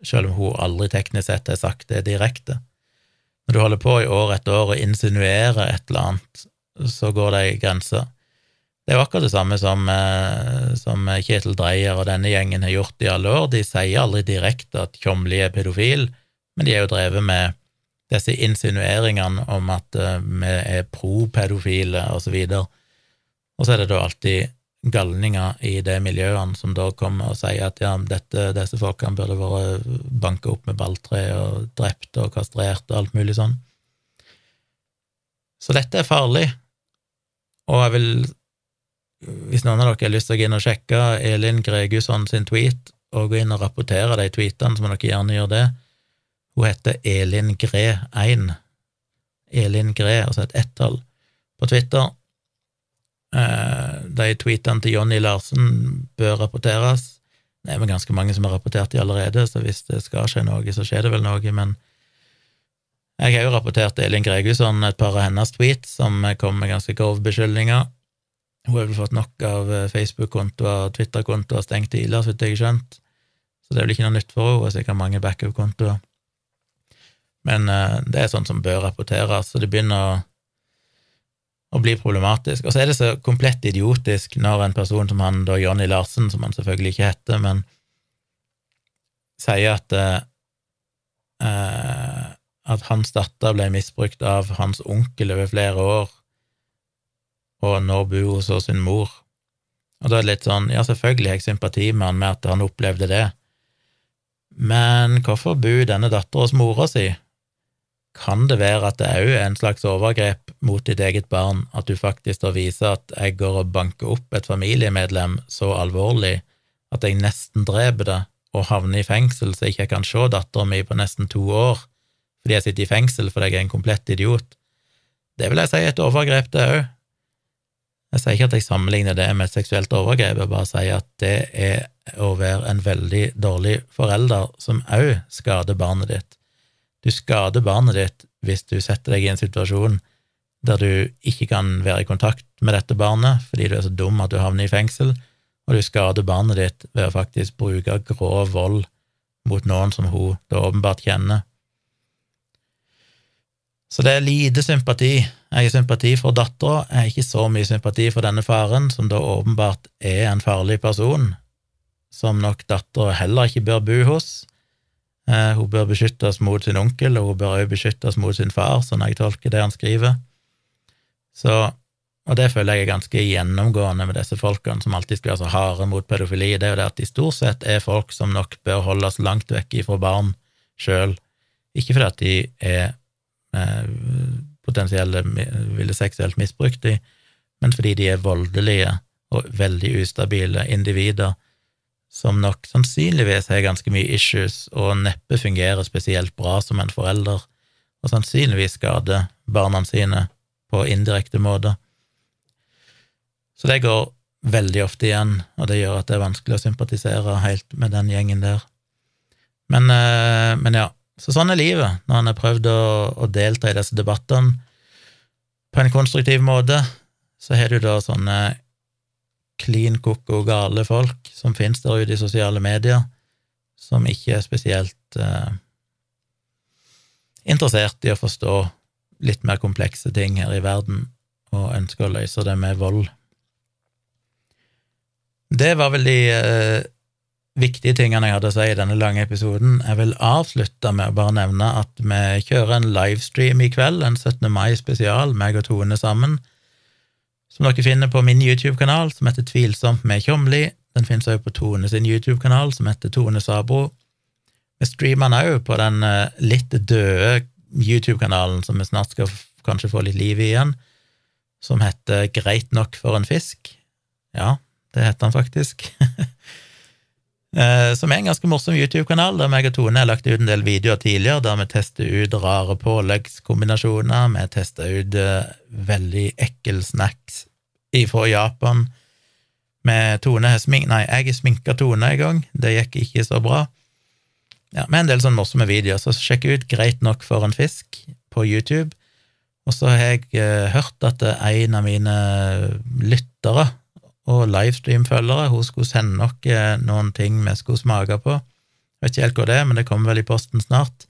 Speaker 1: selv om hun aldri teknisk sett har sagt det direkte. Når du holder på i år etter år og insinuerer et eller annet, så går det ei grense. Det er jo akkurat det samme som, eh, som Kjetil Dreyer og denne gjengen har gjort i alle år. De sier aldri direkte at Tjomli er pedofil, men de er jo drevet med disse insinueringene om at uh, vi er pro-pedofile, og så. Og så er det da alltid galninger i de miljøene som da kommer og sier at ja, dette, disse folkene burde vært banka opp med balltre og drept og kastrert og alt mulig sånn. Så dette er farlig, og jeg vil hvis noen av dere har lyst til å gå inn og sjekke Elin Gregusson sin tweet, og gå inn og rapportere de tweetene, så må dere gjerne gjøre det. Hun heter Elin Gre1. Elin Gre, altså et ett-tall, på Twitter. Eh, de tweetene til Jonny Larsen bør rapporteres. Det er vel ganske mange som har rapportert de allerede, så hvis det skal skje noe, så skjer det vel noe, men jeg har jo rapportert Elin Gregusson et par av hennes tweets som kom med ganske grove beskyldninger hun har vel fått nok av eh, Facebook-kontoer og Twitter-kontoer stengt tidligere, så vidt jeg har skjønt, så det er vel ikke noe nytt for henne. Har sikkert mange backup-kontoer. Men uh, det er sånt som bør rapporteres, så det begynner å, å bli problematisk. Og så er det så komplett idiotisk når en person som han, da Jonny Larsen, som han selvfølgelig ikke heter, men sier at uh, at hans datter ble misbrukt av hans onkel over flere år, og nå bor hun hos sin mor. Og da er det litt sånn, ja, selvfølgelig har jeg sympati med han med at han opplevde det, men hvorfor bor denne dattera hos mora si? Kan det være at det òg er en slags overgrep mot ditt eget barn, at du faktisk da viser at jeg går og banker opp et familiemedlem så alvorlig at jeg nesten dreper det og havner i fengsel så jeg ikke kan se dattera mi på nesten to år fordi jeg sitter i fengsel fordi jeg er en komplett idiot? Det vil jeg si er et overgrep, det òg. Jeg sier ikke at jeg sammenligner det med et seksuelt overgrep, jeg bare sier at det er å være en veldig dårlig forelder som òg skader barnet ditt. Du skader barnet ditt hvis du setter deg i en situasjon der du ikke kan være i kontakt med dette barnet fordi du er så dum at du havner i fengsel, og du skader barnet ditt ved å faktisk bruke grov vold mot noen som hun da åpenbart kjenner. Så det er lite sympati. Jeg har sympati for dattera, jeg har ikke så mye sympati for denne faren, som da åpenbart er en farlig person, som nok dattera heller ikke bør bo hos. Eh, hun bør beskyttes mot sin onkel, og hun bør også beskyttes mot sin far, sånn jeg tolker det han skriver. Så, og det føler jeg er ganske gjennomgående med disse folkene som alltid skal være så harde mot pedofili, det er jo det at de stort sett er folk som nok bør holdes langt vekk ifra barn sjøl, ikke fordi at de er potensielle ville seksuelt misbrukt dem, men fordi de er voldelige og veldig ustabile individer som nok sannsynligvis har ganske mye issues og neppe fungerer spesielt bra som en forelder, og sannsynligvis skader barna sine på indirekte måter. Så det går veldig ofte igjen, og det gjør at det er vanskelig å sympatisere helt med den gjengen der. Men, eh, men ja, så sånn er livet når han har prøvd å, å delta i disse debattene på en konstruktiv måte. Så har du da sånne klin koko gale folk som finnes der ute i sosiale medier, som ikke er spesielt eh, interessert i å forstå litt mer komplekse ting her i verden, og ønsker å løse det med vold. Det var vel de eh, viktige tingene jeg hadde å si i denne lange episoden. Jeg vil avslutte med å bare nevne at vi kjører en livestream i kveld, en 17. mai-spesial, meg og Tone sammen, som dere finner på min YouTube-kanal, som heter Tvilsomt med Tjomli. Den finnes også på Tone sin YouTube-kanal, som heter Tone Sabro. Vi streamer den òg på den eh, litt døde YouTube-kanalen som vi snart skal kanskje få litt liv i igjen, som heter Greit nok for en fisk. Ja, det heter han faktisk. [LAUGHS] Eh, som er en ganske morsom YouTube-kanal, der meg og Tone har lagt ut en del videoer tidligere der vi tester ut rare påleggskombinasjoner, vi tester ut uh, veldig ekkel snacks fra Japan. Med Tone har smink... Nei, jeg har sminka Tone en gang, det gikk ikke så bra. Ja, Med en del sånne morsomme videoer, så sjekk ut Greit nok for en fisk på YouTube. Og så har jeg uh, hørt at en av mine lyttere og livestream-følgere. Hun skulle sende nok noen ting vi skulle smake på. Jeg vet ikke helt hva det er, men det kommer vel i posten snart.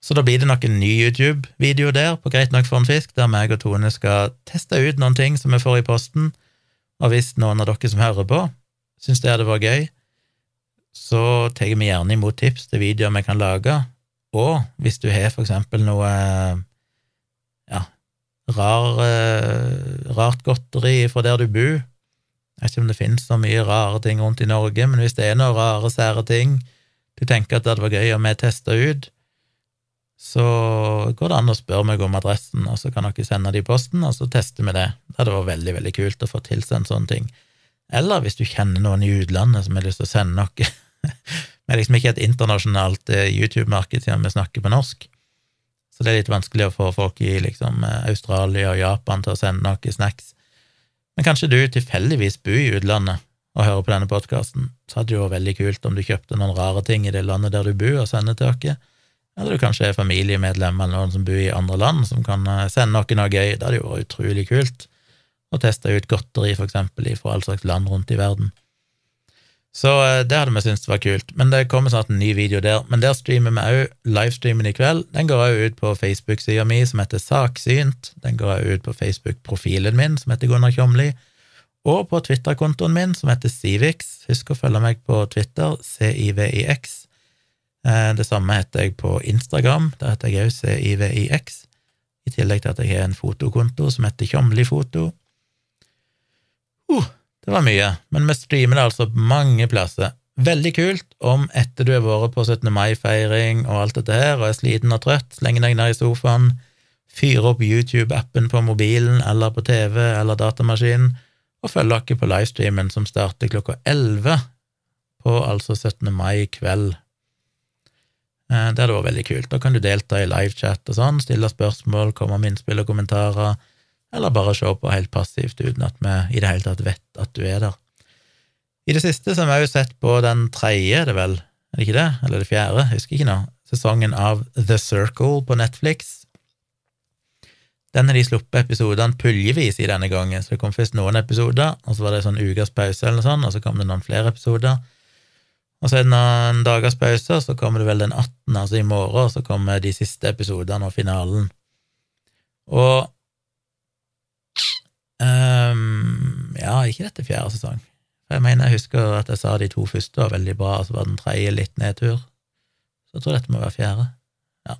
Speaker 1: Så da blir det nok en ny YouTube-video der, på Greit nok for en fisk, der meg og Tone skal teste ut noen ting som vi får i posten, og hvis noen av dere som hører på, syns det hadde vært gøy, så tar vi gjerne imot tips til videoer vi kan lage, og hvis du har for eksempel noe ja, rar, eh, rart godteri fra der du bor, jeg vet ikke om det finnes så mye rare ting rundt i Norge, men hvis det er noen rare, sære ting du tenker at det hadde vært gøy om vi testa ut, så går det an å spørre meg om adressen, og så kan dere sende det i posten, og så tester vi det. Det hadde vært veldig, veldig kult å få tilsendt sånne ting. Eller hvis du kjenner noen i utlandet som har lyst til å sende noe. [LAUGHS] Vi er liksom ikke et internasjonalt eh, YouTube-marked siden vi snakker på norsk, så det er litt vanskelig å få folk i liksom eh, Australia og Japan til å sende noe snacks. Men kanskje du tilfeldigvis bor i utlandet og hører på denne podkasten, så hadde det jo vært veldig kult om du kjøpte noen rare ting i det landet der du bor, og sender til oss. Eller du kanskje er familiemedlem eller noen som bor i andre land, som kan eh, sende noe noe gøy. Det hadde jo vært utrolig kult å teste ut godteri, for eksempel, fra all slags land rundt i verden. Så eh, det hadde vi syntes var kult. Men det kommer snart en ny video der. Men der streamer vi òg livestreamen i kveld. Den går òg ut på Facebook-sida mi, som heter Saksynt. Den går òg ut på Facebook-profilen min, som heter Gunnar Kjomli. Og på Twitter-kontoen min, som heter Civix. Husk å følge meg på Twitter, CIVIX. Eh, det samme heter jeg på Instagram. Der heter jeg òg CIVIX. I tillegg til at jeg har en fotokonto som heter Tjomlifoto. Uh, det var mye, men vi streamer det altså mange plasser. Veldig kult om etter du har vært på 17. mai-feiring og alt dette her, og er sliten og trøtt, slenger deg ned i sofaen, fyrer opp YouTube-appen på mobilen eller på TV eller datamaskinen, og følger dere på livestreamen som starter klokka 11 på altså 17. mai kveld. Eh, det hadde vært veldig kult. Da kan du delta i livechat og sånn, stille spørsmål, komme med innspill og kommentarer eller bare se på helt passivt uten at vi i det hele tatt vet at du er der. I det siste så har vi jo sett på den tredje, det vel, er det ikke det, eller det fjerde, jeg husker ikke nå, sesongen av The Circle på Netflix. Den har de sluppet episodene puljevis i denne gangen, så det kom først noen episoder, og så var det sånn ukas pause eller noe sånt, og så kom det noen flere episoder. Og så er det noen dagers pause, og så kommer det vel den 18., altså i morgen, og så kommer de siste episodene og finalen. Og Um, ja, ikke dette fjerde sesong. Jeg mener jeg husker at jeg sa de to første var veldig bra, og så var den tredje litt nedtur. Så jeg tror dette må være fjerde. Ja.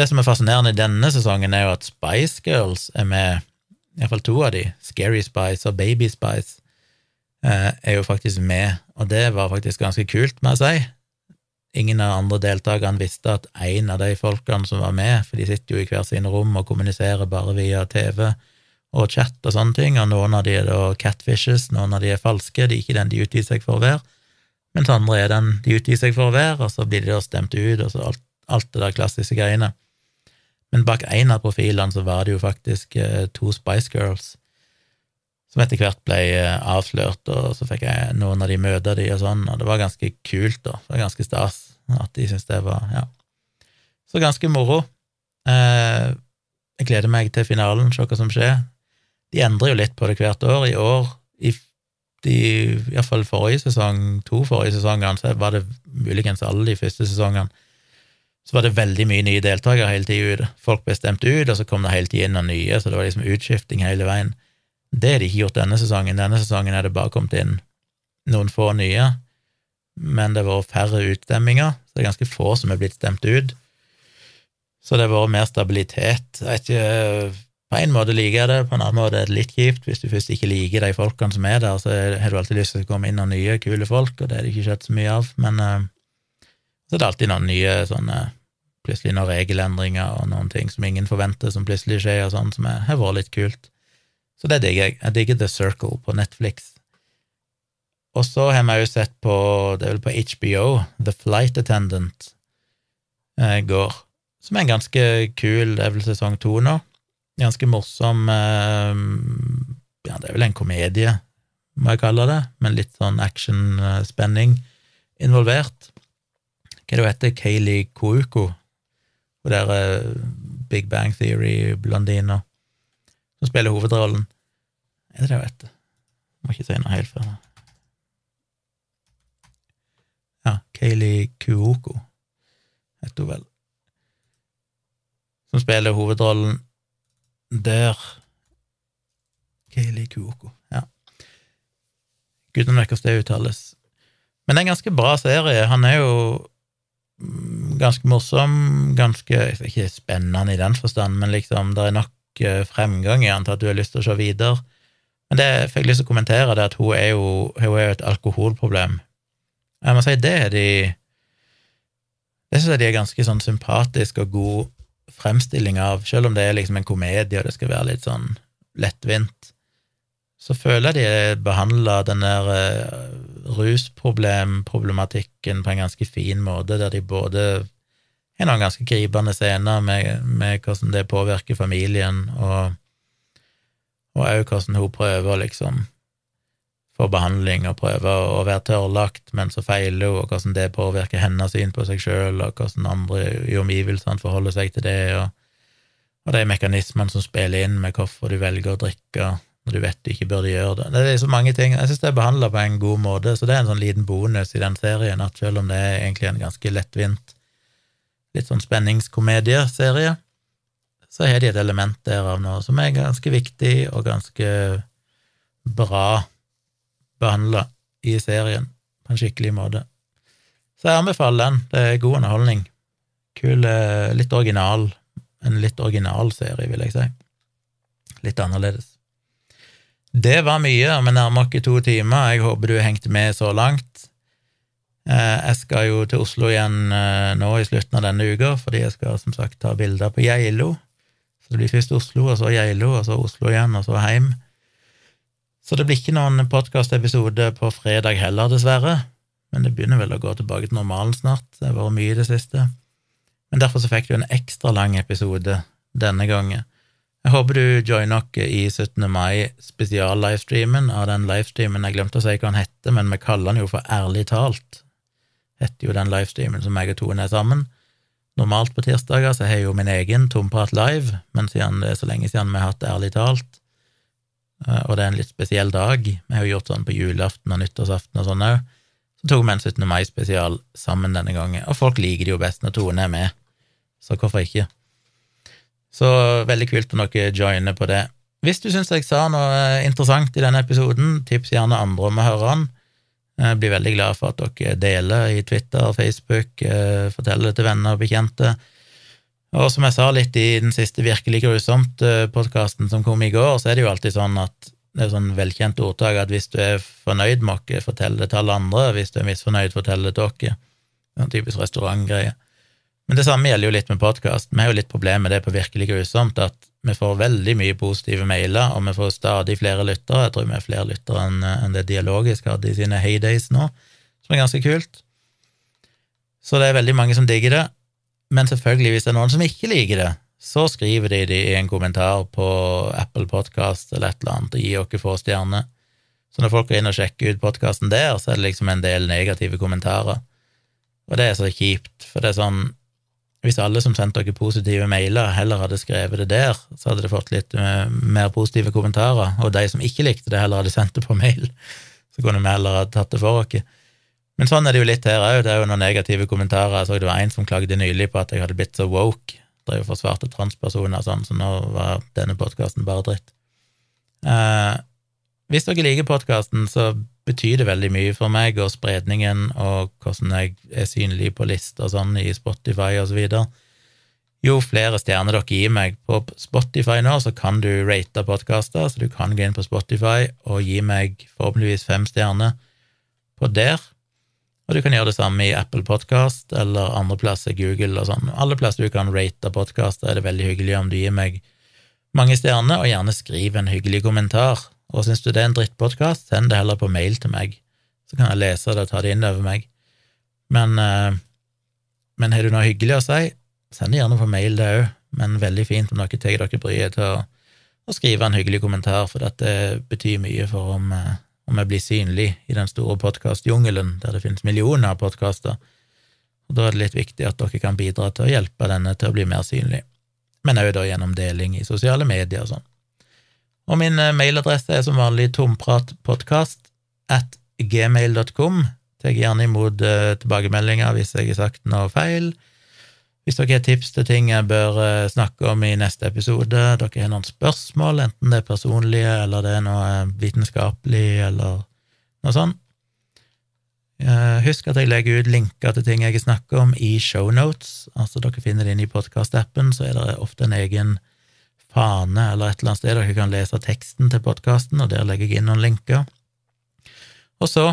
Speaker 1: Det som er fascinerende i denne sesongen, er jo at Spice Girls er med, iallfall to av de, Scary Spice og Baby Spice, eh, er jo faktisk med, og det var faktisk ganske kult, må jeg si. Ingen av andre deltakerne visste at en av de folkene som var med, for de sitter jo i hver sine rom og kommuniserer bare via TV, og chat og sånne ting, og noen av de er da catfishes, noen av de er falske, de er ikke den de utgir seg for å være, mens andre er den de utgir seg for å være, og så blir de da stemt ut, og så alt, alt det der klassiske greiene. Men bak en av profilene så var det jo faktisk eh, to Spice Girls, som etter hvert ble eh, avslørt, og så fikk jeg noen av de møte de og sånn, og det var ganske kult, da, det var ganske stas at de syntes det var ja. Så ganske moro. Eh, jeg gleder meg til finalen, se hva som skjer. De endrer jo litt på det hvert år. I år, i de, iallfall forrige sesong, to forrige sesongene, så var det muligens alle de første sesongene, så var det veldig mye nye deltakere hele tida ute. Folk ble stemt ut, og så kom det hele tida inn noen nye, så det var liksom utskifting hele veien. Det har de ikke gjort denne sesongen. Denne sesongen er det bare kommet inn noen få nye, men det har vært færre utstemminger, så det er ganske få som er blitt stemt ut. Så det har vært mer stabilitet. Jeg vet ikke på en måte liker jeg det, på en annen måte er det litt kjipt. Hvis du først ikke liker de folkene som er der, så har du alltid lyst til å komme inn noen nye, kule folk, og det har det ikke skjedd så mye av. Men uh, så er det alltid noen nye sånne plutselig noen regelendringer og noen ting som ingen forventer, som plutselig skjer, og sånn, som har vært litt kult. Så det digger jeg. Jeg digger The Circle på Netflix. Og så har vi jo sett på, det er vel på HBO, The Flight Attendant eh, går, som er en ganske kul, det er vel sesong to nå. Ganske morsom eh, Ja, det er vel en komedie, må jeg kalle det, med litt sånn action-spenning involvert. Hva er det hun heter? Kayleigh Kouko? Hun der uh, Big Bang Theory-blondina som spiller hovedrollen. Er det det hun heter? Må ikke si noe helt før. Ja, Kayleigh Kuoko heter hun vel. Som spiller hovedrollen der. Kayleigh Kuoko, ja. Gudene vet hvordan det uttales. Men det er en ganske bra serie. Han er jo mm, ganske morsom, ganske Ikke spennende i den forstand, men liksom, det er nok eh, fremgang i han til at du har lyst til å se videre. Men det jeg fikk lyst til å kommentere, det at hun er jo, hun er et alkoholproblem. Jeg må si det er de Det syns jeg de er ganske sånn sympatisk og god fremstilling av, selv om det er liksom en komedie og det skal være litt sånn lettvint så føler jeg de behandla den der uh, rusproblemproblematikken på en ganske fin måte, der de både har noen ganske gripende scener med, med, hvordan det påvirker familien, og òg hvordan hun prøver å liksom få behandling og prøver å være tørrlagt, men så feiler hun, og hvordan det påvirker hennes syn på seg sjøl, og hvordan andre i omgivelsene forholder seg til det, og, og de mekanismene som spiller inn med hvorfor du velger å drikke, når du vet du ikke burde gjøre det. Det er så mange ting. Jeg syns det er behandla på en god måte, så det er en sånn liten bonus i den serien, at selv om det er egentlig en ganske lettvint, litt sånn spenningskomedieserie, så har de et element der av noe som er ganske viktig og ganske bra behandla i serien, på en skikkelig måte. Så jeg anbefaler den. Det er god underholdning. Kul, eh, litt original. En litt original serie, vil jeg si. Litt annerledes. Det var mye, vi nærmer oss to timer. Jeg håper du har hengt med så langt. Eh, jeg skal jo til Oslo igjen eh, nå i slutten av denne uka, fordi jeg skal som sagt ta bilder på Geilo. Så det blir først Oslo, og så Geilo, og så Oslo igjen, og så hjem. Så det blir ikke noen podkastepisode på fredag heller, dessverre. Men det begynner vel å gå tilbake til normalen snart. Det har vært mye i det siste. Men derfor så fikk du en ekstra lang episode denne gangen. Jeg håper du joiner oss i 17. mai spesial-livestreamen av den livestreamen jeg glemte å si hva han heter, men vi kaller den jo for Ærlig talt. Heter jo den livestreamen som jeg og Tone er sammen. Normalt på tirsdager så har jeg jo min egen Tomprat live, men siden det er så lenge siden vi har hatt Ærlig talt, og det er en litt spesiell dag, vi har jo gjort sånn på julaften og nyttårsaften og sånn òg, så tok vi en 17. mai-spesial sammen denne gangen, og folk liker det jo best når Tone er med, så hvorfor ikke? Så veldig kult om dere joiner på det. Hvis du syns jeg sa noe eh, interessant i denne episoden, tips gjerne andre om å høre den. Jeg blir veldig glad for at dere deler i Twitter Facebook, eh, forteller det til venner og bekjente. Og som jeg sa litt i den siste Virkelig grusomt-podkasten som kom i går, så er det jo alltid sånn at det er sånn velkjent ordtak at hvis du er fornøyd med oss, fortell det til alle andre. Hvis du er misfornøyd, fortell det til oss. En typisk restaurantgreie. Men det samme gjelder jo litt med podkast. Vi har jo litt problemer med det på Virkelig grusomt, at vi får veldig mye positive mailer, og vi får stadig flere lyttere. Jeg tror vi er flere lyttere enn det Dialogisk hadde i sine heydays nå, som er ganske kult. Så det er veldig mange som digger det. Men selvfølgelig, hvis det er noen som ikke liker det, så skriver de det i en kommentar på Apple Podcast eller et eller annet og gir oss få stjerner. Så når folk går inn og sjekker ut podkasten der, så er det liksom en del negative kommentarer. Og det er så kjipt, for det er sånn hvis alle som sendte dere positive mailer, heller hadde skrevet det der, så hadde det fått litt uh, mer positive kommentarer, og de som ikke likte det, heller hadde sendt det på mail, så kunne vi heller ha tatt det for oss. Men sånn er det jo litt her òg, det er jo noen negative kommentarer. Jeg så det var en som klagde nylig på at jeg hadde blitt så woke, drev og forsvarte transpersoner og sånn, så nå var denne podkasten bare dritt. Eh, hvis dere liker podkasten, så betyr det veldig mye for meg, og spredningen og hvordan jeg er synlig på lister og sånn i Spotify og så videre. Jo flere stjerner dere gir meg på Spotify nå, så kan du rate podkaster, så du kan gå inn på Spotify og gi meg forhåpentligvis fem stjerner på der. Og du kan gjøre det samme i Apple Podcast eller andre plasser, Google og sånn. Alle plasser du kan rate podkaster, er det veldig hyggelig om du gir meg mange stjerner, og gjerne skriv en hyggelig kommentar. Og syns du det er en drittpodkast, send det heller på mail til meg, så kan jeg lese det og ta det inn over meg. Men, eh, men har du noe hyggelig å si, send det gjerne på mail, det òg, men veldig fint om dere tar dere bryet til å, å, skrive en hyggelig kommentar, for dette betyr mye for om eh, om jeg blir synlig i den store podkastjungelen der det finnes millioner av podkaster. Og Da er det litt viktig at dere kan bidra til å hjelpe denne til å bli mer synlig, men òg da gjennom deling i sosiale medier og sånn. Og min eh, mailadresse er som vanlig tompratpodkast at gmail.com. Tar gjerne imot uh, tilbakemeldinger hvis jeg har sagt noe feil. Hvis dere har tips til ting jeg bør uh, snakke om i neste episode, dere har noen spørsmål, enten det er personlige eller det er noe uh, vitenskapelig eller noe sånt, uh, husk at jeg legger ut linker til ting jeg har snakket om i shownotes. Altså, dere finner det inne i podkastappen, så er det ofte en egen fane eller et eller annet sted dere kan lese teksten til podkasten, og der legger jeg inn noen linker. Og så,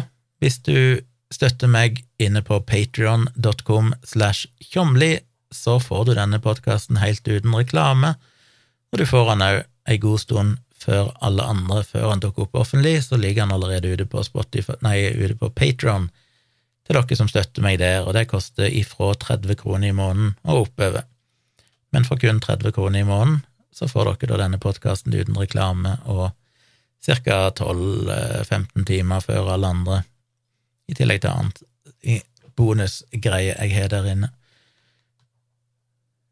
Speaker 1: hvis du støtter meg inne på patrion.com slash tjomli, så får du denne podkasten helt uten reklame, og du får den òg ei god stund før alle andre, før den dukker opp offentlig, så ligger den allerede ute på Spotify, nei, ute på Patron til dere som støtter meg der, og det koster ifra 30 kroner i måneden og oppover. Men for kun 30 kroner i måneden så får dere da denne podkasten uten reklame og ca. 12-15 timer før alle andre, i tillegg til annet bonusgreier jeg har der inne.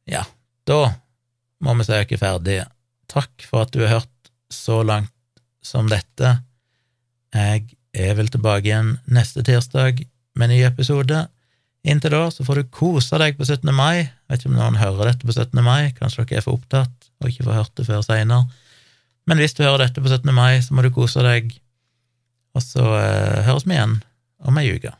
Speaker 1: Ja, da må vi søke ferdig. Takk for at du har hørt så langt som dette. Jeg er vel tilbake igjen neste tirsdag med ny episode. Inntil da så får du kose deg på 17. mai. Vet ikke om noen hører dette på 17. mai, kanskje dere er for opptatt og ikke får hørt det før seinere. Men hvis du hører dette på 17. mai, så må du kose deg, og så eh, høres vi igjen om ei uke.